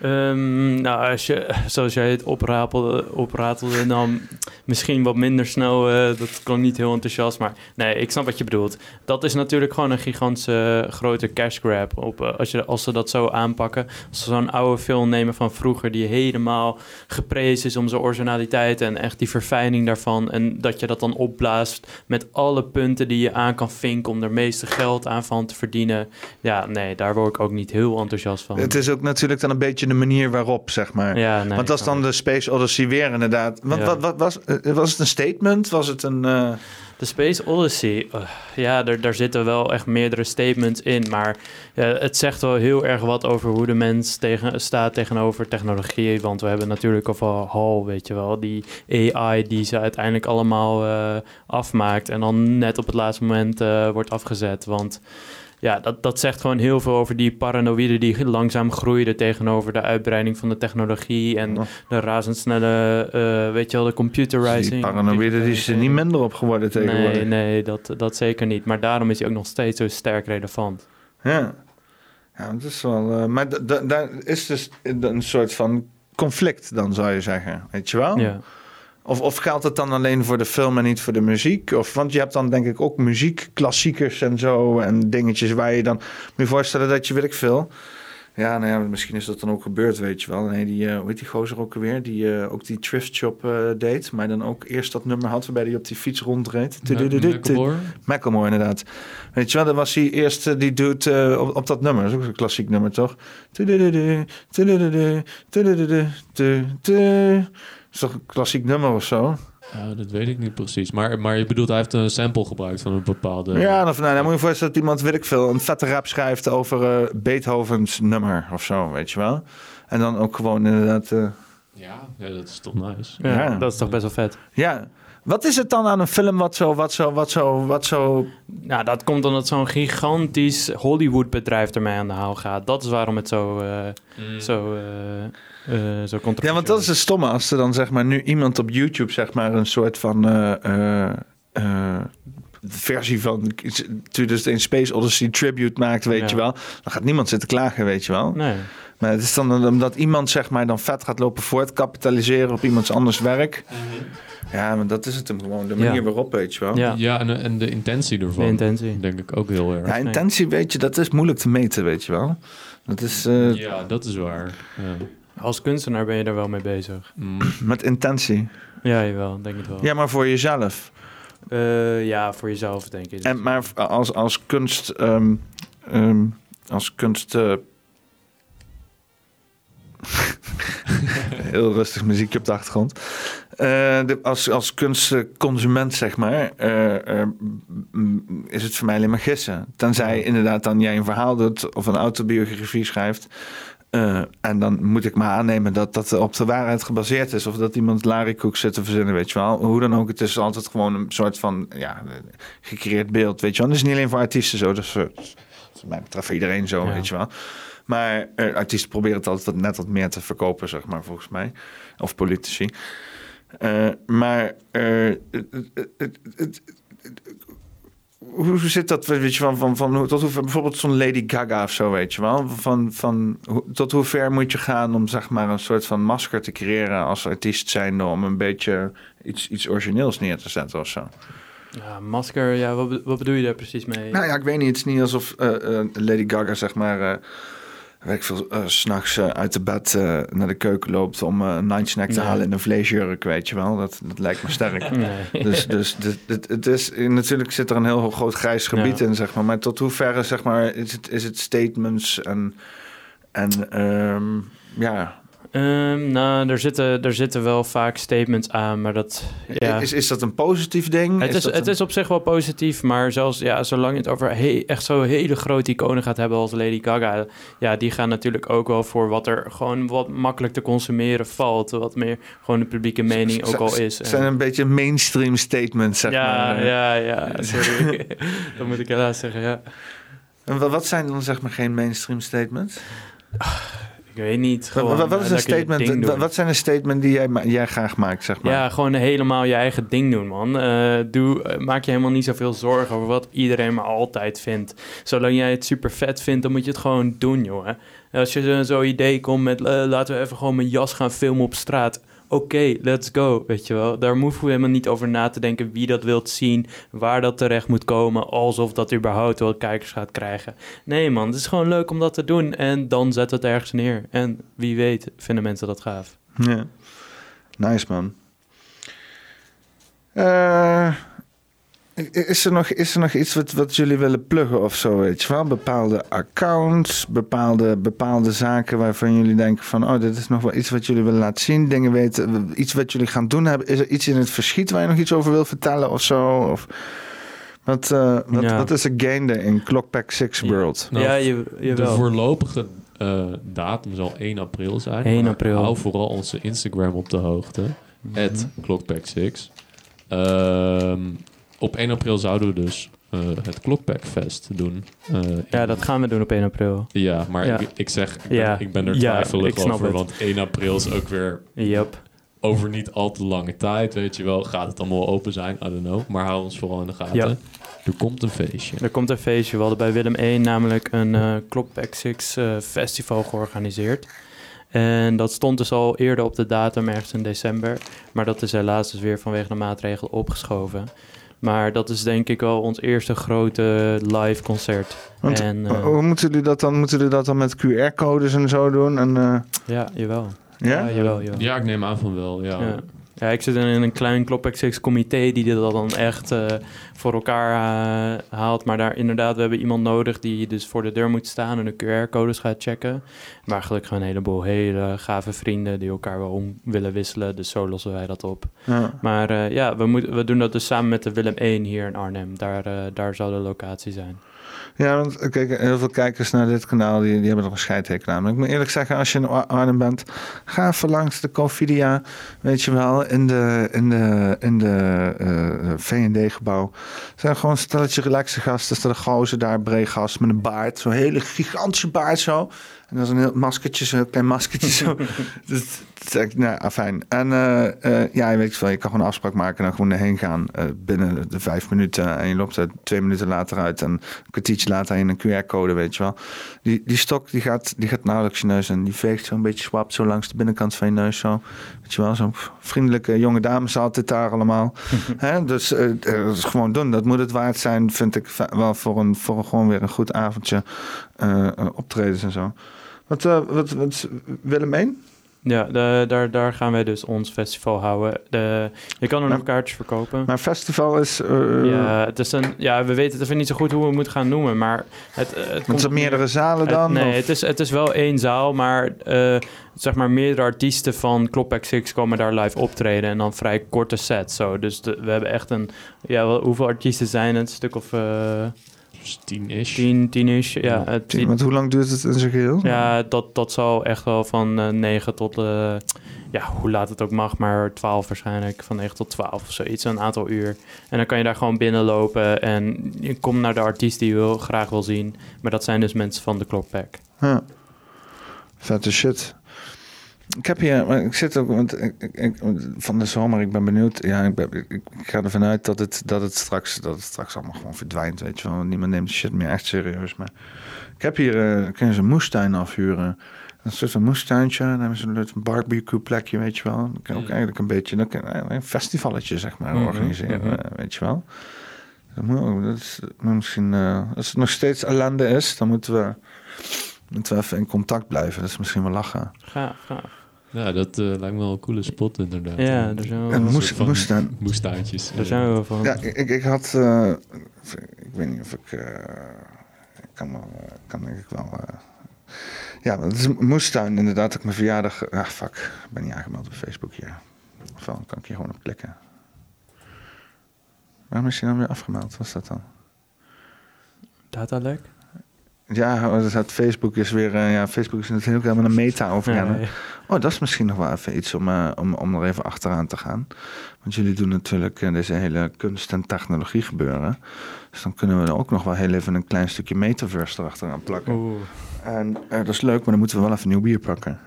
Ehm, nou, als je, zoals jij het opratelde, opratelde dan misschien wat minder snel. eh, dat klonk niet heel enthousiast, maar nee, ik snap wat je bedoelt. Dat is natuurlijk gewoon een gigantische eh, grote cash grab. Op, eh, als, je, als ze dat zo aanpakken. Als ze zo'n oude film nemen van vroeger die helemaal geprezen is om zijn originaliteit en echt die verfijning daarvan. En dat je dat dan opblaast met alle punten die je aan kan vinken om er meeste geld aan van te verdienen. Ja, nee, daar word ik ook niet heel enthousiast van. Het is ook natuurlijk dan een beetje de manier waarop, zeg maar. ja, nee, Want dat is dan de Space Odyssey weer inderdaad. Want Ja. wat, wat was, eh, was het een statement? Was het een... eh, De Space Odyssey, eh, ja, daar, zitten wel echt meerdere statements in. Maar het zegt wel heel erg wat over hoe de mens tegen, staat tegenover technologie. Want we hebben natuurlijk al HAL, weet je wel. Die AI die ze uiteindelijk allemaal afmaakt. En dan net op het laatste moment wordt afgezet. Want ja, dat, dat zegt gewoon heel veel over die paranoïde die langzaam groeiden tegenover de uitbreiding van de technologie. En de razendsnelle, eh, weet je wel, de computerizing. die paranoïde die is er niet minder op geworden tegenwoordig. Nee, nee, dat, dat zeker niet. Maar daarom is hij ook nog steeds zo sterk relevant. Ja. Ja, dat is wel... eh, maar da- da- daar is dus een soort van conflict dan, zou je zeggen. Weet je wel? Ja. Of, of geldt het dan alleen voor de film en niet voor de muziek? Of, want je hebt dan denk ik ook muziek, klassiekers en zo. En dingetjes waar je dan... Moet voorstellen dat je, weet ik veel... Ja, nou ja, misschien is dat dan ook gebeurd, weet je wel. Nee, die, eh hoe heet die gozer ook alweer? Die eh, ook die thrift shop eh, deed. Maar dan ook eerst dat nummer had waarbij hij op die fiets rondreed. Macklemore? Inderdaad. Weet je wel, dan was hij eerst die dude op, op dat nummer. Dat is ook een klassiek nummer, toch? Is toch een klassiek nummer of zo? Ja, dat weet ik niet precies. Maar, maar je bedoelt, hij heeft een sample gebruikt van een bepaalde... Ja, dan, nou, dan moet je voorstellen dat iemand, weet ik veel, een vette rap schrijft over eh, Beethovens nummer of zo, weet je wel. En dan ook gewoon inderdaad... eh, Ja, ja, dat is toch nice. Ja, Ja. dat is toch best wel vet. ja, wat is het dan aan een film wat zo, wat zo, wat zo, wat zo... Nou, dat komt omdat zo'n gigantisch Hollywood-bedrijf ermee aan de haal gaat. Dat is waarom het zo, eh zo, eh eh zo Ja, want dat is het stomme als er dan zeg maar nu iemand op YouTube zeg maar een soort van eh, eh, eh, versie van 2001 Space Odyssey tribute maakt, weet Ja. je wel. Dan gaat niemand zitten klagen, weet je wel. Nee. Maar het is dan omdat iemand zeg maar dan vet gaat lopen voortkapitaliseren op iemands anders werk. Ja, maar dat is het hem gewoon. De manier Ja. waarop, weet je wel. Ja. Ja, en, en de intentie ervan. De intentie. Denk ik ook heel erg. Ja, intentie, weet je, dat is moeilijk te meten, weet je wel. Dat is eh, Ja, dat is waar. Ja. Als kunstenaar ben je er wel mee bezig. Mm. [clears throat] met intentie. Ja, jawel, denk het wel. Ja, maar voor jezelf. Eh, ja, voor jezelf denk ik. En, maar als, als kunst... ehm, ehm, als kunst... eh, [laughs] Heel rustig muziekje op de achtergrond. Eh, de, als, als kunstconsument, zeg maar, eh, eh, is het voor mij alleen maar gissen. Tenzij inderdaad dan jij een verhaal doet of een autobiografie schrijft. en dan moet ik maar aannemen dat dat op de waarheid gebaseerd is. Of dat iemand larikoek zit te verzinnen, weet je wel. Hoe dan ook, het is altijd gewoon een soort van ja, gecreëerd beeld, weet je wel. Dat is niet alleen voor artiesten zo, dat is, dat is wat mij betreft voor iedereen zo, Ja. weet je wel. Maar artiesten proberen het altijd net wat meer te verkopen, zeg maar, volgens mij. Of politici. Eh, maar eh, hoe zit dat, weet je, van, van, van hoe- tot hoever, bijvoorbeeld zo'n Lady Gaga of zo, weet je wel? Van, van, tot hoe ver moet je gaan om, zeg maar, een soort van masker te creëren als artiest zijnde om een beetje iets, iets origineels neer te zetten of zo? Ja, masker, ja, wat, wat bedoel je daar precies mee? Nou ja, ik weet niet. Het is niet alsof eh, eh, Lady Gaga, zeg maar, eh weet ik veel, eh, s'nachts eh, uit de bed eh, naar de keuken loopt om een nine snack te Nee. halen in een vleesjurk, weet je wel. Dat, dat lijkt me sterk. [laughs] Nee. Dus, dus dit, dit- het is, natuurlijk zit er een heel groot grijs gebied Ja. in, zeg maar. Maar tot hoeverre, zeg maar, is het, is het statements en, en ehm, ja. Ehm, nou, er zitten, er zitten wel vaak statements aan, maar dat... Ja. Is, is dat een positief ding? Het is, het een- is op zich wel positief, maar zelfs ja, zolang je het over he- echt zo'n hele grote iconen gaat hebben als Lady Gaga, ja, die gaan natuurlijk ook wel voor wat er gewoon wat makkelijk te consumeren valt, wat meer gewoon de publieke mening ook al is. Het zijn En- een beetje mainstream statements, zeg ja, maar. eh. ja, ja, sorry. [laughs] dat moet ik helaas zeggen, ja. En wa- wat zijn dan, zeg maar, geen mainstream statements? Ik weet niet. Wat, Gewoon, wat- wat eh, is een lekker je statement? Wat, zijn een statement die jij, jij graag maakt, zeg maar? Ja, gewoon helemaal je eigen ding doen, man. Eh, doe, eh, maak je helemaal niet zoveel zorgen over wat iedereen maar altijd vindt. Zolang jij het super vet vindt, dan moet je het gewoon doen, joh. Als je zo- zo'n idee komt met eh, laten we even gewoon mijn jas gaan filmen op straat. Oké, let's go, weet je wel. Daar hoeven we helemaal niet over na te denken wie dat wilt zien, waar dat terecht moet komen, alsof dat überhaupt wel kijkers gaat krijgen. Nee man, het is gewoon leuk om dat te doen en dan zet het ergens neer. En wie weet vinden mensen dat gaaf. Ja. Nice, man. Eh, is, er nog, is er nog iets wat, wat jullie willen pluggen of zo, weet je wel? Bepaalde accounts, bepaalde, bepaalde zaken waarvan jullie denken van... oh, dit is nog wel iets wat jullie willen laten zien, dingen weten, iets wat jullie gaan doen hebben. Is er iets in het verschiet waar je nog iets over wil vertellen of zo? Of, wat, eh, wat, Ja. wat is er gainde in Clockpack 6 World? Nou, ja, je, De voorlopige eh, datum zal 1 april zijn. 1 maar april. Hou vooral onze Instagram op de hoogte. Mhm. At Clockpack6. Ehm, op 1 april zouden we dus eh, het Clockpack Fest doen. Eh, Ja, dat gaan we doen op 1 april. Ja, maar Ja. Ik, ik zeg, ik ben, Ja. ik ben er twijfelig over. Want 1 april is ook weer Yep. over niet al te lange tijd, weet je wel. Gaat het allemaal open zijn? I don't know. Maar hou ons vooral in de gaten. Er komt een feestje. Er komt een feestje. We hadden bij Willem 1 namelijk een 6 eh, festival georganiseerd. En dat stond dus al eerder op de datum, ergens in december. Maar dat is helaas dus weer vanwege de maatregelen opgeschoven. Maar dat is denk ik wel ons eerste grote live concert. Want, en eh, Hoe moeten jullie dat dan? Moeten jullie dat dan met QR-codes en zo doen? En, eh, ja, jawel. ja? jawel, jawel. Ja, ik neem aan van wel, ja. Ja. Ja, ik zit in een klein Clockback 6 comité die dat dan echt eh, voor elkaar eh, haalt. Maar daar inderdaad, we hebben iemand nodig die dus voor de deur moet staan en de QR-codes gaat checken. Maar gelukkig een heleboel hele gave vrienden die elkaar wel om willen wisselen. Dus zo lossen wij dat op. Ja. Maar eh, ja, we, moeten we doen dat dus samen met de Willem 1 hier in Arnhem. Daar, daar zou de locatie zijn. Ja, want eh, kijk, heel veel kijkers naar dit kanaal, die, die hebben er een scheidhekel. Maar ik moet eerlijk zeggen, als je in Ar- Arnhem bent, ga even langs de Confidia, weet je wel, in de, in de, in de eh, V&D-gebouw. Het zijn gewoon stelletje relaxe gasten. Er staat een gozer daar, breed gast met een baard, zo'n hele gigantische baard zo. En dat is een heel maskertje, zo'n heel klein maskertje zo. [laughs] dus, nou, afijn. En eh, eh, ja, je weet wel, je kan gewoon een afspraak maken en dan gewoon erheen gaan eh, binnen de vijf minuten. En je loopt er twee minuten later uit en een kwartiertje later in een QR-code, weet je wel. Die, die stok die gaat, die gaat nauwelijks je neus en die veegt zo'n beetje swap zo langs de binnenkant van je neus zo. Weet je wel, zo'n vriendelijke jonge dames altijd daar allemaal. [laughs] Hè? Dus dat is gewoon doen. Dat moet het waard zijn, vind ik wel voor een, voor een gewoon weer een goed avondje optredens en zo. Wat, eh, wat, wat Willem 1? Ja, de, daar, daar gaan wij dus ons festival houden. De, je kan er nog kaartjes verkopen. Maar festival is... eh, Ja, het is een, ja, we weten het even niet zo goed hoe we het moeten gaan noemen, maar het, eh, het komt op meerdere zalen het- dan? nee, of- het is, het is wel één zaal, maar eh, zeg maar meerdere artiesten van Klopback 6 komen daar live optreden en dan vrij korte sets. Zo. Dus de- we hebben echt een, ja, wel- hoeveel artiesten zijn het? Een stuk of eh Dus tien-ish. tien, tien-ish. Ja, eh, tien- Want hoe lang duurt het in zijn geheel? ja, dat, dat zal echt wel van eh 9 tot, eh, ja, hoe laat het ook mag, maar 12 waarschijnlijk. Van 9 tot 12 of zoiets, een aantal uur. En dan kan je daar gewoon binnenlopen en je komt naar de artiest die je wil, graag wil zien. Maar dat zijn dus mensen van de Clockpack. Ja. Vette shit. Ik heb hier, maar ik zit ook, want van de zomer, ik ben benieuwd. Ja, ik, ben, ik, ga ervan uit dat het, dat, het straks, dat het straks allemaal gewoon verdwijnt, weet je wel. Niemand neemt de shit meer echt serieus. Maar ik heb hier, eh kun je zo'n moestuin afhuren. Een soort van moestuintje, dan hebben ze een barbecue plekje, weet je wel. Dan kan ook eigenlijk een beetje, dan kan je een festivalletje, zeg maar, Mhm, organiseren, mhm. eh, weet je wel. Dat moet ook, dat is, misschien, eh, als het nog steeds ellende is, dan moeten we... Moeten we even in contact blijven. Dat is misschien wel lachen. Gaaf, gaaf. Ja, dat eh, lijkt me wel een coole spot inderdaad. Ja, er zijn wel- En Een moest- van moestuin. Moestuintjes. Daar zijn we wel van. Ja, ik, ik had... eh, ik weet niet of ik... eh, ik kan, wel, kan denk ik wel... ja, het is een moestuin inderdaad. Ik mijn verjaardag... Ah, fuck. Ik ben niet aangemeld op Facebook hier. Ofwel kan ik hier gewoon op klikken. Waarom is hij dan weer afgemeld? Wat is dat dan? Datalek? Ja, oh, dat Facebook is weer... eh, ja, Facebook is natuurlijk helemaal een meta. Ja, ja. Oh, dat is misschien nog wel even iets om, eh, om, om er even achteraan te gaan. Want jullie doen natuurlijk eh, deze hele kunst- en technologie gebeuren. Dus dan kunnen we er ook nog wel heel even een klein stukje metaverse erachteraan plakken. Oeh. En dat is leuk, maar dan moeten we wel even nieuw bier pakken.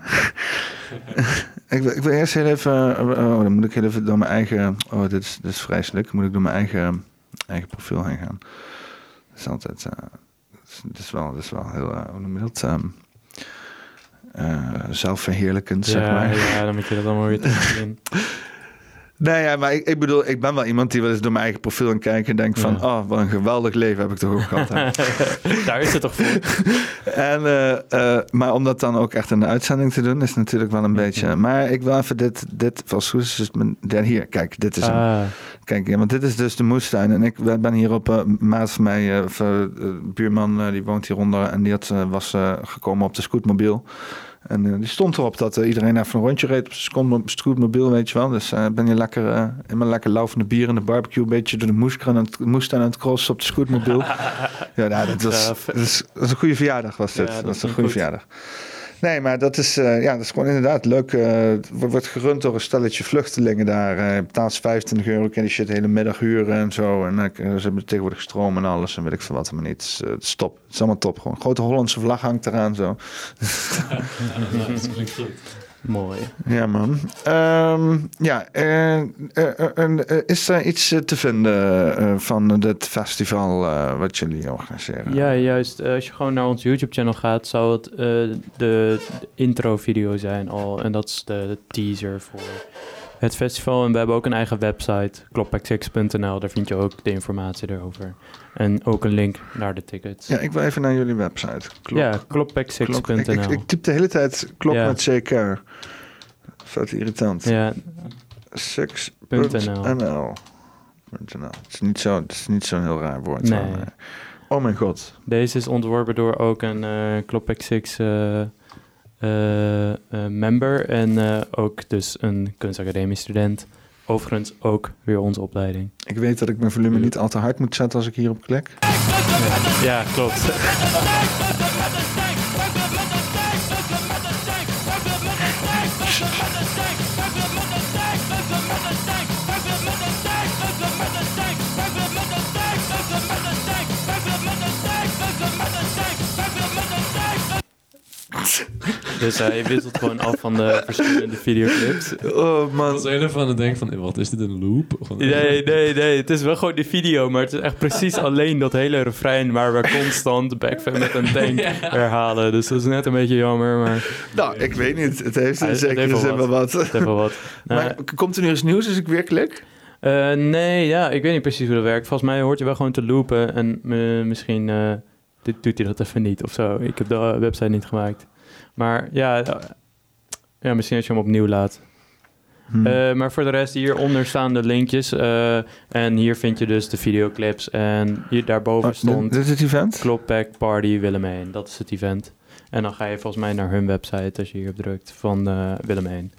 [laughs] ik, wil, ik wil eerst heel even... oh, dan moet ik heel even door mijn eigen... Oh, dit is, dit is vreselijk. Moet ik door mijn eigen, eigen profiel heen gaan. Dat is altijd... dat is- dat is wel, dat is wel heel... eh, hoe noem je dat? Ehm, eh, zelfverheerlijkend, zeg ja, maar. ja, dan moet je dat allemaal weer terugzien. [laughs] Nee, ja, maar ik, ik bedoel, ik ben wel iemand die wel eens door mijn eigen profiel aan kijkt en denkt van, Ja. oh, wat een geweldig leven heb ik toch ook gehad. [laughs] Daar is het toch voor? [laughs] en, eh, eh, maar om dat dan ook echt in de uitzending te doen, is natuurlijk wel een beetje. Maar ik wil even dit, dit was goed. Dus mijn, ja, hier, kijk, dit is hem. Ah, Kijk, ja, want dit is dus de moestuin. En ik ben hier op eh, maat van mij, buurman, die woont hieronder. En die had, was gekomen op de scootmobiel. En eh, die stond erop dat eh, iedereen even een rondje reed op zijn scootmo- scootmobiel, weet je wel. Dus eh, ben je lekker in mijn lekker laufende bier in de barbecue, een beetje door de moestuin aan het, aan het crossen op de scootmobiel. [laughs] ja, nou, dat, was, Gaaf. dat, is, dat is een goede verjaardag was dit. Ja, dat dat is een goede goed. verjaardag. Nee, maar dat is, eh, ja, dat is gewoon inderdaad leuk. eh, het wordt wordt gerund door een stelletje vluchtelingen daar. eh je betaalt 25 euro, kan die shit hele middag huren en zo. En eh, ze hebben tegenwoordig stroom en alles en weet ik veel wat. Maar niet. Het is, eh, top. Het is allemaal top. Gewoon grote Hollandse vlag hangt eraan zo. [laughs] goed. Mooi. Ja, man. Ehm, ja, eh, eh, eh, en, eh, is er iets te vinden eh, van dit festival eh, wat jullie organiseren? Ja, juist. Als je gewoon naar ons YouTube-channel gaat, zou het eh, de, de intro-video zijn al. En dat is de teaser voor het festival. En we hebben ook een eigen website, kloppack6.nl. Daar vind je ook de informatie erover. En ook een link naar de tickets. Ja, ik wil even naar jullie website. Klok- ja, klok- kloppack6.nl. ik, ik, ik typ de hele tijd klok Ja. met CK. Vet irritant. Ja, Six.nl. .nl. .nl. Het is niet zo- het is niet zo'n heel raar woord. Nee. maar- Oh mijn god. Deze is ontworpen door ook een eh Kloppack 6 eh, eh, eh, member en eh, ook dus een kunstacademie-student. Overigens ook weer onze opleiding. Ik weet dat ik mijn volume niet al te hard moet zetten als ik hierop klik. Ja, klopt. [laughs] Dus eh, je wisselt gewoon af van de verschillende videoclips. Oh man. was heel even aan het denken van, eh, wat is dit, een loop? Nee, nee, nee. Het is wel gewoon die video, maar het is echt precies [laughs] alleen dat hele refrein waar we constant backfam met een tank herhalen. Dus dat is net een beetje jammer, maar Nou, ik weet niet. Het heeft in zekere zin wel wat. het heeft wel wat. [laughs] Nou, Maar komt er nu eens nieuws als ik weer klik? eh, nee, ja, ik weet niet precies hoe dat werkt. Volgens mij hoort hij wel gewoon te loopen en eh, misschien eh, dit doet hij dat even niet of zo. Ik heb de eh, website niet gemaakt. Maar ja, ja misschien als je hem opnieuw laat. Hm. Eh, maar voor de rest, hieronder staan de linkjes. eh, en hier vind je dus de videoclips. En hier daarboven Oh, stond dit is het event? Kloppack Party Willemijn. Dat is het event. En dan ga je volgens mij naar hun website als je hierop drukt van eh Willemijn.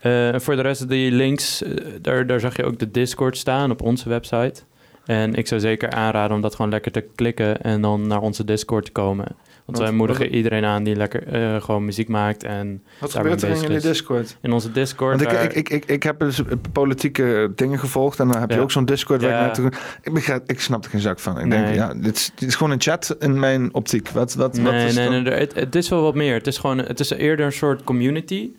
Eh, voor de rest, die links, daar, daar zag je ook de Discord staan op onze website. En ik zou zeker aanraden om dat gewoon lekker te klikken en dan naar onze Discord te komen. Want Wat- wij moedigen wat- iedereen aan die lekker eh, gewoon muziek maakt. En Wat gebeurt er in is. Discord? in onze Discord... Want ik, daar- ik, ik, ik, ik heb dus politieke dingen gevolgd en dan heb je Ja. ook zo'n Discord waar Ja. ik naartoe... Ik, begrijp, ik snap er geen zak van. Ik Nee. denk, ja, dit is, dit is gewoon een chat in mijn optiek. Wat, wat, wat Nee, is nee, nee, er- het, het is wel wat meer. Het is gewoon, het is eerder een soort community.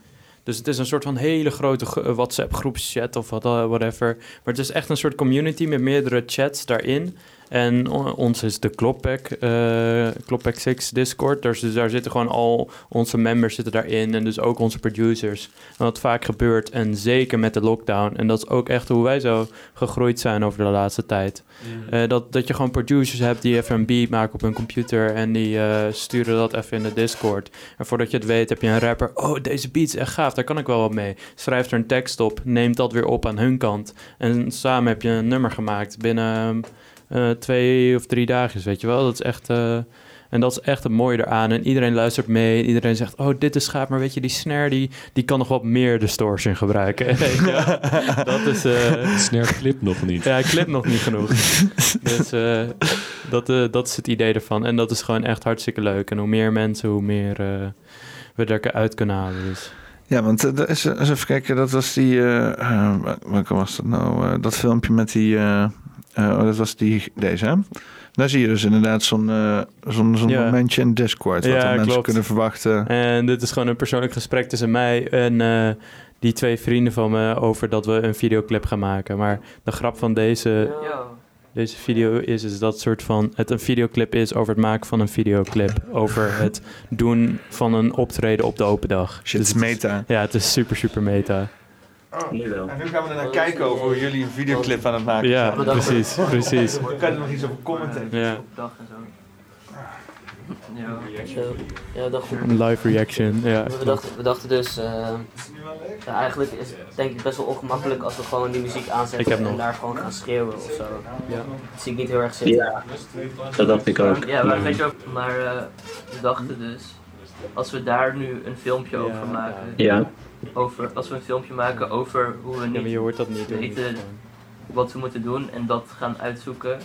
Dus het is een soort van hele grote WhatsApp groepschat of wat, eh, whatever. Maar het is echt een soort community met meerdere chats daarin. En ons is de Kloppack, eh Kloppack 6 Discord. Dus, dus daar zitten gewoon al onze members zitten daarin. En dus ook onze producers. En wat vaak gebeurt, en zeker met de lockdown. En dat is ook echt hoe wij zo gegroeid zijn over de laatste tijd. Eh, dat, dat je gewoon producers hebt die even een beat maken op hun computer en die eh, sturen dat even in de Discord. En voordat je het weet heb je een rapper, oh deze beat is echt gaaf, daar kan ik wel wat mee. Schrijft er een tekst op, neemt dat weer op aan hun kant. En samen heb je een nummer gemaakt binnen eh, twee of drie dagen, weet je wel. Dat is echt... eh, En dat is echt het mooie eraan. En iedereen luistert mee. Iedereen zegt, oh, dit is gaaf. Maar weet je, die snare, die, die kan nog wat meer distortion gebruiken. [laughs] Je? dat is... eh, Snare clip nog niet. ja, klipt nog niet genoeg. [laughs] dus eh, dat, eh, dat is het idee ervan. En dat is gewoon echt hartstikke leuk. En hoe meer mensen, hoe meer eh, we er uit kunnen halen. Dus. Ja, want dat is, even kijken, dat was die, welke was dat nou? Eh, dat filmpje met die, eh, oh, dat was die, deze hè? Daar zie je dus inderdaad zo'n eh, zo'n zo'n Ja. momentje in Discord, wat Ja, mensen klopt. kunnen verwachten. En dit is gewoon een persoonlijk gesprek tussen mij en eh, die twee vrienden van me over dat we een videoclip gaan maken. Maar de grap van deze, deze video is, is dat soort van het een videoclip is over het maken van een videoclip. Over het [laughs] doen van een optreden op de open dag. Shit, Dus het is het is- meta. Ja, het is super, super meta. Nu wel. En nu gaan we er naar kijken over hoe jullie een videoclip aan het maken Ja, zijn. precies, precies. Kan je er nog iets over commenten. Ja, dag en zo. Ja, ja we dachten, een live reaction. Ja, we dachten, we dachten dus, eh, ja, eigenlijk is het denk ik best wel ongemakkelijk als we gewoon die muziek Ik aanzetten heb en nog. daar gewoon gaan schreeuwen of zo. Ja. Dat zie ik niet heel erg zitten. Ja, dat dacht ik ook. Ja, maar weet je ook, maar eh, we dachten dus, als we daar nu een filmpje Ja, over maken, Ja, over, als we een filmpje maken over hoe we Ja, niet je hoort dat niet. hoor. weten wat we moeten doen en dat gaan uitzoeken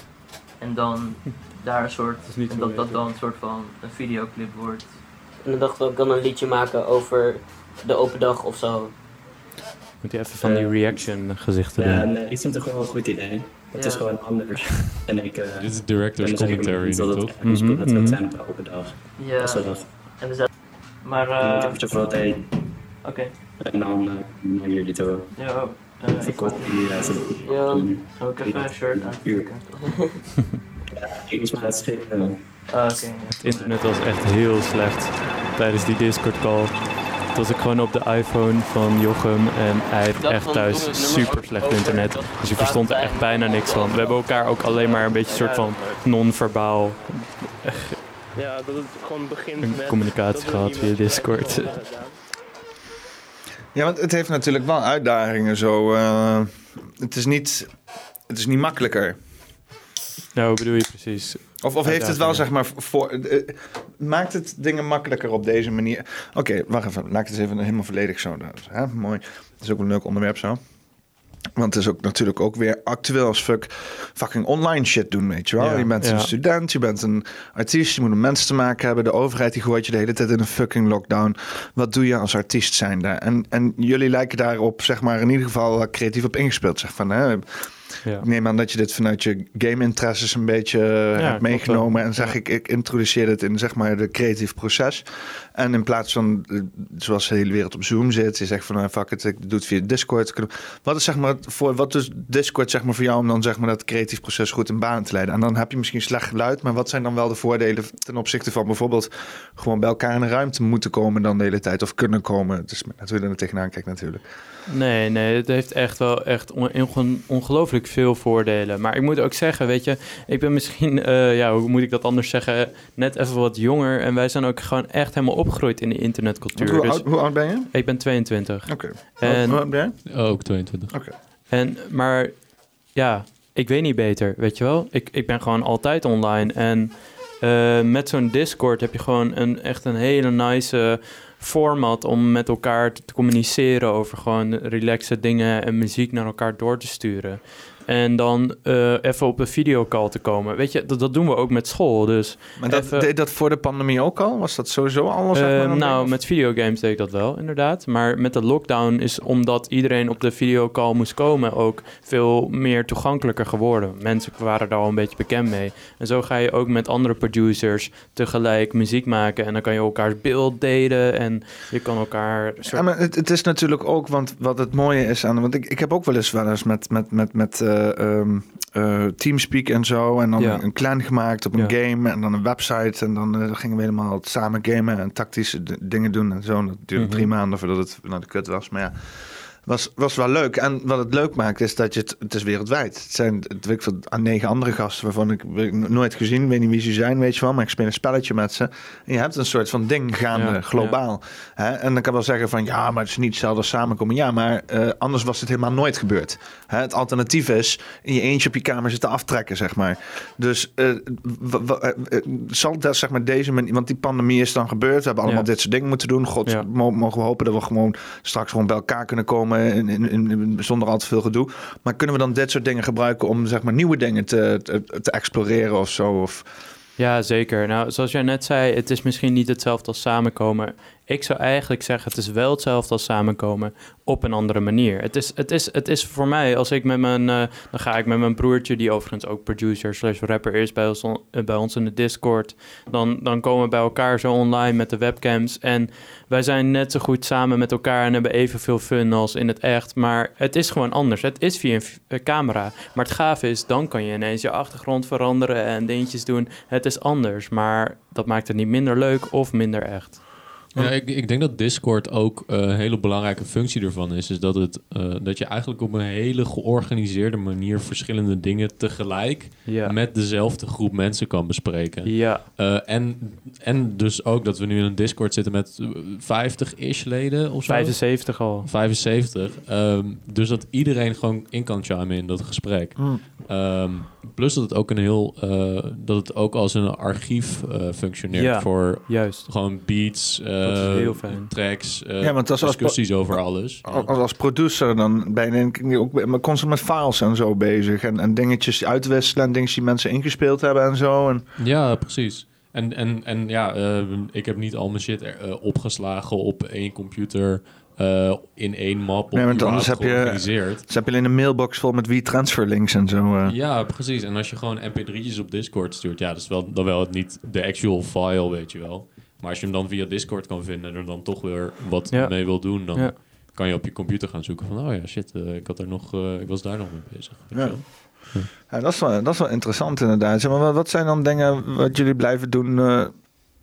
en dan [laughs] daar een soort, is niet en dat dat dan een soort van een videoclip wordt. En dan dachten we ook dan een liedje maken over de open dag of zo. Moet je even van die reaction gezichten ja doen. nee, ik vind het gewoon een goed idee. Het is Ja. gewoon anders. En ik... eh, Dit is director's commentary, dat toch? Mhm, dat het mhm. zijn op de open dag. Ja, dat en dus dat, maar uh, eh, ik En dan eh, naar jullie toe. ja, eh, ik moet die reis. Ja. ik even een shirt. Ja, [laughs] [laughs] ik was maar het. Ah, oké. Het internet was echt heel slecht tijdens die Discord call. Toen was ik gewoon op de iPhone van Jochem en hij heeft echt thuis super slecht internet. Dus je verstond er echt bijna niks van. We hebben elkaar ook alleen maar een beetje soort van non-verbaal Ja, dat het gewoon begint een communicatie gehad via Discord. [laughs] Ja, want het heeft natuurlijk wel uitdagingen zo. eh, het, is niet, het is niet makkelijker. Nou, hoe bedoel je precies? Of, of heeft het wel, zeg maar, voor, eh, maakt het dingen makkelijker op deze manier? Oké, wacht even. Laat ik het eens even helemaal volledig zo. Hè? Mooi. Dat is ook een leuk onderwerp zo. Want het is ook natuurlijk ook weer actueel als fuck fucking online shit doen, weet je wel. Ja, je bent ja. een student, je bent een artiest, je moet met mensen te maken hebben. De overheid die gooit je de hele tijd in een fucking lockdown. Wat doe je als artiest zijnde? En, en jullie lijken daarop, zeg maar, in ieder geval wel creatief op ingespeeld. Zeg van, hè, Ja. ik neem aan dat je dit vanuit je game-interesses een beetje eh, hebt meegenomen. En zeg ik, ik introduceer het in zeg maar de creatief proces. En in plaats van, eh, zoals de hele wereld op Zoom zit, je zegt van, nou, fuck it, ik doe het via Discord. Wat is zeg maar voor, wat is Discord zeg maar voor jou om dan zeg maar dat creatief proces goed in baan te leiden? En dan heb je misschien slecht geluid, maar wat zijn dan wel de voordelen ten opzichte van bijvoorbeeld gewoon bij elkaar in een ruimte moeten komen dan de hele tijd of kunnen komen? Hoe je er tegenaan kijkt natuurlijk. Nee, nee, het heeft echt wel echt on- onge- ongelooflijk veel voordelen. Maar ik moet ook zeggen, weet je, ik ben misschien, [laughs] eh, ja, hoe moet ik dat anders zeggen, net even wat jonger. En wij zijn ook gewoon echt helemaal opgegroeid in de internetcultuur. Hoe, Dus oud, hoe oud ben je? ik ben 22. Oké. En- Hoe oud ben je? Oh, ook 22. En, maar ja, ik weet niet beter, weet je wel. Ik, ik ben gewoon altijd online. En eh, met zo'n Discord heb je gewoon een, echt een hele nice eh, format om met elkaar te communiceren over gewoon relaxe dingen en muziek naar elkaar door te sturen. En dan eh, even op een videocall te komen. Weet je, dat, dat doen we ook met school. Dus Maar dat, even- deed dat voor de pandemie ook al? Was dat sowieso? Zeg maar, Eh, nou, met videogames deed ik dat wel, inderdaad. Maar met de lockdown is omdat iedereen op de videocall moest komen ook veel meer toegankelijker geworden. Mensen waren daar al een beetje bekend mee. En zo ga je ook met andere producers tegelijk muziek maken. En dan kan je elkaars beeld delen en je kan elkaar... soort- Ja, maar het, het is natuurlijk ook, want wat het mooie is aan, want ik, ik heb ook wel eens wel eens met, met, met, met eh, eh, Teamspeak en zo, en dan Ja. een klein gemaakt op een Ja. game en dan een website en dan eh, gingen we helemaal samen gamen en tactische dingen doen en zo. En dat duurde Mhm. drie maanden voordat het naar de kut was, maar ja. Was, was wel leuk. En wat het leuk maakt is dat je het... Het is wereldwijd. Het zijn het, ik aan negen andere gasten waarvan ik, nooit gezien. Weet niet wie ze zijn, weet je wel. Maar ik speel een spelletje met ze. En je hebt een soort van ding gaande, Ja, globaal. Hè? En dan kan wel zeggen van... Ja, maar het is niet hetzelfde samenkomen. Ja, maar eh, anders was het helemaal nooit gebeurd. Hè? Het alternatief is in je eentje op je kamer zitten aftrekken, zeg maar. Dus eh, zal dat, zeg maar, deze manier... Want die pandemie is dan gebeurd. We hebben allemaal Ja. dit soort dingen moeten doen. God, mogen we hopen dat we gewoon straks gewoon bij elkaar kunnen komen in, in, in- zonder al te veel gedoe. Maar kunnen we dan dit soort dingen gebruiken om zeg maar nieuwe dingen te, te, te exploreren of zo? Of, Ja, zeker. Nou, zoals jij net zei, het is misschien niet hetzelfde als samenkomen. Ik zou eigenlijk zeggen, het is wel hetzelfde als samenkomen op een andere manier. Het is, het is, het is voor mij, als ik met mijn, eh, dan ga ik met mijn broertje, die overigens ook producer slash rapper is bij ons, on- eh, bij ons in de Discord, dan, dan komen we bij elkaar zo online met de webcams. En wij zijn net zo goed samen met elkaar en hebben evenveel fun als in het echt. Maar het is gewoon anders. Het is via een eh, camera. Maar het gave is, dan kan je ineens je achtergrond veranderen en dingetjes doen. Het is anders, maar dat maakt het niet minder leuk of minder echt. Ja, ik, ik denk dat Discord ook eh, een hele belangrijke functie ervan is. Is dat, het, eh, dat je eigenlijk op een hele georganiseerde manier verschillende dingen tegelijk Ja. met dezelfde groep mensen kan bespreken. Ja. Eh, en, en dus ook dat we nu in een Discord zitten met eh, 50-ish leden of zo. 75 al. 75. Ehm, dus dat iedereen gewoon in kan chimen in dat gesprek. Hmm. Ehm, plus dat het ook een heel eh, dat het ook als een archief eh, functioneert Ja, voor juist. gewoon beats, eh, Dat is heel fijn. tracks, Ja, want als- als- discussies over alles. als, als producer dan ben je ik ook maar constant met files en zo bezig. En, en dingetjes uitwisselen en dingetjes die mensen ingespeeld hebben en zo. En, Ja, precies. En, en, en ja, eh, ik heb niet al mijn shit opgeslagen op één computer eh, in één map. nee, want anders heb, je, dus heb je alleen een mailbox vol met wie transfer links en zo. eh. Ja, precies. En als je gewoon mp3'tjes op Discord stuurt, ja, dat is wel, dan wel het niet de actual file, weet je wel. Maar als je hem dan via Discord kan vinden en er dan toch weer wat Ja. mee wil doen, dan Ja. kan je op je computer gaan zoeken van, oh ja, shit, eh, ik, had er nog, eh, ik was daar nog mee bezig. weet Ja. je wel. Ja, dat, is wel, dat is wel interessant inderdaad. Zeg maar, wat, wat zijn dan dingen wat jullie blijven doen eh,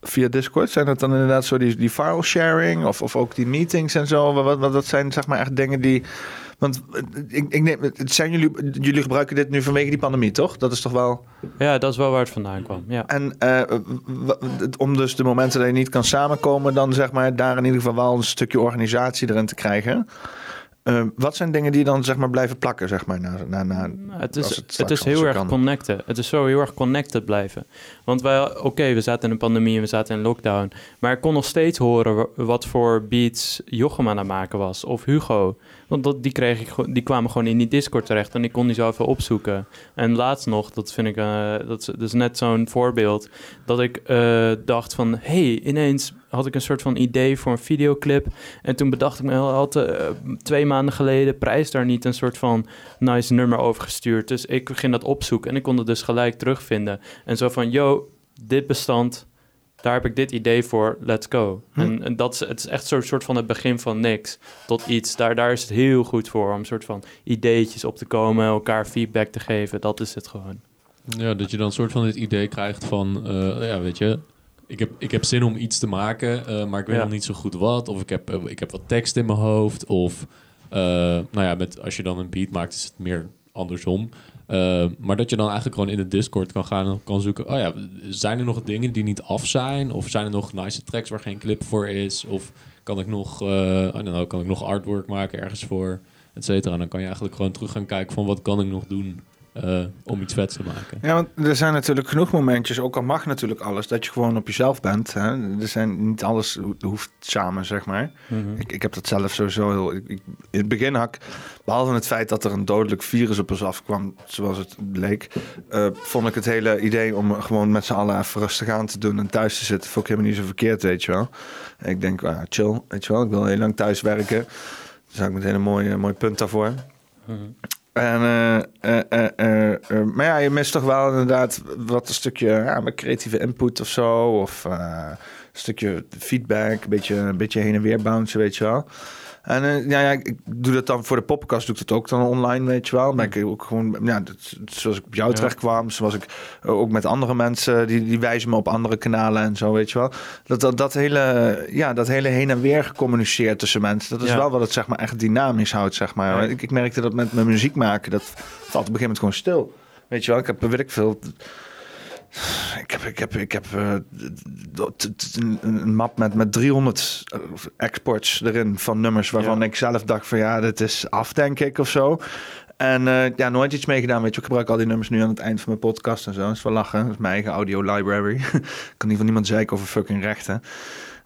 via Discord? Zijn dat dan inderdaad zo die, die file sharing of, of ook die meetings en zo? Wat, wat, wat zijn zeg maar echt dingen die... Want eh, ik, ik neem, het zijn jullie, jullie gebruiken dit nu vanwege die pandemie, toch? Dat is toch wel... Ja, dat is wel waar het vandaan kwam. Ja. En eh, om dus de momenten dat je niet kan samenkomen... dan zeg maar daar in ieder geval wel een stukje organisatie erin te krijgen... Eh, wat zijn dingen die dan zeg maar blijven plakken, zeg maar, na, na, na, Het als is, het het, is heel erg kan? connecten. Het is zo heel erg connected blijven. Want wij, oké, we zaten in een pandemie en we zaten in lockdown. Maar ik kon nog steeds horen wa- wat voor beats Jochem aan het maken was. Of Hugo. Want dat, die, kreeg ik, die kwamen gewoon in die Discord terecht en ik kon die zo even opzoeken. En laatst nog, dat vind ik, eh, dat, is, dat is net zo'n voorbeeld, dat ik eh, dacht van, hey, ineens had ik een soort van idee voor een videoclip. En toen bedacht ik me al had, eh, twee maanden geleden prijs daar niet een soort van nice nummer over gestuurd. Dus ik ging dat opzoeken en ik kon het dus gelijk terugvinden. En zo van, yo, dit bestand, daar heb ik dit idee voor, let's go. Hm. En, en dat is, het is echt zo'n soort van het begin van niks tot iets. Daar, daar is het heel goed voor om een soort van ideetjes op te komen, elkaar feedback te geven. Dat is het gewoon. Ja, dat je dan een soort van het idee krijgt van, eh, ja, weet je, ik heb, ik heb zin om iets te maken, eh, maar ik weet Ja. nog niet zo goed wat. Of ik heb, eh, ik heb wat tekst in mijn hoofd. Of, eh, nou ja, met, als je dan een beat maakt, is het meer andersom. Maar dat je dan eigenlijk gewoon in de Discord kan gaan en kan zoeken. Oh ja, zijn er nog dingen die niet af zijn? Of zijn er nog nice tracks waar geen clip voor is? Of kan ik nog, don't know, kan ik nog artwork maken ergens voor? Et cetera. En dan kan je eigenlijk gewoon terug gaan kijken van wat kan ik nog doen eh, om iets vets te maken. Ja, want er zijn natuurlijk genoeg momentjes, ook al mag natuurlijk alles, dat je gewoon op jezelf bent. Hè? Er zijn niet alles ho- hoeft samen, zeg maar. Mhm. ik, ik heb dat zelf sowieso heel. Ik, ik- in het begin had ik, behalve het feit dat er een dodelijk virus op ons afkwam, zoals het bleek, eh, vond ik het hele idee om gewoon met z'n allen even rustig aan te doen en thuis te zitten, vond ik helemaal niet zo verkeerd, weet je wel. En ik denk, ah, chill, weet je wel, ik wil heel lang thuis werken. Dus had ik meteen een mooi, mooi punt daarvoor. En, eh, eh, eh, eh, eh, maar ja, je mist toch wel inderdaad wat een stukje ja, creatieve input of zo. Of eh, een stukje feedback, een beetje, een beetje heen en weer bouncen, weet je wel. En eh, ja, ja, ik doe dat dan voor de podcast, doe ik dat ook dan online, weet je wel. Ben ik ook gewoon, ja, dat- zoals ik op jou terecht kwam, zoals ik eh, ook met andere mensen, die, die wijzen me op andere kanalen en zo, weet je wel. Dat, dat, dat, hele, ja, dat hele heen en weer gecommuniceerd tussen mensen, dat is Ja. wel wat het zeg maar echt dynamisch houdt, zeg maar. Ik, ik merkte dat met mijn muziek maken, dat valt op een gegeven moment gewoon stil. Weet je wel, ik heb, weet ik veel... Ik heb, ik heb, ik heb eh, een, map met, met 300 exports erin van nummers waarvan ik zelf dacht van ja, dit is af denk ik of zo. En eh, ja, nooit iets mee gedaan. Weet je, ik gebruik al die nummers nu aan het eind van mijn podcast en zo. Dat is wel lachen. Dat is mijn eigen audio library. [laughs] ik kan niet van niemand zeiken over fucking rechten.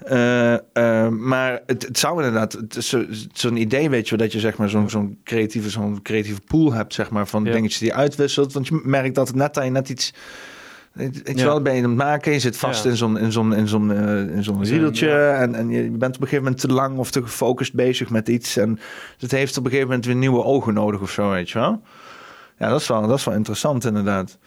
Eh, eh, maar het, het zou inderdaad, het is zo- zo'n idee, weet je, dat je zeg maar zo'n zo'n creatieve, zo'n creatieve pool hebt, zeg maar, van Ja. dingetjes die je uitwisselt. Want je merkt dat het net dat je net iets, je Ja. wel, ben je aan het maken, je zit vast Ja. in zo'n in zo'n in zo'n eh, in zo'n Zo'n, riedeltje ja. en, en je bent op een gegeven moment te lang of te gefocust bezig met iets en het heeft op een gegeven moment weer nieuwe ogen nodig of zo, weet je wel. Ja, dat is wel, dat is wel interessant inderdaad.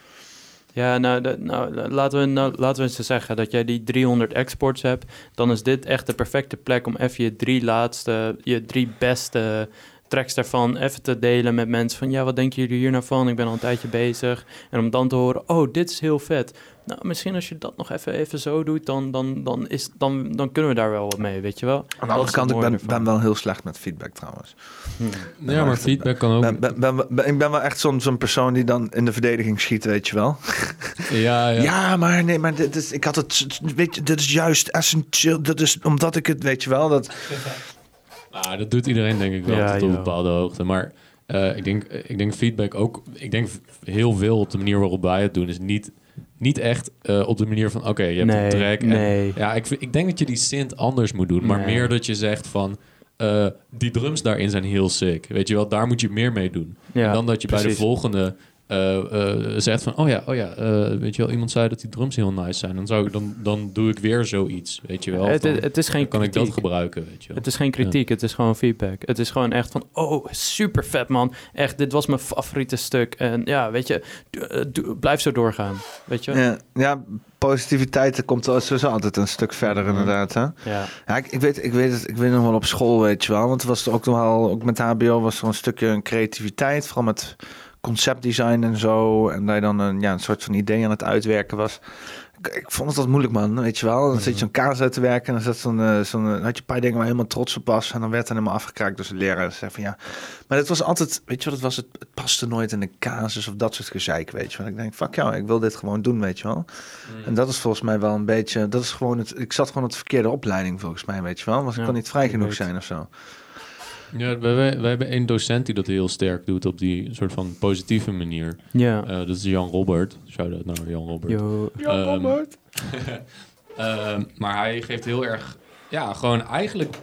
Ja, nou, dat- nou, laten, we, nou, laten we eens zeggen dat jij die 300 exports hebt. Dan is dit echt de perfecte plek om even je drie laatste, je drie beste tracks daarvan even te delen met mensen. Van ja, wat denken jullie hier nou van? Ik ben al een tijdje bezig. En om dan te horen, oh, dit is heel vet. Nou, misschien als je dat nog even, even zo doet, dan, dan, dan, is, dan, dan kunnen we daar wel wat mee, weet je wel? Aan de andere kant, ik ben, ben wel heel slecht met feedback trouwens. Hm. Ja, maar feedback kan ook... Ben, ben, ben, ben- ik ben wel echt zo'n zo'n persoon die dan in de verdediging schiet, weet je wel. Ja, ja. [laughs] Ja, maar nee, maar dit is, ik had het, weet je, dit is juist essentieel. Dat is omdat ik het, weet je wel, dat. Nou, dat doet iedereen denk ik wel Ja, tot op een bepaalde hoogte. Maar eh, ik, denk, ik denk feedback ook... Ik denk heel veel op de manier waarop wij het doen... is niet, niet echt eh, op de manier van... Oké, je hebt Nee, een track. En, nee. Ja, ik, ik denk dat je die synth anders moet doen. Maar Nee. meer dat je zegt van... eh, die drums daarin zijn heel sick. Weet je wel, daar moet je meer mee doen. Ja, dan dat je bij de volgende... eh, eh, zegt van, oh ja, oh ja, eh, weet je wel, iemand zei dat die drums heel nice zijn. Dan, zou ik, dan, dan doe ik weer zoiets, weet je wel. Het, Dan- het is geen dan kan ik dat gebruiken, weet je wel. Het is geen kritiek, het is gewoon feedback. Het is gewoon echt van, oh, super vet man. Echt, dit was mijn favoriete stuk. En ja, weet je, blijf zo doorgaan. Weet je? Ja, ja, positiviteit komt sowieso altijd een stuk verder, inderdaad. Hè? Ja. Ja, ik, ik, weet, ik, weet het, ik weet nog wel op school, weet je wel. Want het was ook nog wel, ook met HBO was er een stukje creativiteit. Vooral met conceptdesign en zo. En je dan een, ja, een soort van idee aan het uitwerken was. Ik, ik vond het wat moeilijk, man. Weet je wel. Dan zit je zo'n kaas uit te werken. En dan, zat zo'n, eh, zo'n, eh, had je een paar dingen waar helemaal trots op was. En dan werd het helemaal afgekraakt door zijn leraar. En zei van ja. Maar het was altijd, weet je wat het was? Het, het paste nooit in de casus of dat soort gezeik, weet je wel. Ik denk, fuck jou, ik wil dit gewoon doen, weet je wel. En dat is volgens mij wel een beetje, dat is gewoon het, ik zat gewoon op de verkeerde opleiding volgens mij, weet je wel. Was ik Ja, kon niet vrij genoeg weet. zijn of zo. Ja, wij, wij, wij hebben één docent die dat heel sterk doet op die soort van positieve manier. Ja. Eh, dat is Jan Robert. Shout-out naar Jan Robert. Yo. Jan Ehm, Robert. [laughs] ehm, maar hij geeft heel erg... Ja, gewoon eigenlijk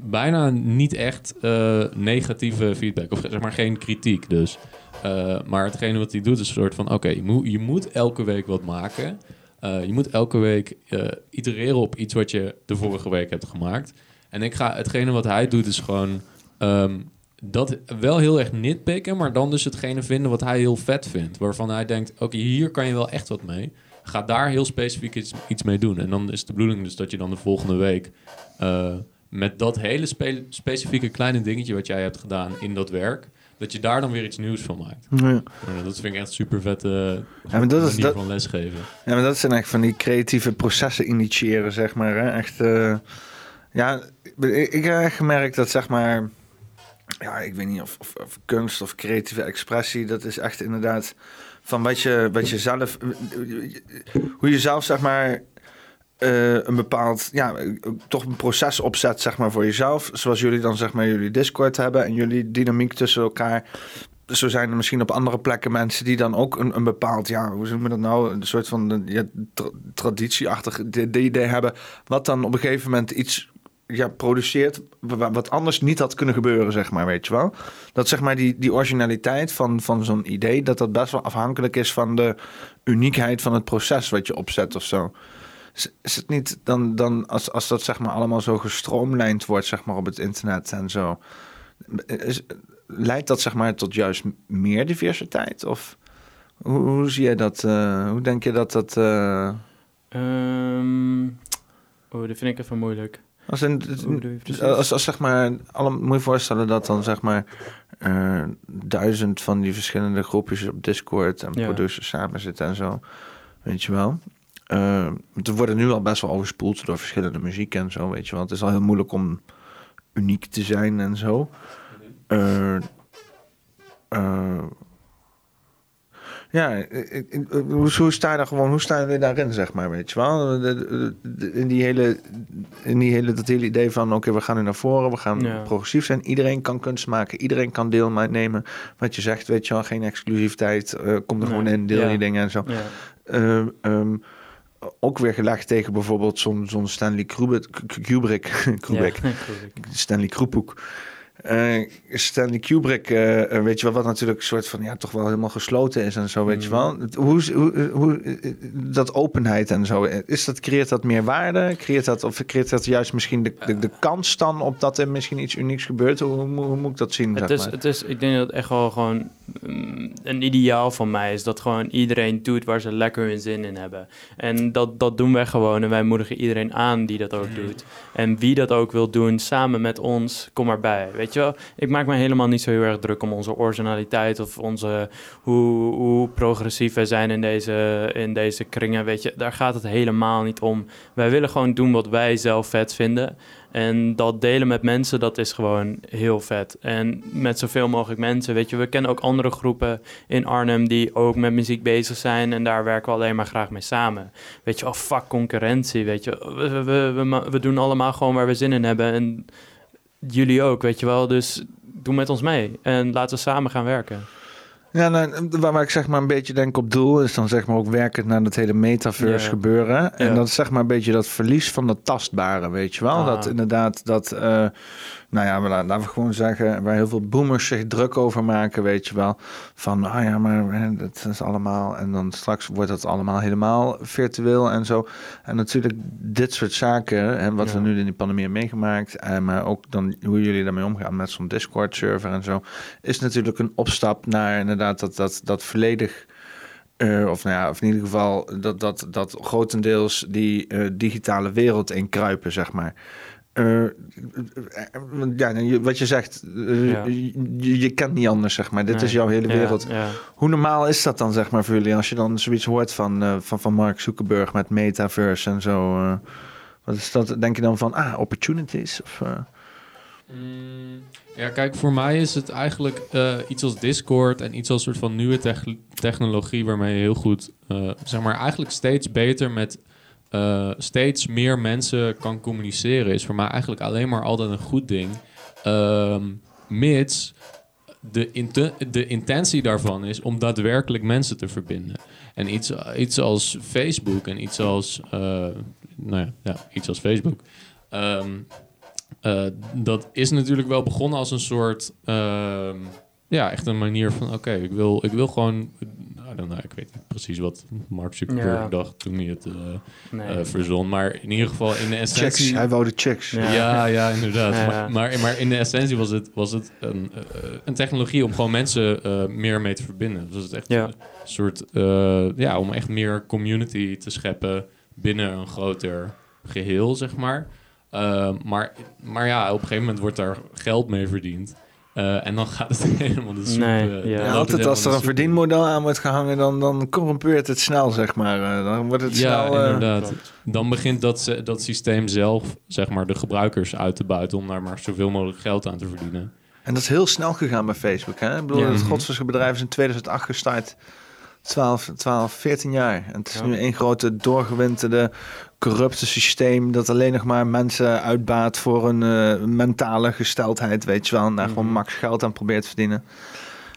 bijna niet echt eh, negatieve feedback. Of zeg maar geen kritiek dus. Eh, maar hetgene wat hij doet is een soort van... Oké, je, moet, je moet elke week wat maken. Eh, je moet elke week eh, itereren op iets wat je de vorige week hebt gemaakt. En ik ga, hetgene wat hij doet is gewoon... ehm, dat wel heel erg nitpicken, maar dan dus hetgene vinden wat hij heel vet vindt. Waarvan hij denkt, oké, hier kan je wel echt wat mee. Ga daar heel specifiek iets, iets mee doen. En dan is de bedoeling dus dat je dan de volgende week... eh, met dat hele spe- specifieke kleine dingetje wat jij hebt gedaan in dat werk... dat je daar dan weer iets nieuws van maakt. Ja. Ja, dat vind ik echt super vette Ja, maar dat is- manier dat- van lesgeven. Ja, maar dat zijn echt van die creatieve processen initiëren, zeg maar. Hè? Echt, eh, ja, ik, heb gemerkt dat, zeg maar, ja, ik weet niet of, of, kunst of creatieve expressie, dat is echt inderdaad van wat je, wat je zelf, hoe je zelf, zeg maar, eh, een bepaald, ja, toch een proces opzet, zeg maar, voor jezelf. Zoals jullie dan, zeg maar, jullie Discord hebben en jullie dynamiek tussen elkaar. Zo zijn er misschien op andere plekken mensen die dan ook een, een bepaald, ja, hoe noemen we dat nou? Een soort van ja, tra- traditieachtig de- de idee hebben. Wat dan op een gegeven moment iets ja, produceert wa- wat anders niet had kunnen gebeuren, zeg maar, weet je wel. Dat zeg maar die, die originaliteit van, van zo'n idee, dat dat best wel afhankelijk is van de uniekheid van het proces wat je opzet of zo. Is, het niet dan, dan als, als dat zeg maar allemaal zo gestroomlijnd wordt, zeg maar, op het internet en zo. Leidt dat zeg maar tot juist meer diversiteit? Of hoe, hoe zie jij dat? eh, hoe denk je dat dat... eh, Ehm, oh, dat vind ik even moeilijk. Als, een, je als, als zeg maar, alle, moet je voorstellen dat dan zeg maar eh, duizend van die verschillende groepjes op Discord en Ja. producers samen zitten en zo. Weet je wel. Eh, er worden nu al best wel overspoeld door verschillende muziek en zo, weet je wel. Het is al heel moeilijk om uniek te zijn en zo. Eh, ja, ik- ik- ik- hoe, hoe sta je daar gewoon, hoe sta je daarin, zeg maar, weet je wel? In die hele, in die hele, dat hele idee van, oké, we gaan nu naar voren, we gaan Ja. progressief zijn. Iedereen kan kunst maken, iedereen kan deelnemen. Wat je zegt, weet je wel, geen exclusiviteit, eh, kom er gewoon Nee. in, deel Ja. je dingen en zo. Ja. Ehm, ehm, ook weer gelegd tegen bijvoorbeeld zo'n zo'n Stanley Kubrick, [laughs] Kubrick, [laughs] Kubrick. Stanley Kroepoek. Eh, Stanley Kubrick, eh, eh, weet je wel, wat natuurlijk een soort van, ja, toch wel helemaal gesloten is en zo, weet je Mm. wel. Hoe, hoe, hoe, dat openheid en zo, is dat, creëert dat meer waarde? Creëert dat, of creëert dat juist misschien de, de, de kans dan op dat er misschien iets unieks gebeurt? Hoe, hoe, moet ik dat zien, Het zeg is, maar? het is, ik denk dat het echt wel gewoon mm, een ideaal van mij is. Dat gewoon iedereen doet waar ze lekker hun zin in hebben. En dat, dat doen wij gewoon. En wij moedigen iedereen aan die dat ook doet. En wie dat ook wil doen, samen met ons, kom erbij. Weet ik maak me helemaal niet zo heel erg druk om onze originaliteit of onze, hoe, hoe progressief wij zijn in deze, in deze kringen. Weet je, daar gaat het helemaal niet om. Wij willen gewoon doen wat wij zelf vet vinden. En dat delen met mensen, dat is gewoon heel vet. En met zoveel mogelijk mensen, weet je, we kennen ook andere groepen in Arnhem die ook met muziek bezig zijn. En daar werken we alleen maar graag mee samen. Weet je, oh fuck concurrentie, weet je. We, we, we, we doen allemaal gewoon waar we zin in hebben. En jullie ook, weet je wel. Dus doe met ons mee. En laten we samen gaan werken. Ja, nou, waar, ik zeg maar een beetje denk op doel, is dan zeg maar ook werkend naar dat hele metaverse gebeuren. En dat is zeg maar een beetje dat verlies van dat tastbare, weet je wel. Ah. Dat inderdaad, dat, eh, nou ja, la- laten we gewoon zeggen, waar heel veel boomers zich druk over maken, weet je wel. Van, ah ja, maar dat is allemaal, en dan straks wordt dat allemaal helemaal virtueel en zo. En natuurlijk dit soort zaken, hè, wat Ja. we nu in die pandemie hebben meegemaakt, eh, maar ook dan hoe jullie daarmee omgaan met zo'n Discord-server en zo, is natuurlijk een opstap naar inderdaad dat, dat, dat volledig. eh, of nou ja, of in ieder geval dat, dat, dat grotendeels die eh, digitale wereld in kruipen, zeg maar. Eh, eh, ja, wat je zegt, eh, je, je kent niet anders, zeg maar. Dit is jouw hele wereld. Hoe normaal is dat dan, zeg maar, voor jullie? Als je dan zoiets hoort van, eh, van, van Mark Zuckerberg met metaverse en zo. eh, wat is dat? Denk je dan van, ah, opportunities? Of, eh? Mm, Ja, kijk, voor mij is het eigenlijk eh, iets als Discord en iets als soort van nieuwe tech- technologie waarmee je heel goed, eh, zeg maar, eigenlijk steeds beter met eh, steeds meer mensen kan communiceren, is voor mij eigenlijk alleen maar altijd een goed ding. Ehm, mits de, de intentie daarvan is om daadwerkelijk mensen te verbinden. En iets, iets als Facebook en iets als, eh, nou ja, ja, iets als Facebook. Ehm, eh, dat is natuurlijk wel begonnen als een soort, ehm, ja, echt een manier van, oké, ik, wil, ik wil gewoon, I don't know, ik weet niet precies wat Mark Zuckerberg Ja. dacht toen hij het eh, Nee. eh, verzon, maar in ieder geval in de essentie... Hij wou de chicks. Ja, Ja. ja, inderdaad. Ja. Maar, maar, maar in de essentie was het, was het een, eh, een technologie om gewoon mensen eh, meer mee te verbinden. Dus het echt Ja. een soort, eh, ja, om echt meer community te scheppen binnen een groter geheel, zeg maar. Eh, maar, maar ja, op een gegeven moment wordt daar geld mee verdiend. Eh, en dan gaat het [laughs] helemaal de soep. Nee, eh, ja. altijd als er een verdienmodel aan wordt gehangen, dan, dan corrumpeert het snel, zeg maar. Eh, dan wordt het Ja, snel... inderdaad. Dan begint dat, ze- dat systeem zelf, zeg maar, de gebruikers uit te buiten om daar maar zoveel mogelijk geld aan te verdienen. En dat is heel snel gegaan bij Facebook. Hè? Ik bedoel, Ja. het godsversche bedrijf is in 2008 gestart. 12, 12, 14 jaar. En het is Ja. nu één grote doorgewinterde, corrupte systeem... dat alleen nog maar mensen uitbaat voor een eh, mentale gesteldheid, weet je wel. En daar gewoon Mhm. max geld aan probeert te verdienen.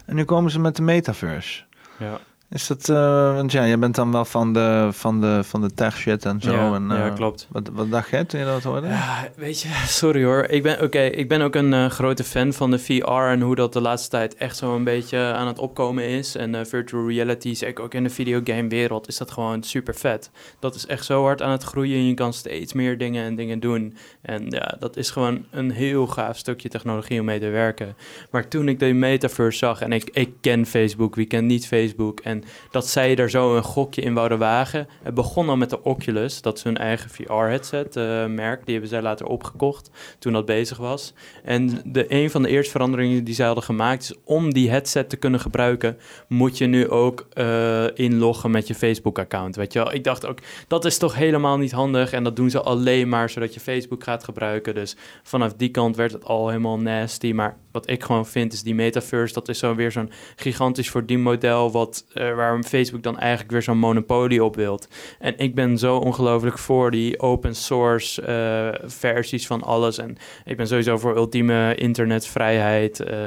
En nu komen ze met de metaverse. Ja. Is dat, eh, want ja, jij bent dan wel van de, van de, van de tech shit en zo. Ja, en, ja, eh, klopt. Wat, wat dacht jij toen je dat hoorde? Ja, weet je, [laughs] sorry hoor. Ik ben, oké, ik ben ook een eh, grote fan van de VR en hoe dat de laatste tijd echt zo een beetje aan het opkomen is. En virtual reality, zeker ook in de videogame wereld, is dat gewoon super vet. Dat is echt zo hard aan het groeien en je kan steeds meer dingen en dingen doen. En ja, dat is gewoon een heel gaaf stukje technologie om mee te werken. Maar toen ik de metaverse zag en ik, ik ken Facebook, wie kent niet Facebook? En Dat zij er zo een gokje in wouden wagen. Het begon al met de Oculus, dat is hun eigen VR-headset eh, merk. Die hebben zij later opgekocht toen dat bezig was. En de, een van de eerste veranderingen die zij hadden gemaakt is om die headset te kunnen gebruiken, moet je nu ook eh, inloggen met je Facebook-account. Weet je wel, ik dacht ook, dat is toch helemaal niet handig. En dat doen ze alleen maar zodat je Facebook gaat gebruiken. Dus vanaf die kant werd het al helemaal nasty. Maar wat ik gewoon vind is die metaverse, dat is zo weer zo'n gigantisch verdienmodel wat, eh, waar Facebook dan eigenlijk weer zo'n monopolie op wilt. En ik ben zo ongelooflijk voor die open source eh, versies van alles. En ik ben sowieso voor ultieme internetvrijheid. eh,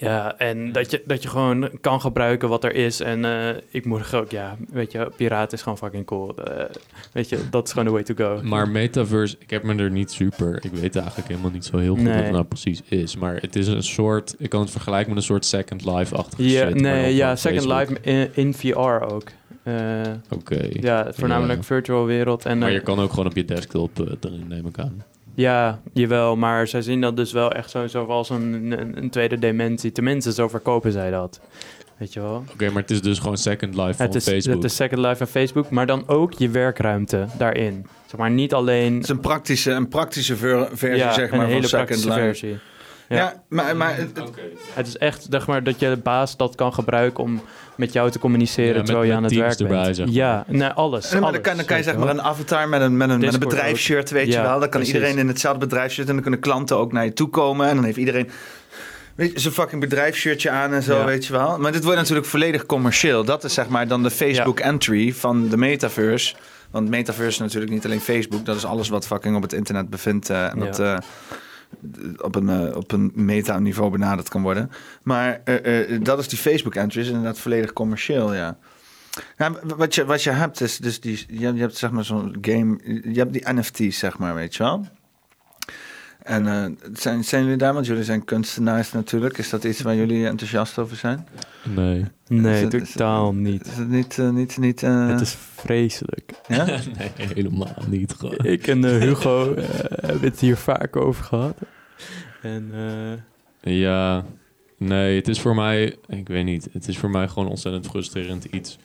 ja, en dat je, dat je gewoon kan gebruiken wat er is. En eh, ik moet ook, ja, weet je, piraat is gewoon fucking cool. Eh, weet je, dat is gewoon the way to go. Maar metaverse, ik heb me er niet super. Ik weet eigenlijk helemaal niet zo heel goed Nee. wat het nou precies is. Maar het is een soort, ik kan het vergelijken met een soort Second Life-achtige Ja, shit. nee, ja, Second Facebook. Life in, in VR ook. Eh, Oké. Ja, voornamelijk Ja. virtual wereld. En, Maar je kan ook gewoon op je desktop erin, neem ik aan. Ja, jawel, maar zij zien dat dus wel echt zo, zo als een, een, een tweede dimensie. Tenminste, zo verkopen zij dat. Weet je wel? Oké, maar het is dus gewoon Second Life van Het is, Facebook. het is Second Life van Facebook, maar dan ook je werkruimte daarin. Zeg maar niet alleen... Het is een praktische, een praktische ver- versie, ja, zeg maar, een hele van Second praktische Life. versie. Ja, maar, maar het- Het is echt, zeg maar, dat je de baas dat kan gebruiken om met jou te communiceren Ja, met- terwijl je met aan het werk erbij, bent. zeg maar. Ja, nee, alles. Maar dan kan, dan kan je zeg maar een avatar met een, met een, met een bedrijfsshirt, weet je wel. Dan kan precies. iedereen in hetzelfde bedrijfsshirt en dan kunnen klanten ook naar je toe komen. En dan heeft iedereen weet je, zijn fucking bedrijfsshirtje aan en zo, Ja. weet je wel. Maar dit wordt natuurlijk volledig commercieel. Dat is zeg maar dan de Facebook entry van de metaverse. Want metaverse is natuurlijk niet alleen Facebook. Dat is alles wat fucking op het internet bevindt. eh, en Ja. wat eh, op een, eh, op een meta-niveau benaderd kan worden. Maar eh, eh, dat is die Facebook entry. Is inderdaad volledig commercieel, ja. Wat, je, wat je hebt is dus die, je, hebt zeg maar zo'n game, je hebt die NFT's zeg maar, weet je wel. En eh, zijn, zijn jullie daar, want jullie zijn kunstenaars natuurlijk. Is dat iets waar jullie enthousiast over zijn? Nee. Nee, Is het- is- totaal niet. Is het niet, eh, niet, niet eh, Het is vreselijk. Ja? [laughs] nee, helemaal niet. Gewoon. Ik en Hugo hebben het hier vaak over gehad. En eh, Ja, nee, het is voor mij, ik weet niet, het is voor mij gewoon ontzettend frustrerend iets.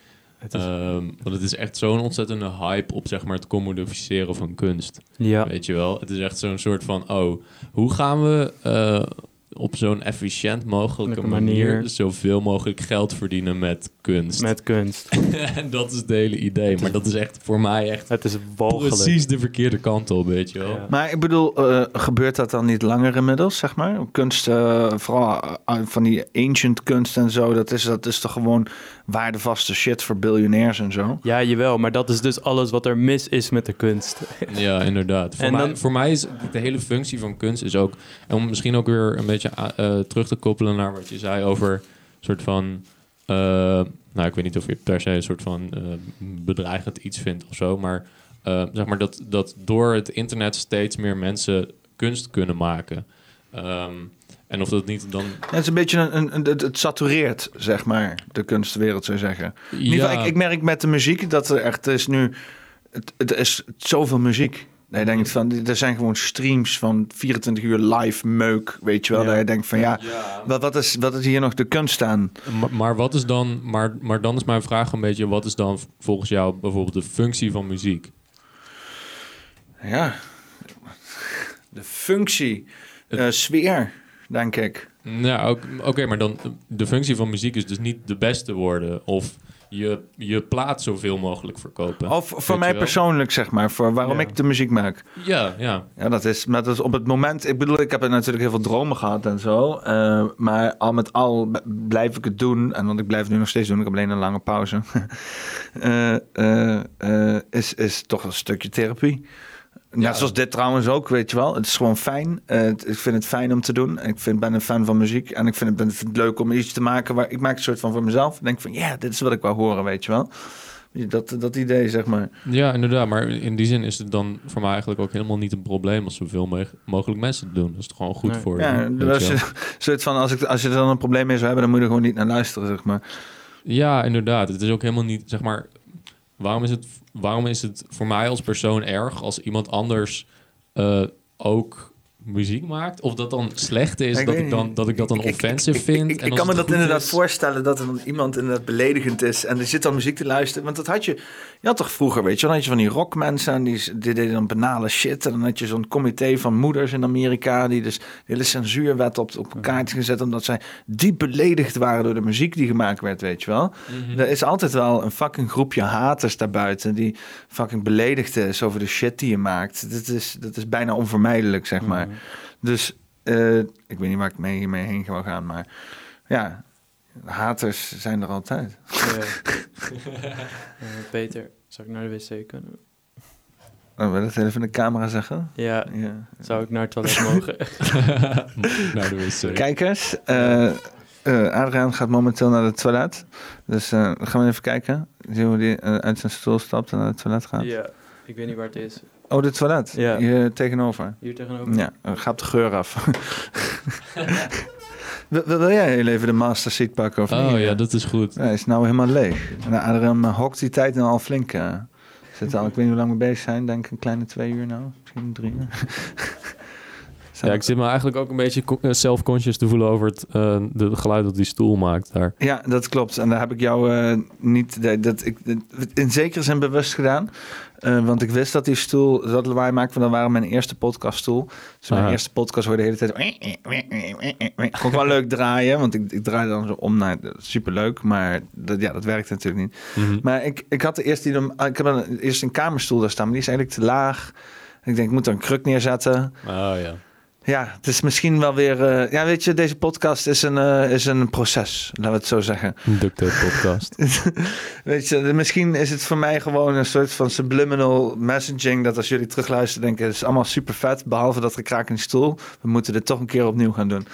Het is- Ehm, want het is echt zo'n ontzettende hype op zeg maar het commodificeren van kunst. Ja. Weet je wel? Het is echt zo'n soort van, oh, hoe gaan we eh, op zo'n efficiënt mogelijke manier, manier. zoveel mogelijk geld verdienen met kunst? met kunst. en [laughs] dat is het hele idee. Maar dat is echt voor mij echt Het is walgelijk. precies de verkeerde kant op, weet je wel? Ja. Maar ik bedoel, eh, gebeurt dat dan niet langer inmiddels, zeg maar? Kunst, eh, vooral eh, van die ancient kunst en zo, dat is, dat is toch gewoon waardevaste shit voor biljonairs en zo? Ja, jawel, maar dat is dus alles wat er mis is met de kunst. [laughs] Ja, inderdaad. Voor, En mij, dan- voor mij is de hele functie van kunst is ook... En om misschien ook weer een beetje eh, terug te koppelen naar wat je zei over... soort van... eh, nou, ik weet niet of je per se een soort van eh, bedreigend iets vindt of zo... maar eh, zeg maar dat, dat door het internet steeds meer mensen kunst kunnen maken... Ehm, en of dat niet dan... Ja, het is een beetje een, een, een- het, satureert, zeg maar, de kunstwereld, zou je zeggen. Geval, Ja. ik, ik merk met de muziek dat er echt is nu... Het, het is zoveel muziek. Dat je denkt van, er zijn gewoon streams van 24 uur live meuk, weet je wel. Ja. Dat je denkt van, ja, wat, wat, is, wat is hier nog de kunst aan? Maar, maar wat is dan... Maar, maar dan is mijn vraag een beetje... wat is dan volgens jou bijvoorbeeld de functie van muziek? Ja, de functie, eh, sfeer, denk ik. Ja, ook- oké, maar dan de functie van muziek is dus niet de beste worden of je, je plaat zoveel mogelijk verkopen. Of voor mij persoonlijk, zeg maar, voor waarom Ja. ik de muziek maak. Ja, ja. Ja, dat is, maar dat is op het moment. Ik bedoel, ik heb natuurlijk heel veel dromen gehad en zo. eh, maar al met al blijf ik het doen. En want ik blijf het nu nog steeds doen. Ik heb alleen een lange pauze. [laughs] Eh, eh, is, is toch een stukje therapie. Net Ja. zoals dit trouwens ook, weet je wel. Het is gewoon fijn. Eh, ik vind het fijn om te doen. Ik vind, ben een fan van muziek. En ik vind het, ben- vind het leuk om iets te maken. Waar, ik maak een soort van voor mezelf. Ik denk van, ja, dit is wat ik wou horen, weet je wel. Dat, dat idee, zeg maar. Ja, inderdaad. Maar in die zin is het dan voor mij eigenlijk ook helemaal niet een probleem als zoveel mogelijk mensen het doen. Dat is toch gewoon goed Nee. voor Ja, je. als je [laughs] soort van, als, ik, als je er dan een probleem mee zou hebben, dan moet je er gewoon niet naar luisteren, zeg maar. Ja, inderdaad. Het is ook helemaal niet, zeg maar, waarom is het, waarom is het voor mij als persoon erg als iemand anders eh, ook muziek maakt, of dat dan slecht is, Ik dat, ik dan, dat ik dat dan offensive vind. Ik, ik kan me dat inderdaad is- voorstellen dat er dan iemand inderdaad beledigend is en er zit dan muziek te luisteren. Want dat had je, je had toch vroeger, weet je, dan had je van die rockmensen en die, die deden dan banale shit. En dan had je zo'n comité van moeders in Amerika die dus de hele censuurwet op, op een kaartje gezet omdat zij diep beledigd waren door de muziek die gemaakt werd, weet je wel. Mhm. Er is altijd wel een fucking groepje haters daarbuiten die fucking beledigd is over de shit die je maakt. Dat is, dat is bijna onvermijdelijk, zeg maar. Dus eh, ik weet niet waar ik mee, hiermee heen wil gaan, maar ja, haters zijn er altijd. [laughs] Eh, Peter, zou ik naar de wc kunnen? Oh, wil je dat even in de camera zeggen? Ja, Ja. zou ik naar het toilet mogen? [laughs] Naar de wc. Kijkers, eh eh, Adriaan gaat momenteel naar het toilet. Dus eh, dan gaan we even kijken. Zien hoe hij eh, uit zijn stoel stapt en naar het toilet gaat. ja, ik weet niet waar het is. Oh, dit toilet? Ja. Hier tegenover. Hier tegenover? Ja, ga op de geur af. [laughs] wil, wil jij heel even de master seat pakken of niet? Oh ja, dat is goed. Ja, hij is nou helemaal leeg. En Adriaan eh, hokt die tijd nou al flink. zit al, ik weet niet hoe lang we bezig zijn. Denk een kleine twee uur nou. Misschien drie uur. [laughs] Ja, ik zit me eigenlijk ook een beetje eh, self-conscious te voelen over het de, geluid dat die stoel maakt daar. Ja, dat klopt. En daar heb ik jou niet... Dat, dat, ik, in zekere zin bewust gedaan. Eh, want ik wist dat die stoel... Dat lawaai maakte, want dat waren mijn eerste podcaststoel. Dus mijn eerste podcast hoorde de hele tijd... Ik wel leuk draaien, want ik, ik draaide dan zo om naar... Superleuk, maar dat, ja, dat werkte natuurlijk niet. Mhm. Maar ik, ik had de eerste... Die, dan- ik heb dan eerst een kamerstoel daar staan, maar die is eigenlijk te laag. Ik denk, ik moet er een kruk neerzetten. Oh ja. Ja, het is misschien wel weer... eh, ja, weet je, deze podcast is een, eh, is een proces, laten we het zo zeggen. Tape podcast. [laughs] Weet je, misschien is het voor mij gewoon een soort van subliminal messaging. Dat als jullie terugluisteren, denken: het is allemaal super vet. Behalve dat gekraak in de stoel. We moeten dit toch een keer opnieuw gaan doen.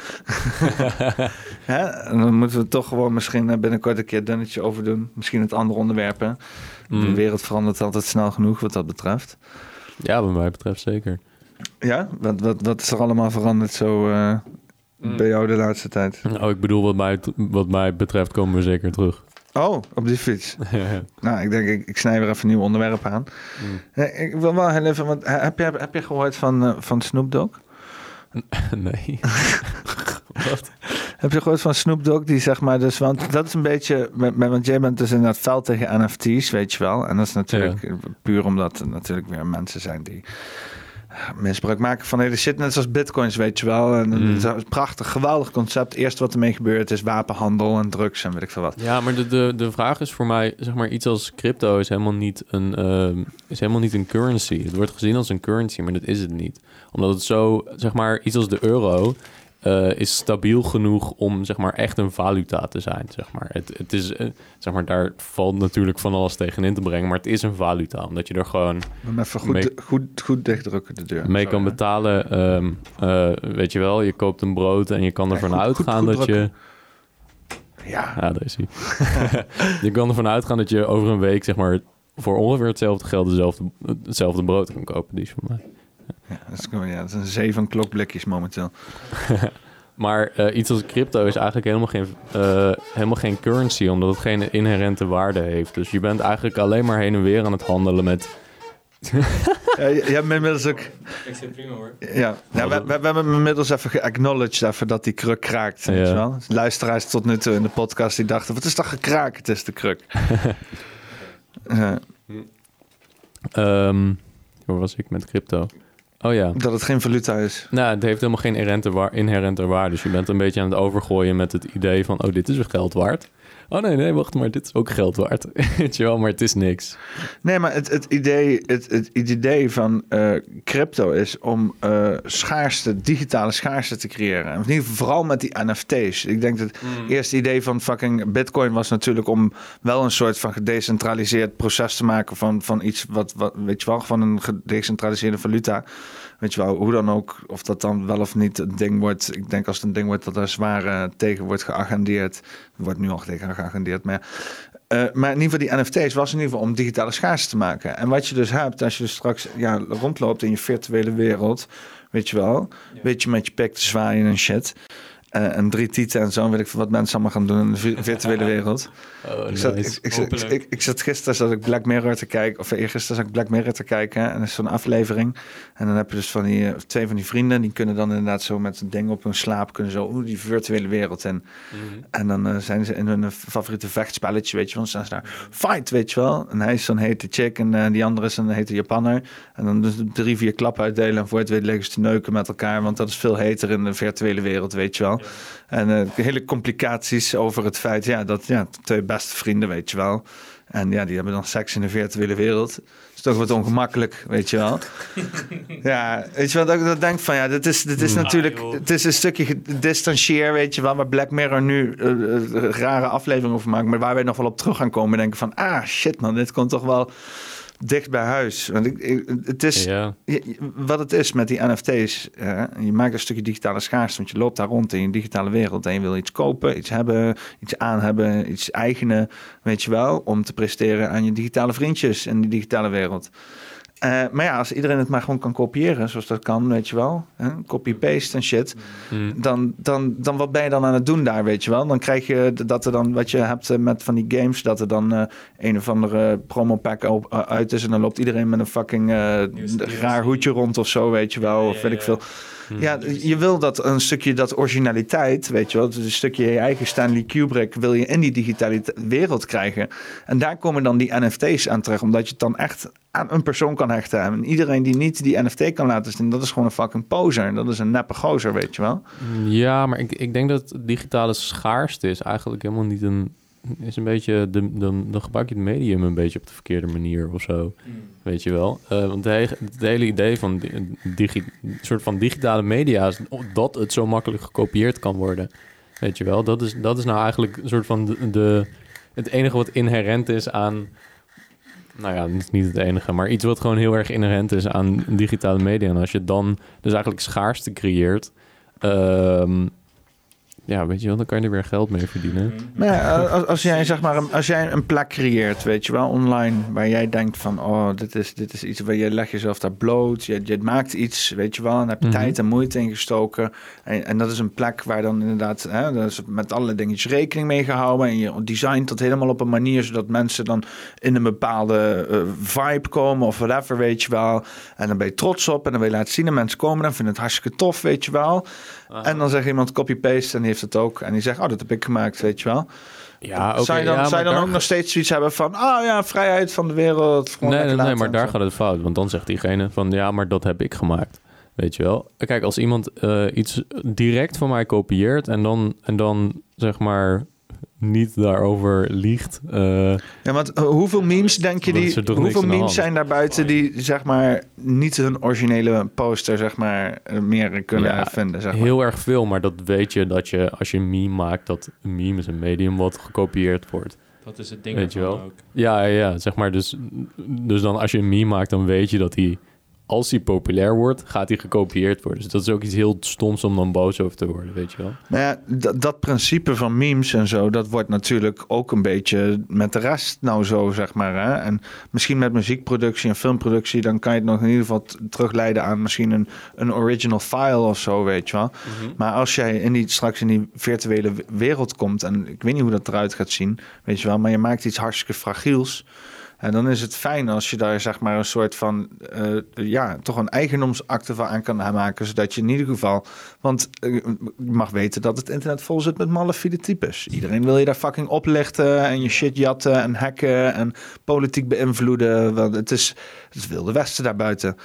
[laughs] Hè? En dan moeten we toch gewoon misschien eh, binnenkort een keer een dunnetje over doen. Misschien het andere onderwerpen. De Mm. wereld verandert altijd snel genoeg wat dat betreft. Ja, wat mij betreft zeker. Ja, wat, wat, wat is er allemaal veranderd zo eh, Mm. bij jou de laatste tijd? Oh, ik bedoel, wat mij, wat mij betreft komen we zeker terug. Oh, op die fiets. [laughs] Ja, ja. Nou, ik denk, ik, ik snij weer even een nieuw onderwerp aan. Mm. Eh, Ik wil wel heel even, want eh, heb je, heb je gehoord van, van Snoop Dogg? [laughs] nee. [laughs] wat? Heb je gehoord van Snoop Dogg? Die zeg maar dus, want dat is een beetje, want jij bent dus in dat veld tegen NFT's, weet je wel. En dat is natuurlijk puur omdat er natuurlijk weer mensen zijn die misbruik maken van hele shit. Net zoals bitcoins, weet je wel. En Mm. het is een prachtig, geweldig concept. Eerst wat ermee gebeurt is wapenhandel en drugs en weet ik veel wat. Ja, maar de, de, de vraag is voor mij, zeg maar, iets als crypto is helemaal niet een, ehm, is helemaal niet een currency. Het wordt gezien als een currency, maar dat is het niet. Omdat het zo, zeg maar, iets als de euro eh, is stabiel genoeg om, zeg maar, echt een valuta te zijn, zeg maar. Het, het is, eh, zeg maar, daar valt natuurlijk van alles tegenin te brengen, maar het is een valuta, omdat je er gewoon Maar even goed, mee, goed, goed dichtdrukken de deur. mee kan betalen. ehm, eh, weet je wel, je koopt een brood en je kan ervan goed- uitgaan dat je... Ja. Ja, daar is hij. [laughs] je kan ervan uitgaan dat je over een week, zeg maar, voor ongeveer hetzelfde geld dezelfde, hetzelfde brood kan kopen. Die is van mij. Ja, dat is, ja, dat is een zee van klokblikjes momenteel. [laughs] Maar eh, iets als crypto is eigenlijk helemaal geen, eh, helemaal geen currency, omdat het geen inherente waarde heeft. Dus je bent eigenlijk alleen maar heen en weer aan het handelen met... [laughs] Ja, je, je hebt inmiddels ook... Ik zit prima hoor. Ja, ja we, we, we hebben inmiddels even geacknowledged even dat die kruk kraakt. Weet je wel? Luisteraars tot nu toe in de podcast die dachten, wat is dat gekraak? Het is de kruk. [laughs] Ja, ehm waar was ik met crypto? Oh ja. dat het geen valuta is. Nou, het heeft helemaal geen inherente, waar, inherente waarde. Dus je bent een beetje aan het overgooien met het idee van... oh, dit is weer geld waard. Oh nee, nee, wacht maar, dit is ook geld waard. [laughs] Weet je wel, maar het is niks. Nee, maar het, het, idee, het, het idee van eh, crypto is om eh, schaarste, digitale schaarste te creëren. En in ieder geval vooral met die NFT's. Ik denk dat het eerste idee van fucking Bitcoin was natuurlijk om wel een soort van gedecentraliseerd proces te maken van, van iets wat, wat, weet je wel, van een gedecentraliseerde valuta. Weet je wel, hoe dan ook, of dat dan wel of niet een ding wordt. Ik denk als het een ding wordt dat er zwaar eh, tegen wordt geagendeerd. Er wordt nu al tegen geagendeerd, maar. Eh, maar in ieder geval, die NFT's was in ieder geval om digitale schaarste te maken. En wat je dus hebt, als je dus straks ja, rondloopt in je virtuele wereld, weet je wel, weet je met je pik te zwaaien en shit. Eh, en drie tieten en zo. En weet ik wat mensen allemaal gaan doen in de vi- [laughs] virtuele wereld. Oh, ik, zat, nice. ik, ik, ik, ik zat gisteren zat ik Black Mirror te kijken, of eergisteren zat ik Black Mirror te kijken. En dat is zo'n aflevering. En dan heb je dus van die, eh, twee van die vrienden, die kunnen dan inderdaad zo met een ding op hun slaap, kunnen zo oeh, die virtuele wereld in. Mhm. En dan eh, zijn ze in hun favoriete vechtspelletje, weet je wel. Dan staan ze daar, fight, weet je wel. En hij is zo'n hete chick en eh, die andere is een hete Japanner. En dan dus drie, vier klappen uitdelen en voor het weet ze te neuken met elkaar. Want dat is veel heter in de virtuele wereld, weet je wel. En eh, hele complicaties over het feit, ja, dat ja, twee beste vrienden, weet je wel. En ja, die hebben dan seks in de virtuele wereld. is toch wat ongemakkelijk, weet je wel. [laughs] ja, weet je wel, dat ik dat denk van, ja, dit is, dit is Mm. natuurlijk, joh. het is een stukje gedistanceerd, weet je wel, waar Black Mirror nu eh, eh, rare afleveringen over maakt, maar waar wij nog wel op terug gaan komen en denken van, ah, shit man, dit komt toch wel dicht bij huis. Want ik, ik- het is, Ja. wat het is met die NFT's, je maakt een stukje digitale schaarste, want je loopt daar rond in je digitale wereld en je wil iets kopen, iets hebben, iets aan hebben, iets eigenen, weet je wel, om te presteren aan je digitale vriendjes in die digitale wereld. Eh, maar ja, als iedereen het maar gewoon kan kopiëren, zoals dat kan, weet je wel, hè, copy-paste en shit, Mm. dan, dan, dan wat ben je dan aan het doen daar, weet je wel? Dan krijg je dat er dan, wat je hebt eh, met van die games, dat er dan eh, een of andere promo pack op, uit is en dan loopt iedereen met een fucking eh, raar hoedje rond of zo, weet je wel, of weet ik veel. Ja, je wil dat een stukje dat originaliteit, weet je wel, dus een stukje je eigen Stanley Kubrick wil je in die digitale wereld krijgen. En daar komen dan die NFT's aan terecht, omdat je het dan echt aan een persoon kan hechten. En iedereen die niet die NFT kan laten zien, dat is gewoon een fucking poser. Dat is een neppe gozer, weet je wel. Ja, maar ik, ik denk dat digitale schaarste is eigenlijk helemaal niet een... Is een beetje, de, de, dan gebruik je het medium een beetje op de verkeerde manier of zo. Weet je wel? Eh, want het, he- het hele idee van di- digi, een soort van digitale media is dat het zo makkelijk gekopieerd kan worden. Weet je wel? Dat is, dat is nou eigenlijk een soort van de, de, het enige wat inherent is aan... Nou ja, niet, niet het enige, maar iets wat gewoon heel erg inherent is aan digitale media. En als je dan dus eigenlijk schaarste creëert... ehm, ja, weet je wel, dan kan je er weer geld mee verdienen. Maar ja, [laughs] als, als jij zeg maar een, als jij een plek creëert, weet je wel, online, waar jij denkt van, oh, dit is, dit is iets waar je legt jezelf daar bloot, je, je maakt iets, weet je wel, en heb je Mhm. tijd en moeite ingestoken. En, en dat is een plek waar dan inderdaad, hè, daar is met allerlei dingetjes rekening mee gehouden en je designt dat helemaal op een manier zodat mensen dan in een bepaalde eh, vibe komen of whatever, weet je wel. En dan ben je trots op en dan wil je laten zien en mensen komen en vinden het hartstikke tof, weet je wel. En dan zegt iemand copy-paste en die heeft het ook. En die zegt, oh, dat heb ik gemaakt, weet je wel. Ja, oké, zou je dan, ja, zou je maar dan ook nog steeds zoiets hebben van... oh ja, vrijheid van de wereld. Nee, nee, nee, maar daar zo. gaat het fout. Want dan zegt diegene van, ja, maar dat heb ik gemaakt. Weet je wel? Kijk, als iemand eh, iets direct van mij kopieert... en dan, en dan zeg maar niet daarover liegt... eh, Ja, want eh, hoeveel memes denk je die... Hoeveel memes zijn daar buiten die, zeg maar... niet hun originele poster, zeg maar... eh, meer kunnen Ja, vinden, zeg maar. Heel erg veel, maar dat weet je dat je als je een meme maakt... dat een meme is een medium wat gekopieerd wordt. Dat is het ding Weet je wel? ook. Ja, ja, zeg maar. Dus, dus dan als je een meme maakt, dan weet je dat hij... Als hij populair wordt, gaat hij gekopieerd worden. Dus dat is ook iets heel stoms om dan boos over te worden, weet je wel. Nou ja, dat, dat principe van memes en zo, dat wordt natuurlijk ook een beetje met de rest nou zo, zeg maar. Hè? En misschien met muziekproductie en filmproductie, dan kan je het nog in ieder geval terugleiden aan misschien een, een original file of zo, weet je wel. Maar als jij in die, straks in die virtuele wereld komt, en ik weet niet hoe dat eruit gaat zien, weet je wel, maar je maakt iets hartstikke fragiels. En dan is het fijn als je daar zeg maar een soort van, eh, ja, toch een eigendomsakte van aan kan maken. Zodat je in ieder geval, want eh, je mag weten dat het internet vol zit met malafide types. Iedereen wil je daar fucking oplichten en je shit jatten en hacken en politiek beïnvloeden. Want het is het wilde westen daarbuiten.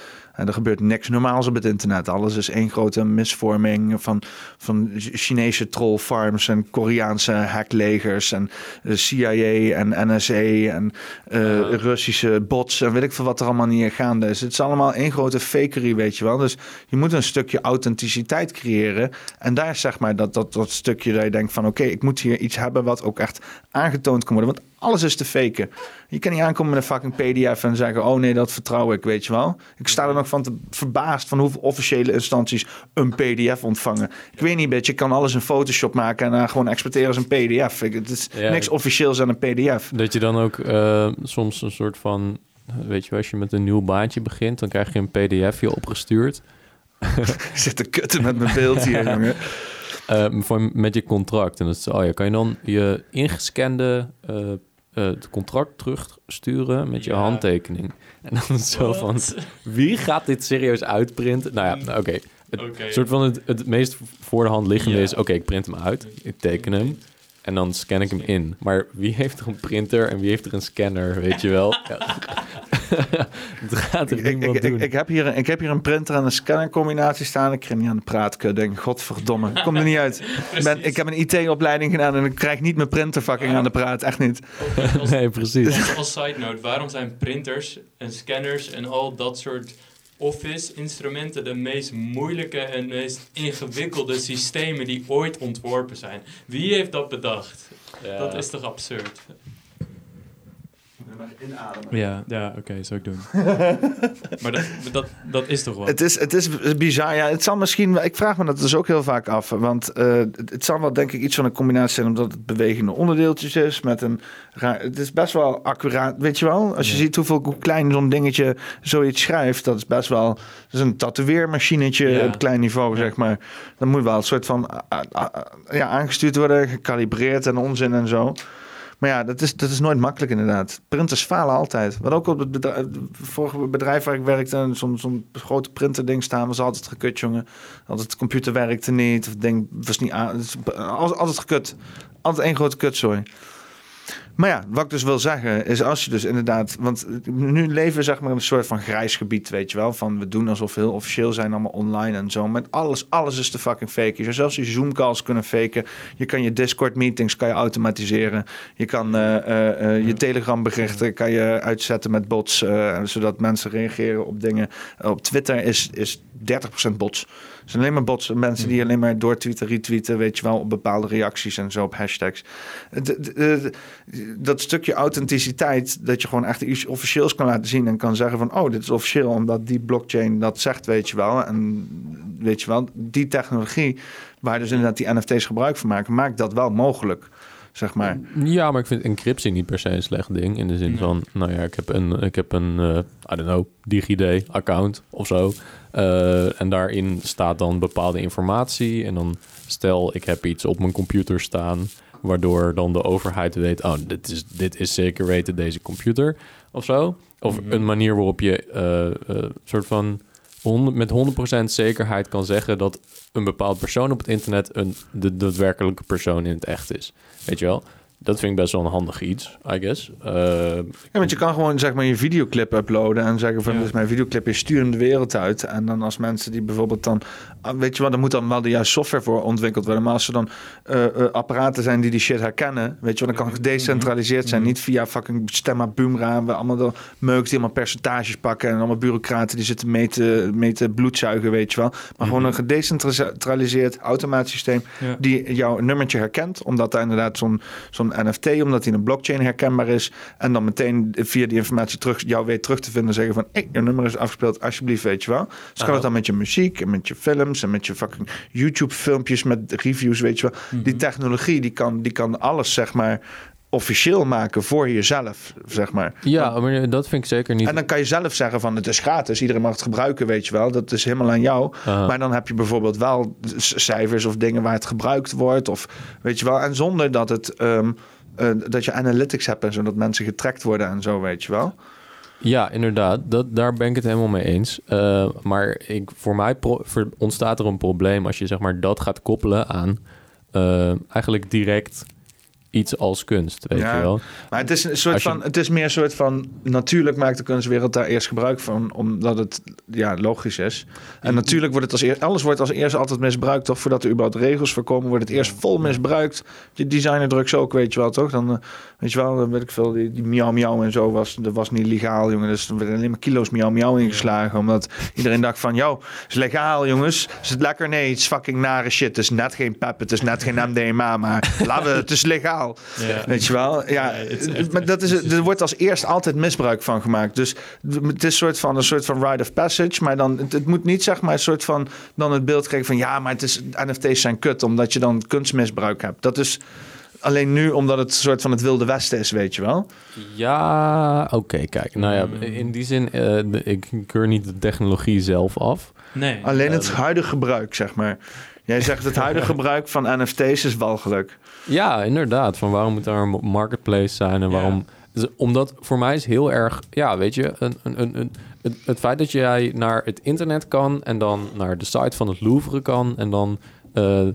Er gebeurt niks normaals op het internet. Alles is één grote misvorming van, van Chinese trollfarms en Koreaanse hacklegers en eh, CIA en NSA en eh, Russische bots en weet ik veel wat er allemaal niet gaande is. Het is allemaal één grote fakery, weet je wel. Dus je moet een stukje authenticiteit creëren. En daar zeg maar dat, dat, dat stukje dat je denkt van oké, ik moet hier iets hebben wat ook echt aangetoond kan worden. Want alles is te faken. Je kan niet aankomen met een fucking pdf en zeggen... oh nee, dat vertrouw ik, weet je wel. Ik sta er nog van te verbaasd van hoeveel officiële instanties een pdf ontvangen. Ik weet niet, beetje, je kan alles in Photoshop maken... en dan gewoon exporteren als een pdf. Ik, het is Ja, niks ik- officieels aan een pdf. Dat je dan ook eh, soms een soort van... Weet je als je met een nieuw baantje begint... dan krijg je een pdfje opgestuurd. [laughs] Ik zit te kutten met mijn beeld hier, [laughs] jongen. Ehm, voor, met je contract. En dat is, oh ja, kan je dan je ingescande eh, eh, het contract terugsturen met je Ja. handtekening? En dan zo van, wie gaat dit serieus uitprinten? Nou ja, nou, oké. Het soort van het, het meest voor de hand liggende Ja. is, oké, ik print hem uit, ik teken hem. En dan scan ik hem in. Maar wie heeft er een printer en wie heeft er een scanner, weet je wel? [laughs] [laughs] Ja. het gaat er ik, niemand ik, doen. ik, heb hier, een- ik heb hier een printer en een scanner combinatie staan. Ik krijg niet aan de praat. Ik denk, godverdomme, ik kom er niet uit. Ik, ben, ik heb een IT-opleiding gedaan en ik krijg niet mijn printer fucking aan de praat. Echt niet. Als- [laughs] Nee, precies. Als, als side note, waarom zijn printers en scanners en al dat soort office-instrumenten de meest moeilijke en meest ingewikkelde systemen die ooit ontworpen zijn? Wie heeft dat bedacht? Ja. Dat is toch absurd? Inademen. Ja, ja oké, zou ik doen. [laughs] maar dat, dat, dat is toch wat? Het is, het is bizar. Ja, het zal misschien. Ik vraag me dat dus ook heel vaak af. Want eh, het, het zal wel, denk ik, iets van een combinatie zijn. Omdat het bewegende onderdeeltjes is. Met een raar, het is best wel accuraat. Weet je wel? Als je Ja. ziet hoeveel hoe klein zo'n dingetje zoiets schrijft. Dat is best wel. Dat is een tatoeëermachinetje Ja. op klein niveau, zeg maar. Dan moet wel een soort van. ah, ah, ja, aangestuurd worden. Gecalibreerd en onzin en zo. Maar ja, dat is, dat is nooit makkelijk inderdaad. Printers falen altijd. Wat ook op het bedrijf, vorige bedrijf waar ik werkte, zo'n zo'n grote printerding staan, was altijd gekut, jongen. Altijd de computer werkte niet, of ding was niet aan. Altijd, altijd gekut. Altijd één grote kutzooi. Maar ja, wat ik dus wil zeggen is als je dus inderdaad... Want nu leven we zeg maar in een soort van grijs gebied, weet je wel. Van we doen alsof we heel officieel zijn, allemaal online en zo. Maar alles, alles is te fucking fake. Je zou zelfs je Zoom calls kunnen faken. Je kan je Discord meetings kan je automatiseren. Je kan eh, eh, eh, je Telegram berichten kan je uitzetten met bots. zodat mensen reageren op dingen. op Twitter is, is 30% bots. Het zijn alleen maar bots. Mensen die alleen maar doortweeten, retweeten, weet je wel, op bepaalde reacties en zo op hashtags. De- de- de- dat stukje authenticiteit, dat je gewoon echt iets officieels kan laten zien en kan zeggen van, oh, dit is officieel, omdat die blockchain dat zegt, weet je wel. En weet je wel, die technologie, waar dus inderdaad die NFT's gebruik van maken, maakt dat wel mogelijk, zeg maar. Ja, maar ik vind encryptie niet per se een slecht ding. In de zin van, nou ja, ik heb een, ik heb een eh, I don't know, DigiD-account of zo. Eh, en daarin staat dan bepaalde informatie. En dan stel, ik heb iets op mijn computer staan... waardoor dan de overheid weet... oh, dit is, dit is zeker weten deze computer of zo. Of Mhm. een manier waarop je eh, soort van... 100, met 100% zekerheid kan zeggen dat een bepaald persoon op het internet een, de daadwerkelijke persoon in het echt is. Je wel? Dat vind ik best wel een handig iets, I guess. Eh, Ja, want je kan gewoon zeg maar je videoclip uploaden en zeggen van Ja. dit is mijn videoclip, je stuurt hem de wereld uit. En dan als mensen die bijvoorbeeld dan, ah, weet je wel, er moet dan wel de juiste software voor ontwikkeld worden. Maar als er dan eh, eh, apparaten zijn die die shit herkennen, weet je wel, dan kan het gedecentraliseerd zijn. Niet via fucking stemma boomra, we allemaal de meuk die allemaal percentages pakken en allemaal bureaucraten die zitten mee te, mee te bloedzuigen, weet je wel. Maar gewoon een gedecentraliseerd automatisch systeem Ja. die jouw nummertje herkent, omdat daar inderdaad zo'n zo'n NFT, omdat die in een blockchain herkenbaar is. En dan meteen via die informatie terug, jou weet terug te vinden. Zeggen van, hey, je nummer is afgespeeld, alsjeblieft, weet je wel. Dus kan Ah. het dan met je muziek en met je films en met je fucking YouTube filmpjes met reviews, weet je wel. Die technologie, die kan, die kan alles, zeg maar, officieel maken voor jezelf, zeg maar. ja, maar dat vind ik zeker niet... En dan kan je zelf zeggen van het is gratis, iedereen mag het gebruiken, weet je wel. Dat is helemaal aan jou. Maar dan heb je bijvoorbeeld wel cijfers of dingen waar het gebruikt wordt. Of weet je wel. En zonder dat het ehm, eh, dat je analytics hebt en zo, dat mensen getrackt worden en zo, weet je wel. Ja, inderdaad. Dat, daar ben ik het helemaal mee eens. Eh, maar ik, voor mij pro- voor- ontstaat er een probleem als je zeg maar, dat gaat koppelen aan eh, eigenlijk direct iets als kunst. Weet Ja. je wel? Maar het is een soort je- van, het is meer een soort van, natuurlijk maakt de kunstwereld daar eerst gebruik van, omdat het ja, logisch is. En natuurlijk wordt het als eerst, alles wordt als eerst altijd misbruikt, toch? Voordat er überhaupt regels voor komen, wordt het eerst vol misbruikt. Je designer drugs ook, weet je wel, toch? Dan, eh, weet je wel, dan weet ik veel, die, die miauw miauw en zo was, dat was niet legaal, jongen. Dus er werden alleen maar kilo's miauw miauw ingeslagen, omdat iedereen dacht van, jou, is legaal, jongens. Is het lekker? Nee, het is fucking nare shit. Het is net geen pep, het is net geen MDMA, maar laten we, het is legaal. Ja. Weet je wel? Ja, maar dat is, het- er wordt als eerst altijd misbruik van gemaakt. Dus het is een soort van, een soort van rite of passage. Maar dan, het, het moet niet zeg maar een soort van dan het beeld krijgen van ja, maar het is, NFT's zijn kut omdat je dan kunstmisbruik hebt. Dat is alleen nu omdat het een soort van het wilde westen is, weet je wel. Ja, oké, kijk. Nou ja, in die zin, eh, de- ik keur niet de technologie zelf af. Nee. Alleen het Ehm, huidige gebruik, zeg maar. Jij zegt het huidige [laughs] gebruik van NFT's is walgelijk. Ja, inderdaad. Van waarom moet daar een marketplace zijn en waarom... Dus omdat voor mij is heel erg... Ja, weet je, een, een, een, een, het, het feit dat jij naar het internet kan... en dan naar de site van het Louvre kan... en dan eh,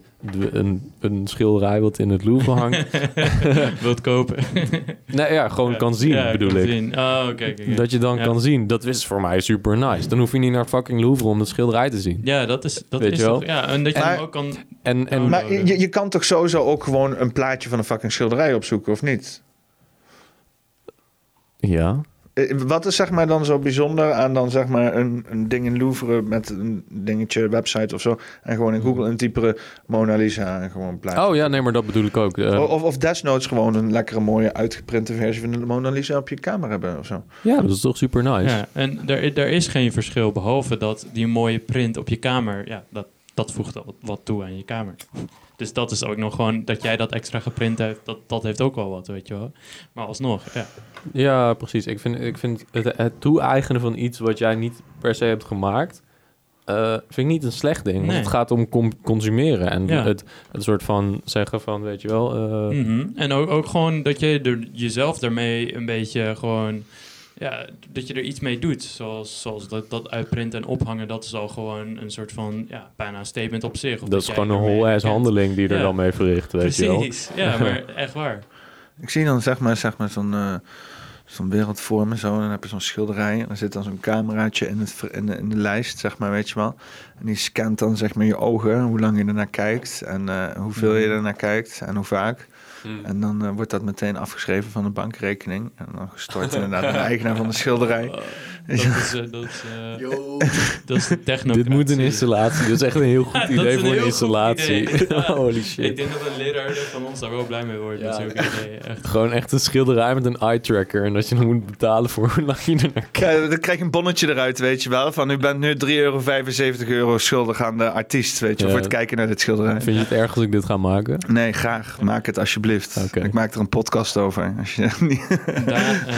een, een schilderij wat in het Louvre hangt... [laughs] Wilt kopen. [laughs] nee, ja, gewoon Ja. kan zien, Ja, bedoel kan ik. zien. Oh, oké, oké, oké. Dat je dan Ja. kan zien. Dat is voor mij super nice. Dan hoef je niet naar fucking Louvre om dat schilderij te zien. Ja, dat is, dat Weet is je wel? toch... Ja, en dat je Maar- hem ook kan... En, en, Maar je, je kan toch sowieso ook gewoon een plaatje van een fucking schilderij opzoeken, of niet? Ja. Eh, Wat is zeg maar dan zo bijzonder aan dan zeg maar een, een ding in Louvre met een dingetje, website of zo. En gewoon in Google intyperen Mona Lisa en gewoon een. Oh ja, nee, maar dat bedoel ik ook. Eh, of, of desnoods gewoon een lekkere mooie uitgeprinte versie van de Mona Lisa op je kamer hebben of zo. ja, dat is toch super nice. Ja, en er, er is geen verschil, behalve dat die mooie print op je kamer... Ja, dat, dat voegt wat toe aan je kamer. Dus dat is ook nog gewoon... Dat jij dat extra geprint hebt, dat, dat heeft ook wel wat, weet je wel. Maar alsnog, ja. Ja, precies. Ik vind, ik vind het, het toe-eigenen van iets wat jij niet per se hebt gemaakt, eh, vind ik niet een slecht ding. Want het gaat om consumeren en Ja. het, het soort van zeggen van, weet je wel. eh, Mhm. En ook, ook gewoon dat je er jezelf daarmee een beetje gewoon... Ja, dat je er iets mee doet. Zoals, zoals dat, dat uitprinten en ophangen, dat is al gewoon een soort van... Ja, bijna een statement op zich. Of Dat is gewoon een whole-ass erkent. handeling die je er dan mee verricht, weet je wel. Precies, ja, [laughs] maar echt waar. Ik zie dan zeg maar, zeg maar zo'n eh, zo'n wereld voor me zo. En dan heb je zo'n schilderij. En dan zit dan zo'n cameraatje in, het, in, de, in de lijst, zeg maar, weet je wel. En die scant dan zeg maar je ogen, hoe lang je ernaar kijkt. En eh, hoeveel je ernaar kijkt en hoe vaak. Hmm. En dan eh, wordt dat meteen afgeschreven van de bankrekening. En dan gestort inderdaad naar de eigenaar van de schilderij. [laughs] [laughs] Dat is, eh, dat is, eh, [laughs] dat is de techno. Dit moet een installatie. Dat is echt een heel goed idee een voor een installatie. idee. Holy shit. Ik denk dat een leraar van ons daar wel blij mee wordt. ideeën, echt. Gewoon echt een schilderij met een eye tracker. En dat je dan moet betalen voor hoe lang je er naar kijkt. Ja, dan krijg je een bonnetje eruit, weet je wel. Van u bent nu 3,75 euro euro schuldig aan de artiest, weet je, Ja. voor het kijken naar dit schilderij. Vind je het erg als ik dit ga maken? Nee, graag. Maak het alsjeblieft. Ik maak er een podcast over. Als je niet... Daan, eh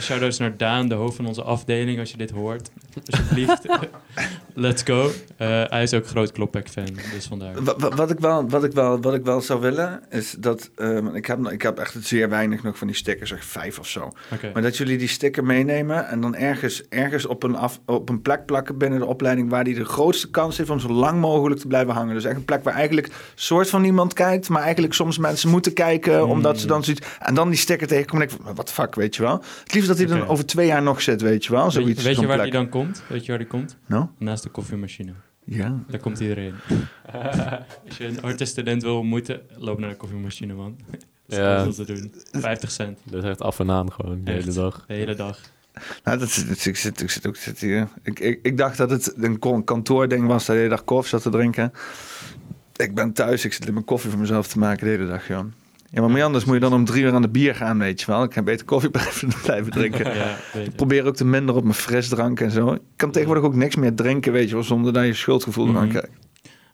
shout-outs naar Daan, de hoofd van onze afdeling, als je dit hoort. Alsjeblieft, [laughs] let's go. Eh, hij is ook groot Klopback-fan, dus vandaar. Wa- wa- Wat ik, wel, wat, ik wel, wat ik wel zou willen, is dat... ehm, ik, heb, ik heb echt zeer weinig nog van die stickers, zeg vijf of zo. Maar dat jullie die sticker meenemen en dan ergens, ergens op, een af, op een plek plakken binnen de opleiding... waar die de grootste kans heeft om zo lang mogelijk te blijven hangen. Dus echt een plek waar eigenlijk soort van niemand kijkt... maar eigenlijk soms mensen moeten kijken, omdat ze dan zoiets... En dan die sticker tegenkomen en denk ik, wat de fuck, weet je wel? Het liefst dat hij dan over twee jaar nog zit, weet je wel? Weet, Zoiets, weet je zo'n waar plek. die dan komt? Weet je waar die komt? Nou? Naast de koffiemachine. Ja. Daar komt iedereen. [laughs] Als je een artiststudent wil ontmoeten, loop naar de koffiemachine, man. [laughs] Dat Ja. alles wat te doen. 50 cent. Dat is echt af en aan gewoon de Echt. hele dag. De hele dag. Nou, dat, is- ik, zit, ik, zit ook, ik zit hier. Ik, ik, ik dacht dat het een kon- kantoording was, dat de hele dag koffie zat te drinken. Ik ben thuis, ik zit in mijn koffie voor mezelf te maken de hele dag, joh. Ja, maar meer anders moet je dan om drie uur aan de bier gaan, weet je wel. Ik kan beter koffie [laughs] blijven, blijven drinken. Ja, ik probeer ook te minder op mijn frisdrank en zo. Ik kan tegenwoordig ook niks meer drinken, weet je wel, zonder dat je schuldgevoel eraan Mhm. krijgt.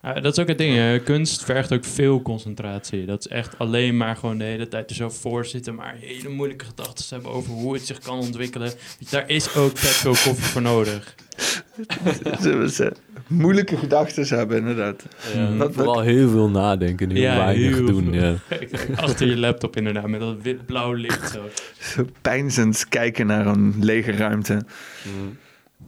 Ah, dat is ook het ding. hè. Kunst vergt ook veel concentratie. Dat is echt alleen maar gewoon de hele tijd er zo voor zitten, maar hele moeilijke gedachten hebben over hoe het zich kan ontwikkelen. Daar is ook vet veel koffie voor nodig. [laughs] Ze moeilijke gedachten hebben, inderdaad. Ja, wat- Vooral heel veel nadenken, heel weinig heel doen. Ja. Achter je laptop inderdaad, met dat wit-blauw licht zo. Zo pijnzend kijken naar een lege ruimte.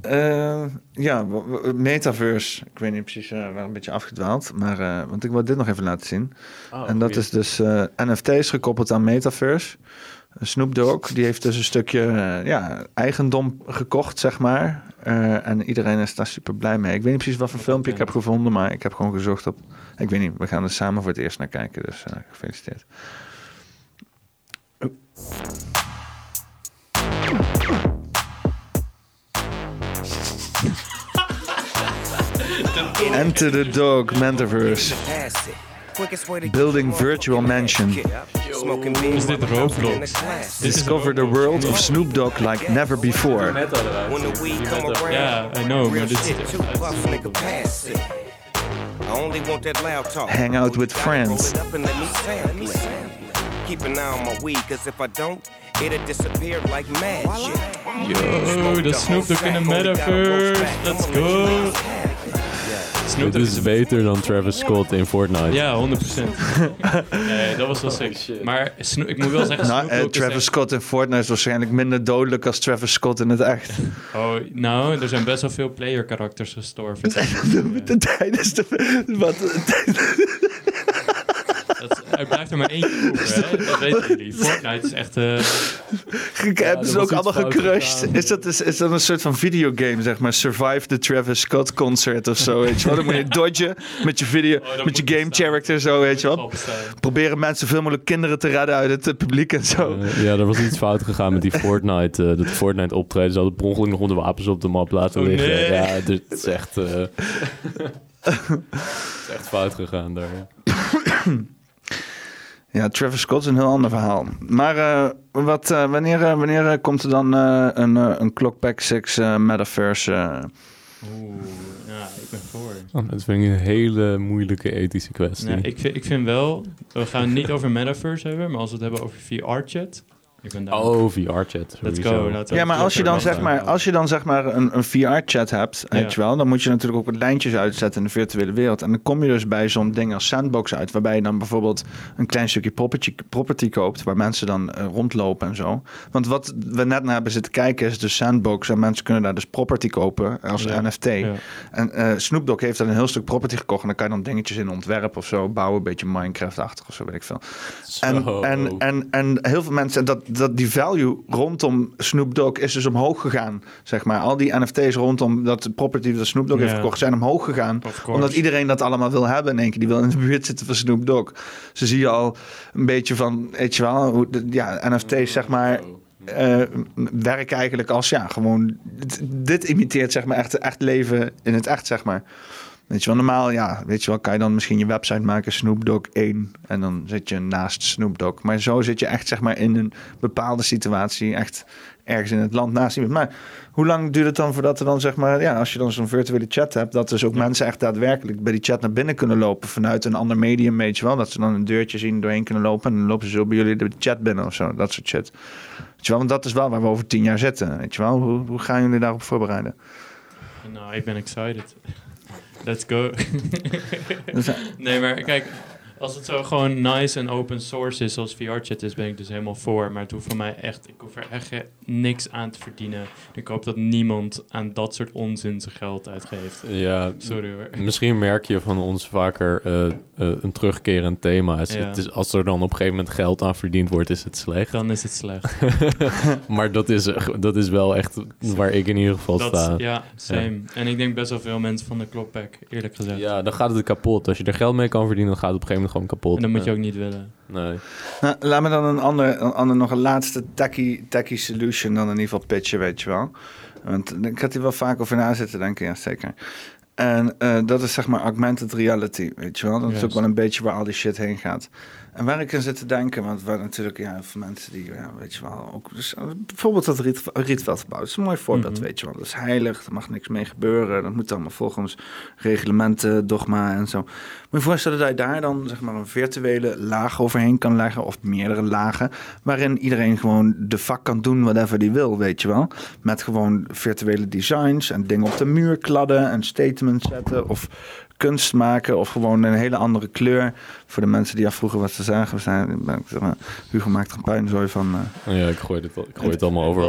Eh, ja, metaverse. Ik weet niet precies, uh, we waren een beetje afgedwaald. Maar, eh, want ik wil dit nog even laten zien. Oh, en dat goeie. is dus eh, NFT's gekoppeld aan metaverse. Snoop Dogg, die heeft dus een stukje ja, eigendom gekocht, zeg maar. Eh, en iedereen is daar super blij mee. Ik weet niet precies wat voor filmpje ik heb gevonden, maar ik heb gewoon gezocht op... Ik weet niet, we gaan er samen voor het eerst naar kijken, dus eh, gefeliciteerd. Oh. Enter the Dog Metaverse. Building virtual mansion. Is dit Roblox? Discover the world of Snoop Dogg like never before. Ja, I know, maar dit is... I only want that loud. Hang out with friends. Roll it up and let me sound, please. Keep an eye on my weed, cause if I don't, it'll disappear like magic. Yo, the Snoop Dogg in the metaverse. Let's go. Snoop Dit Dogg is beter dan Travis Scott in Fortnite. Ja, 100%. [laughs] nee, dat was wel sick. Maar Sno- ik moet wel zeggen, Nou, eh, Travis echt- Scott in Fortnite is waarschijnlijk minder dodelijk als Travis Scott in het echt. [laughs] Oh, nou, er zijn best wel veel player karakters gestorven. [laughs] Tijdens de... Wat, Er blijft er maar één keer [laughs] hè? Dat weten jullie. Fortnite is echt... eh Hebben ze ook allemaal gecrushed? Is dat, is, is dat een soort van videogame, zeg maar? Survive the Travis Scott concert of zo, weet je wel? Dan moet je [laughs] dodgen met je video, met je game character zo, weet je wel? Proberen mensen zoveel mogelijk kinderen te redden uit het publiek en zo. Eh, ja, er was iets fout gegaan met die [laughs] Fortnite. eh dat Fortnite optreden. Ze hadden per ongeluk nog de wapens op de map laten Oh, liggen. nee. Ja, dit is echt... eh, het is echt fout gegaan daar. [coughs] [coughs] [coughs] Ja, Travis Scott is een heel ander verhaal. Maar eh, wat, eh, wanneer, eh, wanneer komt er dan eh, een, een Clockback 6 eh, Metaverse? eh? Oeh, ja, ik ben voor. Oh, dat vind ik een hele moeilijke ethische kwestie. Ja, ik, vind, ik vind wel, we gaan het niet over metaverse hebben, maar als we het hebben over VR-chat. Ik ben daar. Oh, VR-chat. Let's go. Ja, maar als je dan zeg maar, als je dan zeg maar een, een VR-chat hebt, weet je wel, dan moet je natuurlijk ook wat lijntjes uitzetten in de virtuele wereld. En dan kom je dus bij zo'n ding als Sandbox uit, waarbij je dan bijvoorbeeld een klein stukje property, property koopt, waar mensen dan eh, rondlopen en zo. Want wat we net naar hebben zitten kijken is de Sandbox en mensen kunnen daar dus property kopen als Ja, NFT. ja. En eh Snoop Dogg heeft dan een heel stuk property gekocht en dan kan je dan dingetjes in ontwerpen of zo bouwen, een beetje Minecraft-achtig of zo, weet ik veel. En, Zo. en, en, en heel veel mensen, dat, dat die value rondom Snoop Dogg is dus omhoog gegaan, zeg maar. Al die NFT's rondom dat property dat Snoop Dogg heeft Ja. gekocht zijn omhoog gegaan, omdat iedereen dat allemaal wil hebben in één keer. Die wil in de buurt zitten van Snoop Dogg. Ze zie je al een beetje van, weet je wel, hoe, de- ja, NFT's zeg maar eh, werken eigenlijk als ja, gewoon dit, dit imiteert zeg maar echt, echt leven in het echt zeg maar. Weet je wel, normaal, ja, weet je wel, kan je dan misschien je website maken, Snoop Dogg 1, en dan zit je naast Snoop Dogg. Maar zo zit je echt, zeg maar, in een bepaalde situatie, echt ergens in het land naast iemand. Maar hoe lang duurt het dan voordat er dan, zeg maar, ja, als je dan zo'n virtuele chat hebt, dat dus ook mensen echt daadwerkelijk bij die chat naar binnen kunnen lopen vanuit een ander medium, weet je wel, dat ze dan een deurtje zien, doorheen kunnen lopen, en dan lopen ze zo bij jullie de chat binnen of zo, dat soort shit. Weet je wel, want dat is wel waar we over tien jaar zitten, weet je wel. Hoe, hoe gaan jullie daarop voorbereiden? Nou, ik ben excited. Let's go. [laughs] [laughs] Nee, maar kijk, als het zo gewoon nice en open source is zoals VR-chat is, ben ik dus helemaal voor. Maar het hoeft voor mij echt, ik hoef er echt niks aan te verdienen. Ik hoop dat niemand aan dat soort onzin zijn geld uitgeeft. Ja, Sorry hoor. Misschien merk je van ons vaker eh, eh, een terugkerend thema. is. Ja. Het is, als er dan op een gegeven moment geld aan verdiend wordt, is het slecht. Dan is het slecht. [laughs] maar dat is, dat is wel echt waar ik in ieder geval Dat- sta. ja, same. En ik denk best wel veel mensen van de klopback, eerlijk gezegd. Ja, dan gaat het kapot. Als je er geld mee kan verdienen, dan gaat het op een gegeven moment gewoon kapot. En dat moet je ook niet willen. Nee. Nou, laat me dan een ander, een ander nog een laatste techie, techie solution dan in ieder geval pitchen, weet je wel. Want ik had hier wel vaak over na zitten denken, ja zeker. En eh, dat is zeg maar augmented reality, weet je wel. Dat is ook wel een beetje waar al die shit heen gaat. En waar ik in zit te denken, want waar natuurlijk, ja, voor mensen die, ja, weet je wel, ook, dus, eh, bijvoorbeeld dat Riet, Rietveld-gebouw, dat is een mooi voorbeeld, Mhm. weet je wel. Dat is heilig, er mag niks mee gebeuren, dat moet allemaal volgens reglementen, dogma en zo. Moet je voorstellen dat je daar dan, zeg maar, een virtuele laag overheen kan leggen, of meerdere lagen, waarin iedereen gewoon de vak kan doen whatever die wil, weet je wel. Met gewoon virtuele designs en dingen op de muur kladden en statements zetten, of kunst maken of gewoon een hele andere kleur. Voor de mensen die afvroegen wat ze zagen. We zijn, ik zeg maar, Hugo maakt er een puinzooi van. eh. Ja, ik gooi het, ik gooi het allemaal over.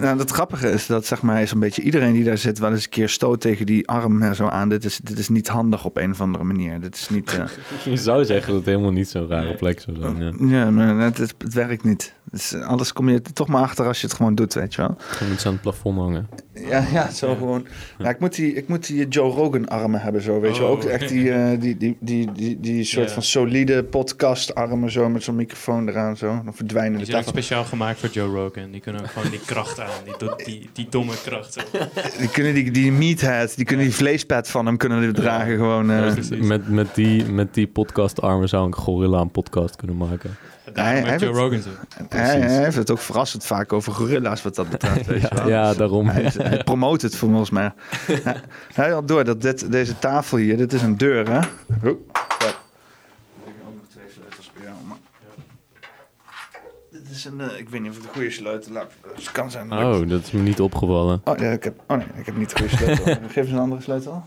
Nou, het grappige is dat zeg maar, is een beetje iedereen die daar zit wel eens een keer stoot tegen die arm en zo aan. Dit is, dit is niet handig op een of andere manier. Dit is niet. eh, [laughs] Je zou zeggen dat het helemaal niet zo'n rare plek zou zijn. Ja. ja, maar het, is- het werkt niet. Dus alles kom je er toch maar achter als je het gewoon doet, weet je wel. Je moet ze aan het plafond hangen. Ja, ja, zo gewoon. Ja, ik, moet die, ik moet die Joe Rogan armen hebben, zo, weet je wel. Oh. Ook echt die, eh, die, die, die, die, die soort Ja. van solide podcast armen, zo, met zo'n microfoon eraan, zo. Dan verdwijnen Die de tafel. speciaal gemaakt voor Joe Rogan. Die kunnen gewoon die kracht aan. Die, do- die, die domme kracht. zo. Die kunnen die, die meathead, die kunnen die vleespad van hem kunnen die dragen, gewoon. eh. met, met, die, met die podcastarmen zou ik gorilla een podcast kunnen maken. Hij, Joe heeft- Rogan zo. hij, hij heeft het ook verrassend vaak over gorilla's wat dat betreft. Weet je Ja, wel. ja, Dus daarom. Hij, is- hij [laughs] promoot het volgens mij. Hij, hij had door dat dit, deze tafel hier, dit is een deur, hè? Oh, ja. Liggen ook nog twee sleutels bij jou, maar- Dit is een, eh, ik weet niet of het een goede sleutel heb. Het kan zijn. ik- Oh, dat is me niet opgevallen. Oh, ja, ik heb, oh nee, ik heb niet de goede sleutel. [laughs] Geef eens een andere sleutel.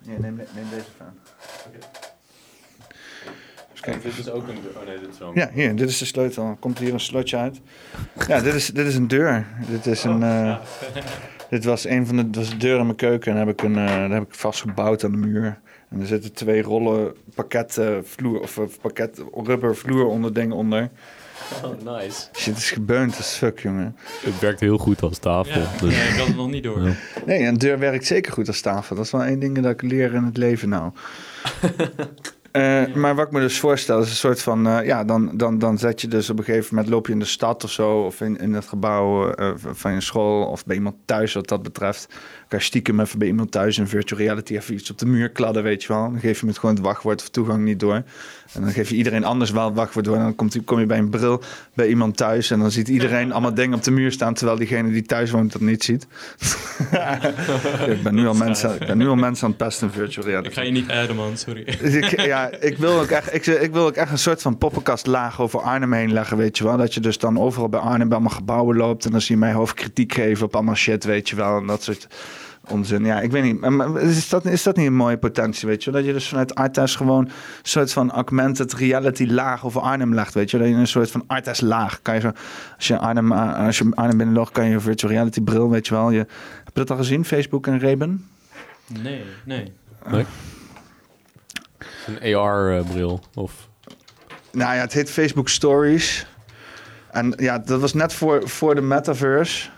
Ja, neem, neem deze van. Kijk, dit is ook een deur. Oh nee, dit is wel. Ja, hier, dit is de sleutel. Er komt hier een slotje uit. Ja, dit is, dit is een deur. Dit is een... eh, [laughs] dit was een van de, was de deur in mijn keuken. En daar heb ik, een, eh, daar heb ik vastgebouwd aan de muur. En er zitten twee rollen pakket eh, vloer... Of eh, pakket rubber vloer onder dingen onder. Oh, nice. Shit, het is gebeund als fuck, jongen. Het werkt heel goed als tafel. Ja, dus- ja, ik had het nog niet door. Ja. Nee, een deur werkt zeker goed als tafel. Dat is wel één ding dat ik leer in het leven nou. [laughs] Eh, maar wat ik me dus voorstel is een soort van... eh, ja, dan, dan, dan zet je dus op een gegeven moment... loop je in de stad of zo... of in, in het gebouw eh, van je school... of bij iemand thuis wat dat betreft... kan je stiekem even bij iemand thuis... in virtual reality even iets op de muur kladden, weet je wel. Dan geef je met gewoon het wachtwoord of toegang niet door. En dan geef je iedereen anders wel het wachtwoord door... en dan komt, kom je bij een bril bij iemand thuis... en dan ziet iedereen [laughs] allemaal dingen op de muur staan... terwijl diegene die thuis woont dat niet ziet. [laughs] ik, ben nu al mensen, ik ben nu al mensen aan het pesten in virtual reality. Ik ga je niet adden, man, sorry. [laughs] Ik, ja, ik wil, ook echt, ik, ik wil ook echt een soort van poppenkastlaag over Arnhem heen leggen, weet je wel. Dat je dus dan overal bij Arnhem bij allemaal gebouwen loopt... en dan zie je mij hoofd kritiek geven op allemaal shit, weet je wel. En dat soort onzin. Ja, ik weet niet. Maar- Is dat, is dat niet een mooie potentie, weet je? Dat je dus vanuit Artes gewoon een soort van augmented reality laag over Arnhem legt, weet je? Dat je een soort van Artes laag kan je zo... Als je Arnhem, eh, als je Arnhem binnenlogt, kan je een virtual reality bril, weet je wel. Je, heb je dat al gezien, Facebook en Reben? Nee, nee. Nee? Een AR-bril. Of... Nou ja, het heet Facebook Stories. En ja, dat was net voor, voor de metaverse.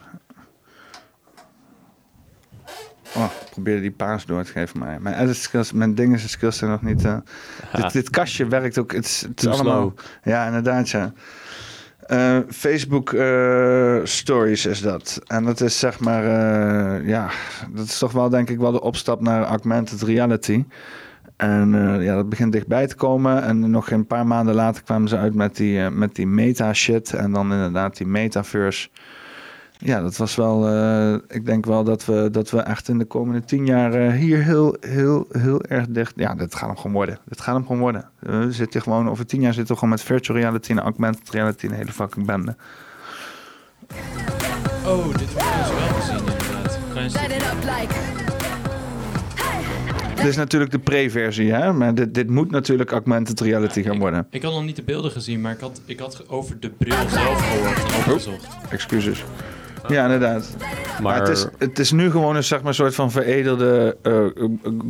Oh, ik probeerde die paas door te geven, maar mijn edit skills, mijn dingen en skills zijn nog niet. eh, [laughs] dit, dit kastje werkt ook. Het is, het is Too allemaal. Ja, inderdaad, ja. Eh, Facebook eh, Stories is dat. En dat is zeg maar, eh, ja, dat is toch wel denk ik wel de opstap naar augmented reality. En eh, ja, dat begint dichtbij te komen. En nog een paar maanden later kwamen ze uit met die, eh, met die meta-shit. En dan inderdaad die metaverse. Ja, dat was wel. eh, ik denk wel dat we, dat we echt in de komende tien jaar eh, hier heel, heel, heel erg dicht. Ja, dit gaat hem gewoon worden. Dit gaat hem gewoon worden. Eh, we zitten gewoon, over tien jaar zitten we gewoon met virtual reality en augmented reality een hele fucking bende. Oh, dit ik dus wel gezien inderdaad. Klein. Dit is natuurlijk de pre-versie, hè? Maar dit, dit moet natuurlijk augmented reality gaan worden. Ik had nog niet de beelden gezien, maar ik had, ik had over de bril zelf gehoord en opgezocht. Excuses. Ja, inderdaad. Maar, Maar- het, is, het is nu gewoon een, zeg maar, soort van veredelde eh,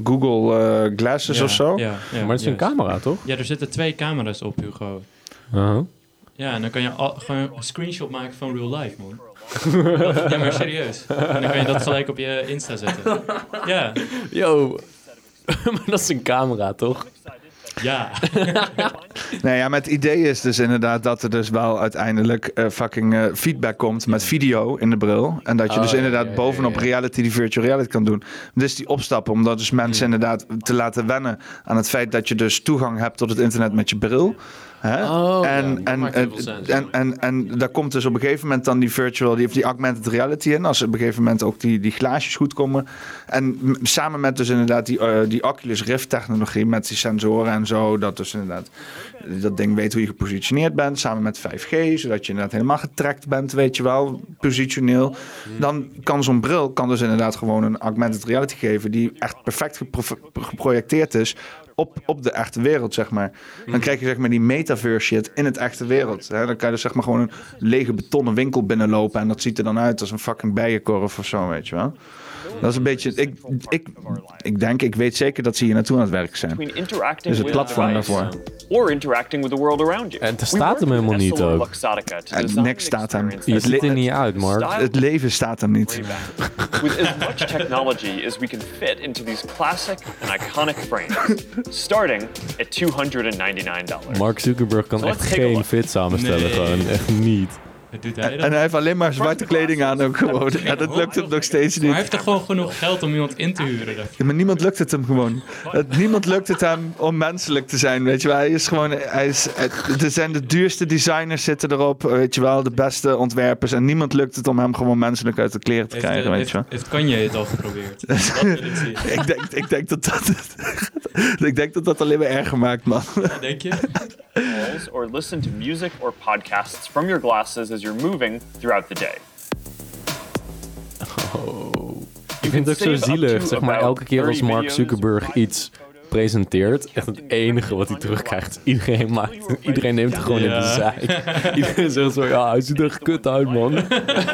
Google eh, Glasses Ja, of zo. Ja, ja, Maar het is een camera, toch? Ja, er zitten twee camera's op, Hugo. Uh-huh. Ja, en dan kan je al, gewoon een screenshot maken van real life, man. ja, maar serieus. En dan kan je dat gelijk op je Insta zetten. Ja, [laughs] Yo. [laughs] maar dat is een camera, toch? Ja. [laughs] Nee, ja, maar het idee is dus inderdaad dat er dus wel uiteindelijk eh, fucking eh, feedback komt met video in de bril. En dat je Oh, dus ja, inderdaad ja, ja, bovenop reality die virtual reality kan doen. Dus die opstappen om dat dus mensen inderdaad te laten wennen aan het feit dat je dus toegang hebt tot het internet met je bril. Hè? Oh, ja, en, dat en, en, en, en, en daar komt dus op een gegeven moment dan die virtual, die, of die augmented reality in. Als op een gegeven moment ook die, die glaasjes goed komen. En samen met dus inderdaad die, eh, die Oculus Rift technologie met die sensoren en zo. Dat dus inderdaad dat ding weet hoe je gepositioneerd bent. Samen met 5G, zodat je inderdaad helemaal getrackt bent, weet je wel, positioneel. Dan kan zo'n bril kan dus inderdaad gewoon een augmented reality geven die echt perfect gepro- geprojecteerd is op, op de echte wereld, zeg maar. Dan krijg je zeg maar die metaverse shit in het echte wereld. Hè? Dan kan je dus zeg maar gewoon een lege betonnen winkel binnenlopen en dat ziet er dan uit als een fucking bijenkorf of zo, weet je wel. Dat is een beetje, ik, ik, ik denk, ik weet zeker dat ze hier naartoe aan het werk zijn. Dus het platform daarvoor. or interacting with the world around you. En er staat hem helemaal niet ook. Design niks staat hem. Je ziet er niet uit, Mark. Het leven staat hem niet. with as much technology as we can fit into these classic and iconic frames, starting at $299. Mark Zuckerberg kan So echt geen fit samenstellen, Nee. gewoon. Echt niet. Doet hij En hij heeft alleen maar zwarte kleding aan ook gewoon. En dat lukt hem nog steeds Maar hij niet. heeft toch gewoon genoeg geld om iemand in te huren? Ja, maar niemand lukt het hem gewoon. Het, niemand lukt het hem om menselijk te zijn, weet je wel. Hij is gewoon, hij is, het- er zijn de duurste designers zitten erop, weet je wel, de beste ontwerpers. En niemand lukt het om hem gewoon menselijk uit de kleren te Heeft, krijgen, eh, weet je wel. heeft, heeft Kanye het al geprobeerd? [laughs] Dat ik denk, ik, denk dat dat, ik denk dat dat alleen maar erger maakt, man. Denk je? Or listen to music or podcasts from your glasses as you're moving throughout the day. Ik vind het ook zo zielig. Zeg maar, elke keer als 30 Mark. Zuckerberg iets presenteert, echt het enige wat hij terugkrijgt, is iedereen maakt, iedereen neemt het gewoon in de Ja. zijk. Iedereen zegt zo, ja, hij ziet er kut uit, man.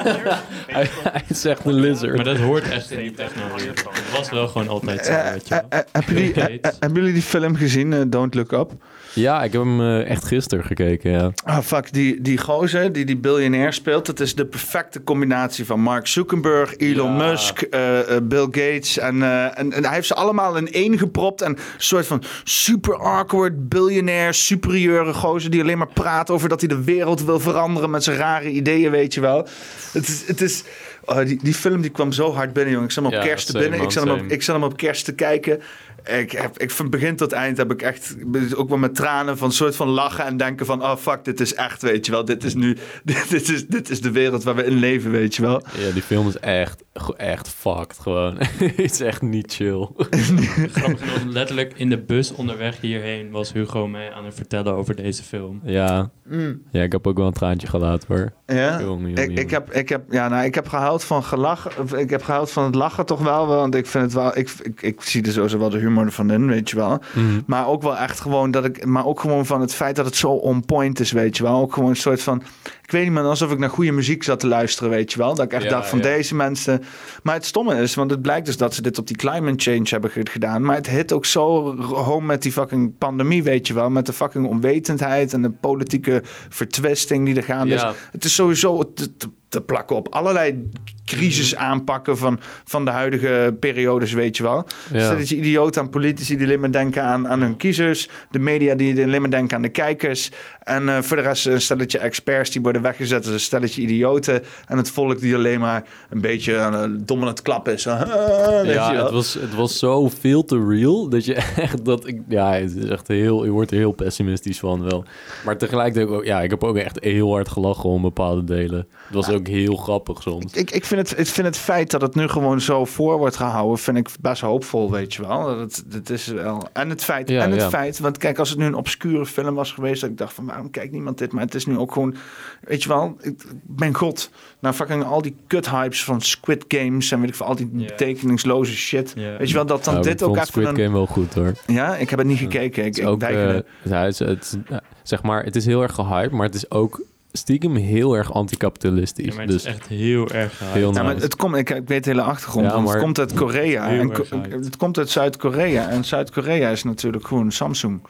[laughs] hij, hij is echt een lizard. Maar dat hoort echt in die technologie. Het was wel gewoon altijd zo, weet je eh, wel. eh, hebben, jullie, Bill eh, hebben jullie die film gezien, Don't Look Up? Ja, ik heb hem eh, echt gisteren gekeken, ja. Ah, fuck, die, die gozer die die biljonair speelt, dat is de perfecte combinatie van Mark Zuckerberg, Elon Ja. Musk, eh, eh, Bill Gates. En, en, en hij heeft ze allemaal in één gepropt. En een soort van super awkward, biljonair, superieure gozer die alleen maar praat over dat hij de wereld wil veranderen met zijn rare ideeën, weet je wel. Het is... Het is oh, die, die film die kwam zo hard binnen, jongen. Ik zat hem op Ja, kerst te same, binnen. Ik zat, hem op, ik zat hem op kerst te kijken. Ik heb, ik, van begin tot eind heb ik echt, ook wel met tranen van soort van lachen en denken van, oh fuck, dit is echt, weet je wel. Dit is nu, [laughs] dit, dit is, dit is de wereld waar we in leven, weet je wel. Ja, die film is echt, echt fucked gewoon. [laughs] Het is echt niet chill. [laughs] Grappig letterlijk in de bus onderweg hierheen was Hugo mij aan het vertellen over deze film. Ja. Mm. ja, ik heb ook wel een traantje gelaten hoor. Ja, Jongen, ik, jongen, ik, heb, ik, heb, ja nou, ik heb gehouden van gelachen. Ik heb gehouden van het lachen toch wel. Want ik vind het wel. Ik, ik, ik zie er sowieso wel de humor ervan in, weet je wel. Mhm. Maar ook wel echt gewoon dat ik. Maar ook gewoon van het feit dat het zo on point is, weet je wel. Ook gewoon een soort van. Ik weet niet meer, alsof ik naar goede muziek zat te luisteren, weet je wel. Dat ik echt Ja, dacht van ja. deze mensen. Maar het stomme is, want het blijkt dus dat ze dit op die climate change hebben ge- gedaan. Maar het hit ook zo home met die fucking pandemie, weet je wel. Met de fucking onwetendheid en de politieke vertwisting die er gaande is. Ja. Het is sowieso te, te, te plakken op allerlei crisis aanpakken van, van de huidige periodes, weet je wel. Ja. Stel dat je idioot aan politici die alleen maar denken aan, aan hun kiezers. De media die alleen maar denken aan de kijkers. En eh, voor de rest een stelletje experts die worden weggezet als een stelletje idioten. En het volk die alleen maar een beetje het dom aan het klappen is. [laughs] Ja, het was, het was zo veel te real dat je [laughs] echt dat ik ja, het is echt heel, je wordt er heel pessimistisch van wel. Maar tegelijkertijd ook, ja, ik heb ook echt heel hard gelachen om bepaalde delen. Het was ook heel grappig soms. Ik, ik, vind het, ik vind het feit dat het nu gewoon zo voor wordt gehouden, vind ik best hoopvol, weet je wel. Dat, het- dat is wel. En het feit, Ja, en het ja. feit, want kijk, als het nu een obscure film was geweest, dat ik dacht van waarom kijkt niemand dit? Maar het is nu ook gewoon, weet je wel, ik, ben god. Nou, fucking al die kut hypes van Squid Games en weet ik veel, al die betekenisloze shit. Ja. Weet je wel, dat dan Ja, ik dit ook vond even Squid een... Game wel goed hoor. Ja, ik heb het niet gekeken. Ik, Het is ik ook, eh, het, is- het, is- ja, zeg maar, het is heel erg gehyped, maar het is ook stiekem heel erg anticapitalistisch. Ja, maar het dus echt heel erg gehyped. heel Ja, maar nice. het komt, ik, ik weet de hele achtergrond. Ja, want het maar- komt uit Korea. Heel En het komt uit Zuid-Korea. En Zuid-Korea is natuurlijk gewoon Samsung.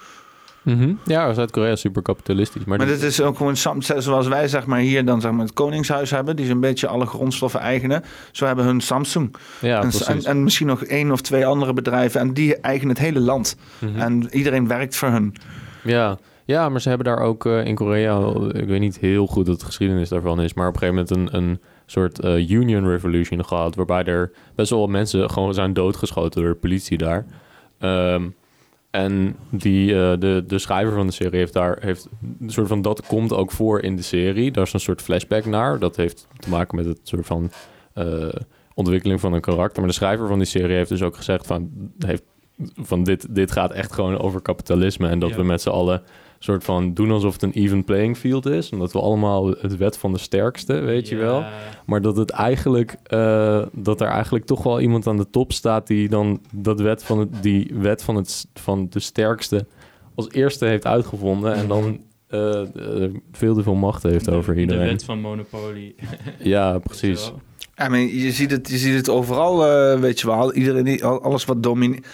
Mhm. Ja, Zuid-Korea is super kapitalistisch. Maar, Maar dit is ook gewoon zoals wij zeg maar hier dan zeg maar het Koningshuis hebben, die zo'n beetje alle grondstoffen eigenen. Zo hebben hun Samsung. ja, en, en misschien nog één of twee andere bedrijven. En die eigenen het hele land. Mhm. En iedereen werkt voor hun. Ja. Ja, maar ze hebben daar ook eh, in Korea, ik weet niet heel goed wat de geschiedenis daarvan is, maar op een gegeven moment een, een soort eh, union revolution gehad, waarbij er best wel wat mensen gewoon zijn doodgeschoten door de politie daar. Ehm, en die, eh, de, de schrijver van de serie heeft daar, heeft een soort van, dat komt ook voor in de serie. Daar is een soort flashback naar. Dat heeft te maken met het soort van eh, ontwikkeling van een karakter. Maar de schrijver van die serie heeft dus ook gezegd van, heeft, van dit, dit gaat echt gewoon over kapitalisme. En dat Ja. we met z'n allen soort van doen alsof het een even playing field is. Omdat we allemaal het wet van de sterkste, weet je wel. Maar dat het eigenlijk, eh, dat er eigenlijk toch wel iemand aan de top staat die dan dat wet van het, die wet van het van de sterkste als eerste heeft uitgevonden en dan eh, eh, veel te veel macht heeft over De iedereen. wet van Monopoly. [laughs] Ja, precies. Ja, maar je ziet het, je ziet het overal, eh, weet je wel. Iedereen, die- al- alles wat domineert.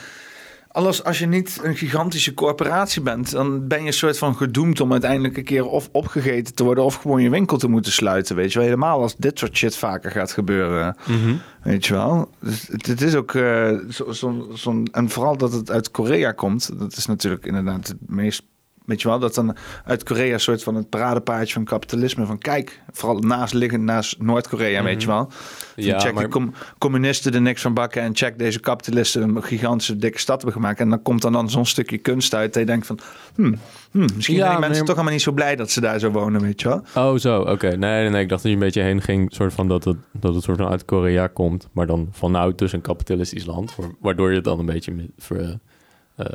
Alles, als je niet een gigantische corporatie bent, dan ben je een soort van gedoemd om uiteindelijk een keer of opgegeten te worden of gewoon je winkel te moeten sluiten. Weet je wel, helemaal als dit soort shit vaker gaat gebeuren. Mhm. Weet je wel? Dus het, het is ook eh, zo- zo'n. zo'n en vooral dat het uit Korea komt. Dat is natuurlijk inderdaad het meest. Weet je wel, dat dan uit Korea een soort van het paradepaardje van kapitalisme. Van kijk, vooral naast liggend naast Noord-Korea, weet je wel. Van Ja, check maar- com- communisten er niks van bakken. En check deze kapitalisten een gigantische dikke stad hebben gemaakt. En dan komt dan, dan zo'n stukje kunst uit. Dat je denkt van, hmm, hmm, misschien Ja, zijn die mensen toch allemaal niet zo blij dat ze daar zo wonen, weet je wel. Oh, zo, oké. Nee, nee, nee, ik dacht dat je een beetje heen ging, soort van dat het, dat het soort van uit Korea komt, maar dan vanuit dus een kapitalistisch land, wa- waardoor je het dan een beetje eh,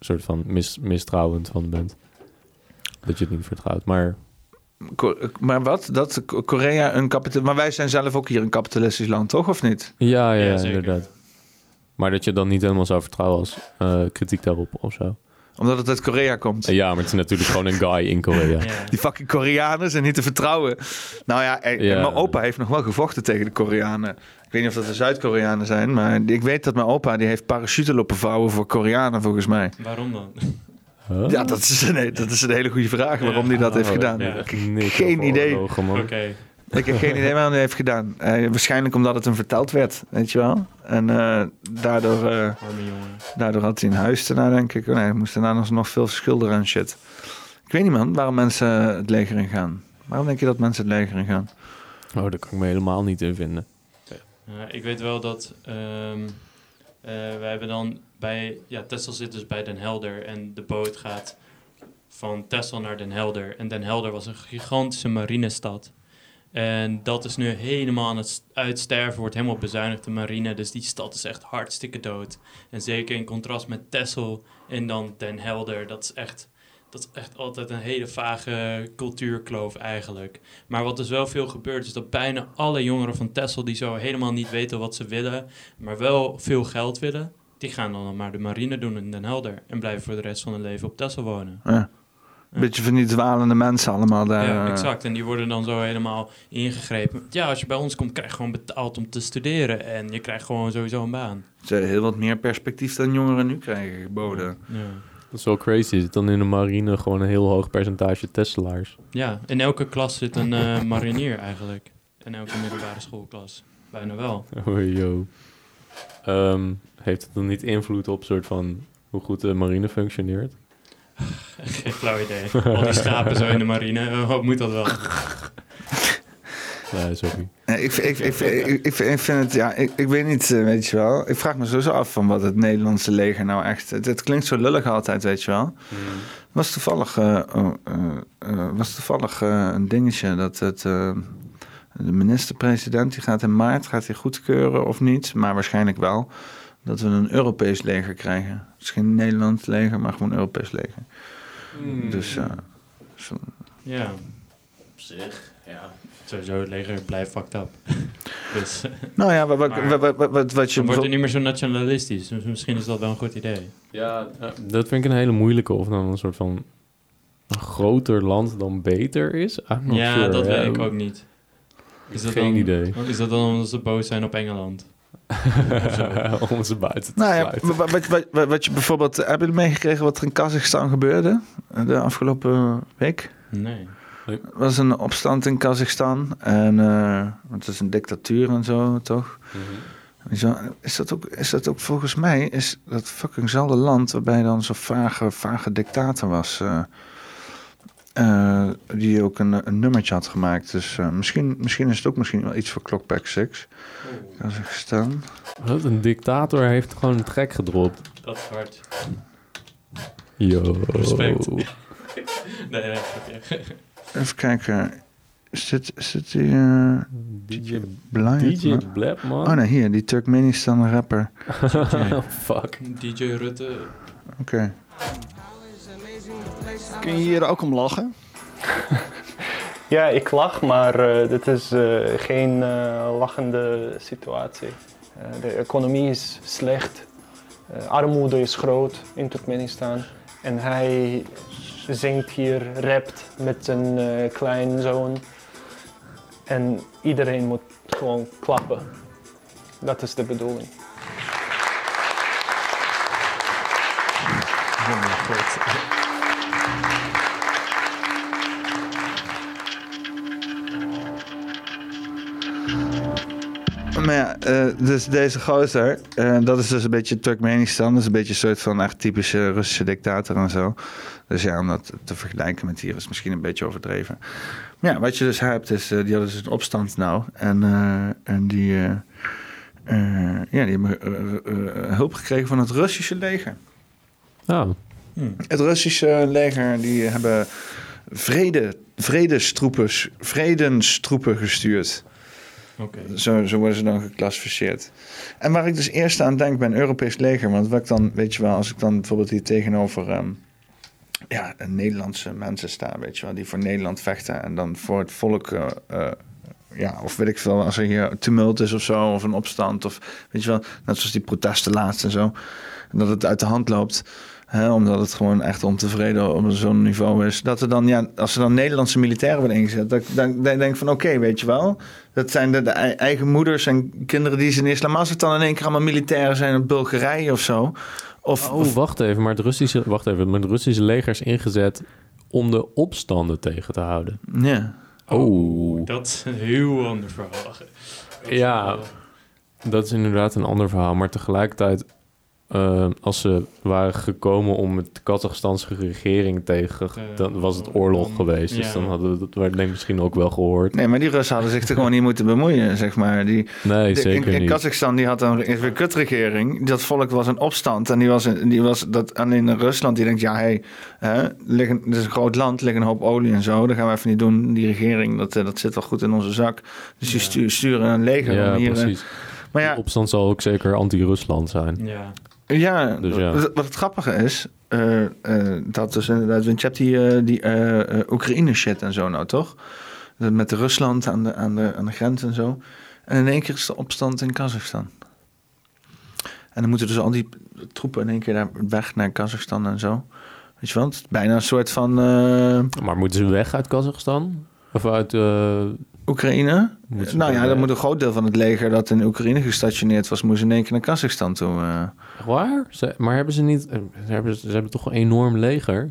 soort van mis, mistrouwend van bent. Dat je het niet vertrouwt. Maar Maar wat? Dat Ko- Korea een kapitalistisch... Maar wij zijn zelf ook hier een kapitalistisch land, toch? Of niet? Ja, ja, inderdaad. Maar dat je dan niet helemaal zou vertrouwen als eh, kritiek daarop of zo. Omdat het uit Korea komt. Eh, ja, maar het is natuurlijk gewoon een guy in Korea. Die fucking Koreanen zijn niet te vertrouwen. Nou ja, en, Ja. en mijn opa heeft nog wel gevochten tegen de Koreanen. Ik weet niet of dat de Zuid-Koreanen zijn, maar ik weet dat mijn opa die heeft parachute lopen vouwen voor Koreanen volgens mij. Waarom dan? Ja, dat is, een, dat is een hele goede vraag waarom hij dat heeft Oh, gedaan. ja. Ik- Niks Geen idee. man. Ik heb geen idee waarom hij heeft gedaan. Eh, waarschijnlijk omdat het hem verteld werd, weet je wel. En eh, daardoor, eh, Arme jongen. daardoor had hij een huis daarna, denk ik. Oh, nee, hij moest daarna nog, nog veel schilderen en shit. Ik weet niet, man, waarom mensen het leger in gaan. Waarom denk je dat mensen het leger in gaan? Oh, daar kan ik me helemaal niet in vinden. Ja, ik weet wel dat ehm eh, we hebben dan bij ja, Texel zit dus bij Den Helder en de boot gaat van Texel naar Den Helder. En Den Helder was een gigantische marinestad. En dat is nu helemaal aan het uitsterven, wordt helemaal bezuinigd de marine. Dus die stad is echt hartstikke dood. En zeker in contrast met Texel en dan Den Helder, dat is echt, dat is echt altijd een hele vage cultuurkloof eigenlijk. Maar wat dus wel veel gebeurt, is dat bijna alle jongeren van Texel die zo helemaal niet weten wat ze willen, maar wel veel geld willen, die gaan dan maar de marine doen in Den Helder en blijven voor de rest van hun leven op Texel wonen. Ja. Een beetje van die dwalende mensen allemaal daar. Ja, eh. exact. En die worden dan zo helemaal ingegrepen. Ja, als je bij ons komt, krijg je gewoon betaald om te studeren. En je krijgt gewoon sowieso een baan. Ze hebben heel wat meer perspectief dan jongeren nu krijgen geboden. Ja. Dat is wel crazy. Er zit dan in de marine gewoon een heel hoog percentage Tesla's. Ja, in elke klas zit een eh, marinier eigenlijk. In elke middelbare schoolklas. Bijna wel. [laughs] Oh, yo. Ehm, heeft het dan niet invloed op soort van hoe goed de marine functioneert? [laughs] Geen flauw idee. Al die schapen zo in de marine. eh, Wat moet dat wel? [laughs] Nee, sorry. Nee, ik, ik, ik, ik, ik, vind het, ja, ik, ik weet niet, eh, weet je wel. Ik vraag me sowieso af van wat het Nederlandse leger nou echt... Het, het klinkt zo lullig altijd, weet je wel. Was toevallig, eh, oh, eh, eh, was toevallig een dingetje dat het... eh, de minister-president die gaat in maart gaat hij goedkeuren of niet, maar waarschijnlijk wel dat we een Europees leger krijgen. Het is geen Nederlands leger, maar gewoon een Europees leger. Dus eh, zo- Ja. Op zich, ja. Sowieso, het leger blijft fucked up. [laughs] dus, Nou ja, wat, wat, maar wat, wat, wat, wat je dan wordt het bijvoorbeeld- niet meer zo nationalistisch. Dus misschien is dat wel een goed idee. Ja, dat vind ik een hele moeilijke. Of dan een soort van een groter land dan beter is. Ja, sure. dat Ja, weet ik ook niet. Is dat Geen dan, idee. Is dat dan omdat ze boos zijn op Engeland? [laughs] Om ze buiten te Nou ja, sluiten. wat, wat, wat, je bijvoorbeeld... Hebben jullie meegekregen wat er in Kazachstan gebeurde de afgelopen week? Nee. Er was een opstand in Kazachstan. En eh, het is een dictatuur en zo, toch? Je wel, Is dat, ook, is dat ook volgens mij... Is dat fuckingzelfde land waarbij dan zo'n vage, vage dictator was... eh, eh, die ook een, een nummertje had gemaakt. Dus eh, misschien, misschien is het ook misschien wel iets voor Clockback 6. Kazachstan. Wat, een dictator heeft gewoon een trek gedropt. Dat is hard. Yo. Respect. [laughs] nee, nee. Even kijken. Is dit die... eh, DJ Blind, DJ man? Blab, man. Oh nee, hier. Die Turkmenistan rapper. [laughs] Fuck. DJ Rutte. Oké. Kun je hier ook om lachen? [laughs] ja, ik lach, maar eh, dit is eh, geen eh, lachende situatie. De economie is slecht, armoede is groot in Turkmenistan. En hij zingt hier, rapt met zijn kleinzoon. En iedereen moet gewoon klappen. Dat is de bedoeling. Eh, dus deze gozer, eh, dat is dus een beetje Turkmenistan. Dat is een beetje een soort van echt typische Russische dictator en zo. Dus ja, om dat te vergelijken met hier is misschien een beetje overdreven. Maar ja, wat je dus hebt is, eh, die hadden dus een opstand nou. En, en die, ja, die hebben hulp gekregen van het Russische leger. Oh. Het Russische leger, die hebben vrede, vredestroepen, vredenstroepen gestuurd. Oké. Zo, zo worden ze dan geclassificeerd. En waar ik dus eerst aan denk bij een Europees leger, want wat ik dan, weet je wel, als ik dan bijvoorbeeld hier tegenover, ehm, ja, Nederlandse mensen staan, weet je wel, die voor Nederland vechten en dan voor het volk. eh, eh, ja, of weet ik veel, als er hier tumult is of zo, of een opstand, of weet je wel, net zoals die protesten laatst en zo, dat het uit de hand loopt. Hè, omdat het gewoon echt ontevreden op zo'n niveau is. Dat er dan, ja, als er dan Nederlandse militairen worden ingezet, dat, dan, dan denk ik van oké, weet je wel. Dat zijn de, de ei- eigen moeders en kinderen die zijn eerst. Maar als het dan in één keer allemaal militairen zijn in Bulgarije of zo. Of, Oh, wacht even. Maar het Russische, wacht even, maar het Russische leger is ingezet om de opstanden tegen te houden. Ja. Oh. Dat is een heel ander verhaal. Ja, dat is inderdaad een ander verhaal. Maar tegelijkertijd, eh, als ze waren gekomen om het de Kazachstanse regering tegen, dan was het oorlog geweest. Dus dan hadden we dat werd nee, misschien ook wel gehoord. Nee, maar die Russen hadden zich er gewoon niet moeten bemoeien, zeg maar. Die, Nee, de- zeker in, in niet. Kazachstan die had een, een kutregering. Dat volk was in opstand. En die was, die was dat alleen in Rusland die denkt, ja, hé, hey, het is een groot land, er ligt een hoop olie en zo. Dat gaan we even niet doen. Die regering, dat, eh, dat zit wel goed in onze zak. Dus die stu- sturen een leger Ja, om hier... eh, precies. Maar ja, De opstand zal ook zeker anti-Rusland zijn. Ja. Ja, Dus ja. Wat, wat het grappige is, eh, dat dus inderdaad, want je hebt die, eh, die eh, Oekraïne shit en zo nou, toch? Dat Met Rusland aan de, aan, de, aan de grens en zo. En in één keer is de opstand in Kazachstan. En dan moeten dus al die troepen in één keer daar weg naar Kazachstan en zo. Weet je wel, het is bijna een soort van... Maar moeten ze weg uit Kazachstan? Of uit... eh, Oekraïne? Nou ja, dan moet een groot deel van het leger dat in Oekraïne gestationeerd was, moest in één keer naar Kazachstan toe. eh. Echt waar? Ze- maar hebben ze niet... eh, Ze hebben, ze hebben toch een enorm leger?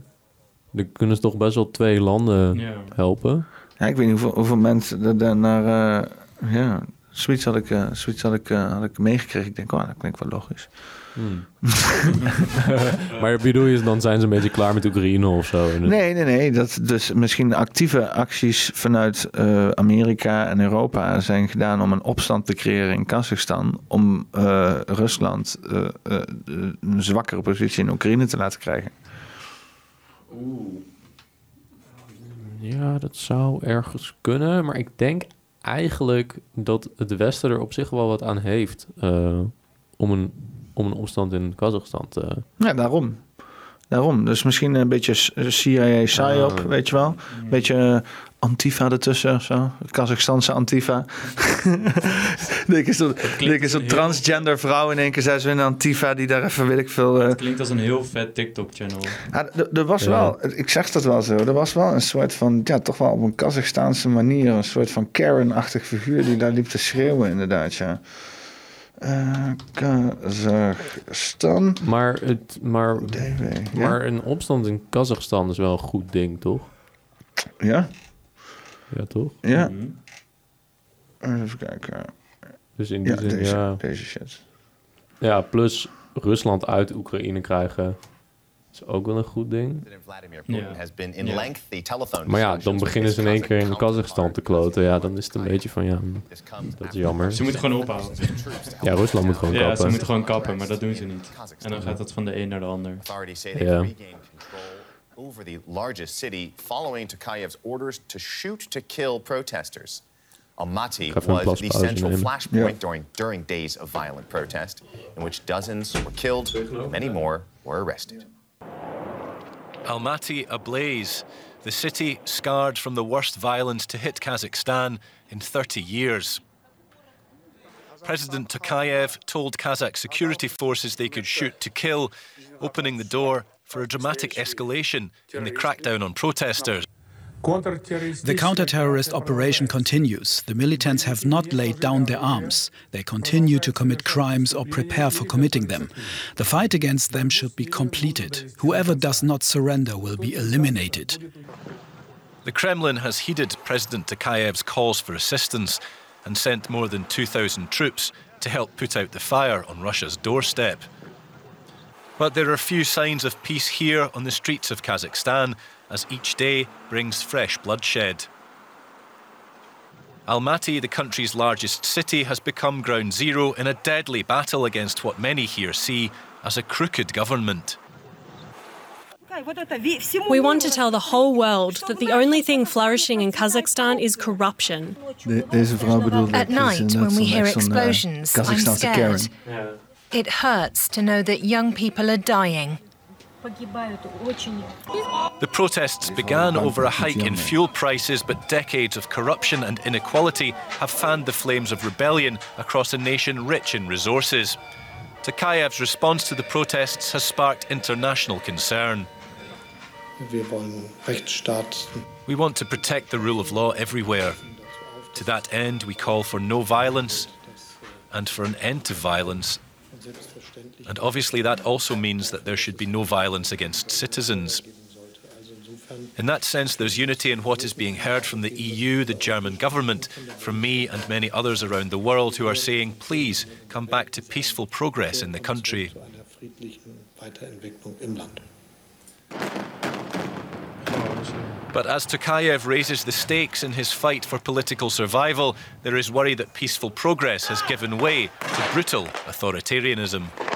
Dan kunnen ze toch best wel twee landen Ja. helpen? Ja, ik weet niet hoeveel, hoeveel mensen er daar naar... eh, ja, zoiets had ik, eh, zoiets had ik, eh, had ik meegekregen. Ik denk, oh, dat klinkt wel logisch. Hmm. [laughs] maar bedoel je, dan zijn ze een beetje klaar met Oekraïne of zo? Nee, nee, nee. Dat dus misschien actieve acties vanuit eh, Amerika en Europa zijn gedaan om een opstand te creëren in Kazachstan. Om eh, Rusland eh, eh, een zwakkere positie in Oekraïne te laten krijgen. Ja, dat zou ergens kunnen. Maar ik denk eigenlijk dat het Westen er op zich wel wat aan heeft... eh, om, een, om een opstand in Kazachstan te... Ja, daarom. Daarom. Dus misschien een beetje CIA psyop, Ah. weet je wel. Een beetje eh, Antifa ertussen of zo. Kazachstanse Antifa. denk [laughs] zo'n denk eens zo'n transgender vrouw in één keer zei ze in Antifa die daar even, weet ik veel... eh, Klinkt als een heel vet TikTok-channel. Ja, er- er was Ja. wel, ik zeg dat wel zo, er was wel een soort van, ja, toch wel op een Kazachstaanse manier, een soort van Karen-achtig figuur die daar liep te schreeuwen, inderdaad, ja. Eh, Kazachstan. Maar, het, maar, maar een opstand in Kazachstan is wel een goed ding, toch? Ja? Ja, toch? Ja. Even kijken. Dus in die Ja, zin, deze, ja. deze shit. Ja, plus Rusland uit Oekraïne krijgen is ook wel een goed ding. Telephone Maar ja, dan beginnen ze in één keer in Kazachstan te kloten. Ja, dan is het een beetje van, ja, dat is jammer. Ze moeten gewoon ophouden. Ja, Rusland moet gewoon Ja, kappen. ze moeten gewoon kappen, maar dat doen ze niet. En dan gaat het van de een naar de ander. Ja. over the largest city following Tokayev's orders to shoot to kill protesters. Almaty was the central flashpoint Ja. during, during days of violent protest, in which dozens were killed, many more were arrested. Almaty ablaze, the city scarred from the worst violence to hit Kazakhstan in 30 years. President Tokayev told Kazakh security forces they could shoot to kill, opening the door for a dramatic escalation in the crackdown on protesters. The counter-terrorist operation continues. The militants have not laid down their arms. They continue to commit crimes or prepare for committing them. The fight against them should be completed. Whoever does not surrender will be eliminated. The Kremlin has heeded President Tokayev's calls for assistance and sent more than 2,000 troops to help put out the fire on Russia's doorstep. But there are few signs of peace here on the streets of Kazakhstan, as each day brings fresh bloodshed. Almaty, the country's largest city, has become ground zero in a deadly battle against what many here see as a crooked government. We want to tell the whole world that the only thing flourishing in Kazakhstan is corruption. De- deze vrouw bedoelde... At night, when we hear echt zo'n, eh, explosions, I'm scared. It hurts to know that young people are dying. The protests began over a hike in fuel prices, but decades of corruption and inequality have fanned the flames of rebellion across a nation rich in resources. Takayev's response to the protests has sparked international concern. We want to protect the rule of law everywhere. To that end, we call for no violence and for an end to violence and obviously, that also means that there should be no violence against citizens. In that sense, there's unity in what is being heard from the EU, the German government, from me and many others around the world who are saying, please come back to peaceful progress in the country. But as Tokayev raises the stakes in his fight for political survival, there is worry that peaceful progress has given way to brutal authoritarianism.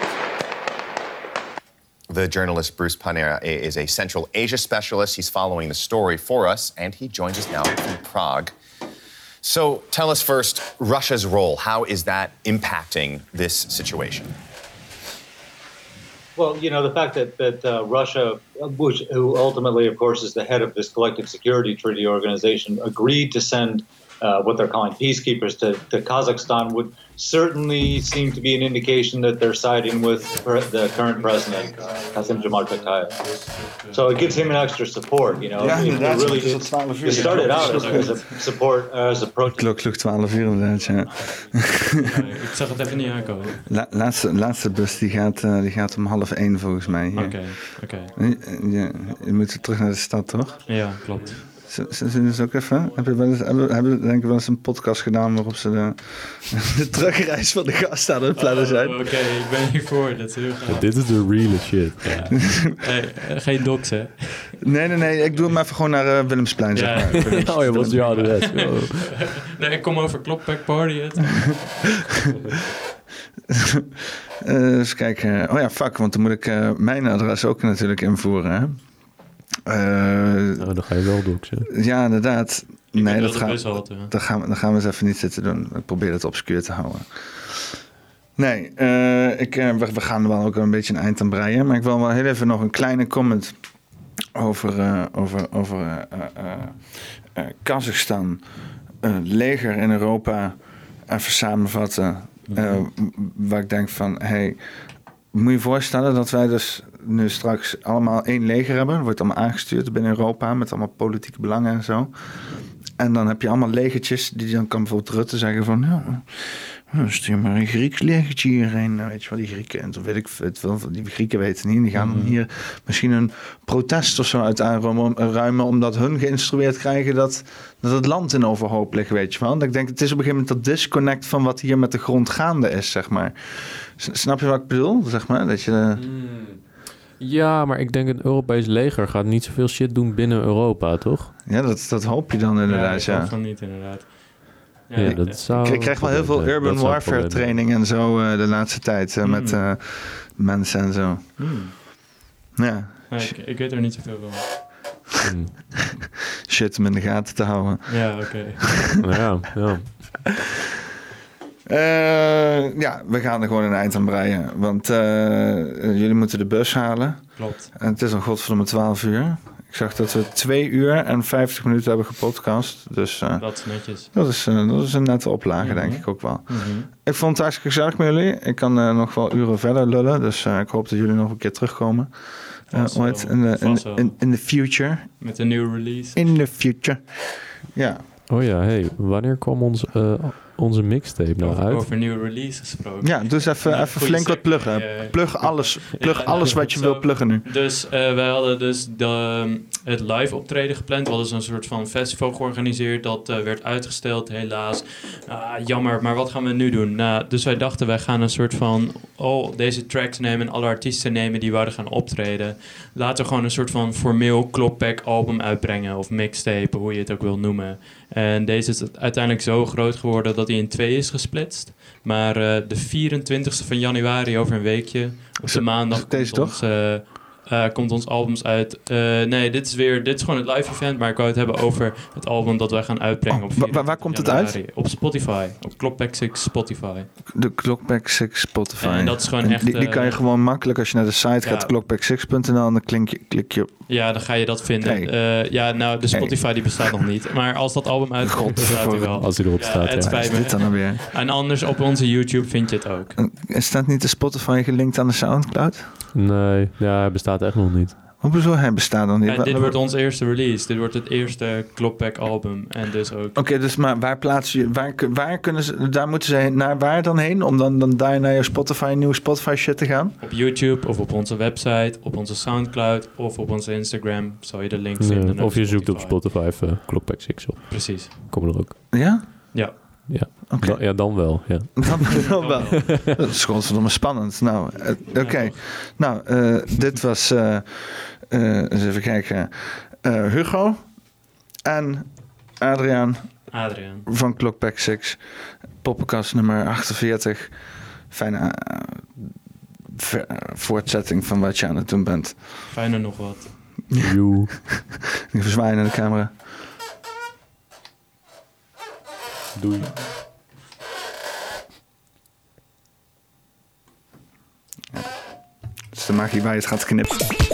The journalist Bruce Panera is a Central Asia specialist. He's following the story for us, and he joins us now from Prague. So tell us first Russia's role. How is that impacting this situation? Well, you know, the fact that, that uh, Russia, which, who ultimately, of course, is the head of this collective security treaty organization, agreed to send uh, what they're calling peacekeepers to, to Kazakhstan would certainly seem to be an indication that they're siding with pre- the current president, Kasim Jomart Tokayev. So it gives him an extra support, you know. Ja, It inderdaad. really, Het is tot 12 uur. it started out as, as a support, uh, as a protest. Klok, klok 12 uur inderdaad, ja. Ik zag het even niet aankomen. La, laatste, laatste bus die gaat, eh, die gaat om half één volgens mij. Oké, oké. Je, je, je moet terug naar de stad, toch? Ja, klopt. Z- z- Zullen ze ook even? Hebben wel eens, hebben, hebben denk ik wel eens een podcast gedaan waarop ze de, [laughs] de terugreis van de gast aan het plannen zijn? Oh, Oké, ik ben hiervoor. Dat is heel gaaf. Dit is de real shit. Ja. Hey, eh, geen docs, hè? Nee, nee, nee. Ik doe hem even gewoon naar eh, Willemsplein, zeg maar. Willems- [laughs] Oh ja, wat is jouw adres? Nee, ik kom over Klopback Party. Het. [laughs] Eh, eens kijken. Oh ja, fuck, want dan moet ik eh, mijn adres ook natuurlijk invoeren. Hè? Eh, dan ga je wel doxen. Ja, inderdaad. weet nee, dat gaan, ja. dat, gaan we, dat gaan we eens even niet zitten doen. Ik probeer het obscuur te houden. Nee, eh, ik, eh, we, we gaan er wel ook een beetje een eind aan breien. Maar ik wil wel heel even nog een kleine comment over, eh, over, over eh, eh, eh, eh, Kazachstan. leger in Europa even samenvatten. Eh, waar ik denk van, hey, moet je je voorstellen dat wij dus nu straks allemaal één leger hebben. Wordt allemaal aangestuurd binnen Europa met allemaal politieke belangen en zo. En dan heb je allemaal legertjes die dan kan bijvoorbeeld Rutte zeggen van... Ja, stuur maar een Grieks legertje hierheen. Nou, weet je wel, die Grieken, en dan weet ik het wel, die Grieken weten niet. Die gaan dan hier misschien een protest of zo uit aanruimen... omdat hun geïnstrueerd krijgen dat, dat het land in overhoop ligt, weet je wel. En ik denk, het is op een gegeven moment dat disconnect van wat hier met de grond gaande is, zeg maar. Snap je wat ik bedoel, zeg maar? Dat je... Ja, maar ik denk een Europees leger gaat niet zoveel shit doen binnen Europa, toch? Ja, dat, dat hoop je dan inderdaad, ja. ja. ik hoop van niet, inderdaad. Ja, ik- dat zou... Ik krijg wel heel veel urban warfare training en zo eh, de laatste tijd. eh, Mm. Met eh, mensen en zo. Hmm. Ja, ik, ik weet er niet zoveel van. [laughs] shit om in de gaten te houden. Ja, oké. [laughs] ja, ja. Eh, ja, we gaan er gewoon een eind aan breien. Want eh, jullie moeten de bus halen. Klopt. En het is al godverdomme 12 uur. Ik zag dat we 2 uur en 50 minuten hebben gepodcast. Dus eh, Dat is netjes. dat, is, eh, dat is een nette oplage, Mhm. denk ik ook wel. Mhm. Ik vond het hartstikke gezellig met jullie. Ik kan eh, nog wel uren verder lullen. Dus eh, ik hoop dat jullie nog een keer terugkomen. Eh, ooit in de, in, the future. Met een nieuwe release. In the future. Ja. Oh ja, hey, wanneer kwam ons, eh, onze mixtape nou Over, uit? over nieuwe release gesproken. Ja, dus even, Nou, even flink wat pluggen. Plug alles, plug Ja, alles wat je zo. wil pluggen nu. Dus eh, wij hadden dus de, het live optreden gepland. We hadden zo'n soort van festival georganiseerd. Dat eh, werd uitgesteld, helaas. Ah, jammer, maar wat gaan we nu doen? Nou, dus wij dachten, wij gaan een soort van... al deze tracks nemen en alle artiesten nemen die wouden gaan optreden. Laten we gewoon een soort van formeel klopback album uitbrengen. Of mixtape, hoe je het ook wil noemen. En deze is uiteindelijk zo groot geworden dat hij in twee is gesplitst. Maar eh, de 24e van januari, over een weekje, op de maandag... komt toch? ons, eh, komt ons albums uit. Eh, nee, dit is weer, dit is gewoon het live event, maar ik wou het hebben over het album dat wij gaan uitbrengen op wa- waar- waar komt het uit? Op Spotify, op Klopback 6 Spotify. De Clockback 6 Spotify. En dat is gewoon En echt, Die, die kan je eh, gewoon makkelijk als je naar de site gaat, ja. clockback6.nl, en dan klik je, klik je op. Ja, dan ga je dat vinden. Eh, ja, nou, de Spotify die bestaat nog niet. Maar als dat album uitkomt, dan staat hij wel. Als hij erop staat, Het ja. spijt me. dit dan alweer? En anders op onze YouTube vind je het ook. En Staat niet de Spotify gelinkt aan de Soundcloud? Nee, ja, hij bestaat echt nog niet. Hoezo hij bestaat dan niet? Ja, dit wordt ons eerste release. Dit wordt het eerste Klopback album. En dus ook... Oké, dus maar waar plaats je, waar, waar kunnen ze, daar moeten ze heen, naar waar dan heen? Om dan, dan daar naar je Spotify, nieuwe Spotify shit te gaan? Op YouTube of op onze website, op onze Soundcloud of op onze Instagram zal je de link vinden. of je Spotify. zoekt op Spotify even Clockback 6 op. Precies. Kom er ook. Ja? Ja. Ja. Ja, dan wel. Ja. [laughs] Dan, [laughs] dan wel. Dat is godverdomme spannend. Nou, eh, oké. Nou, eh, dit was, eh, eh, eens even kijken, Eh, Hugo en Adriaan Adriaan. van Clockback 6, poppenkast nummer 48. Fijne ver- voortzetting van wat je aan het doen bent. Fijner nog wat. Joe. [laughs] Ik verzwaaien naar de camera. Doei. Is de magie waar je het gaat knippen.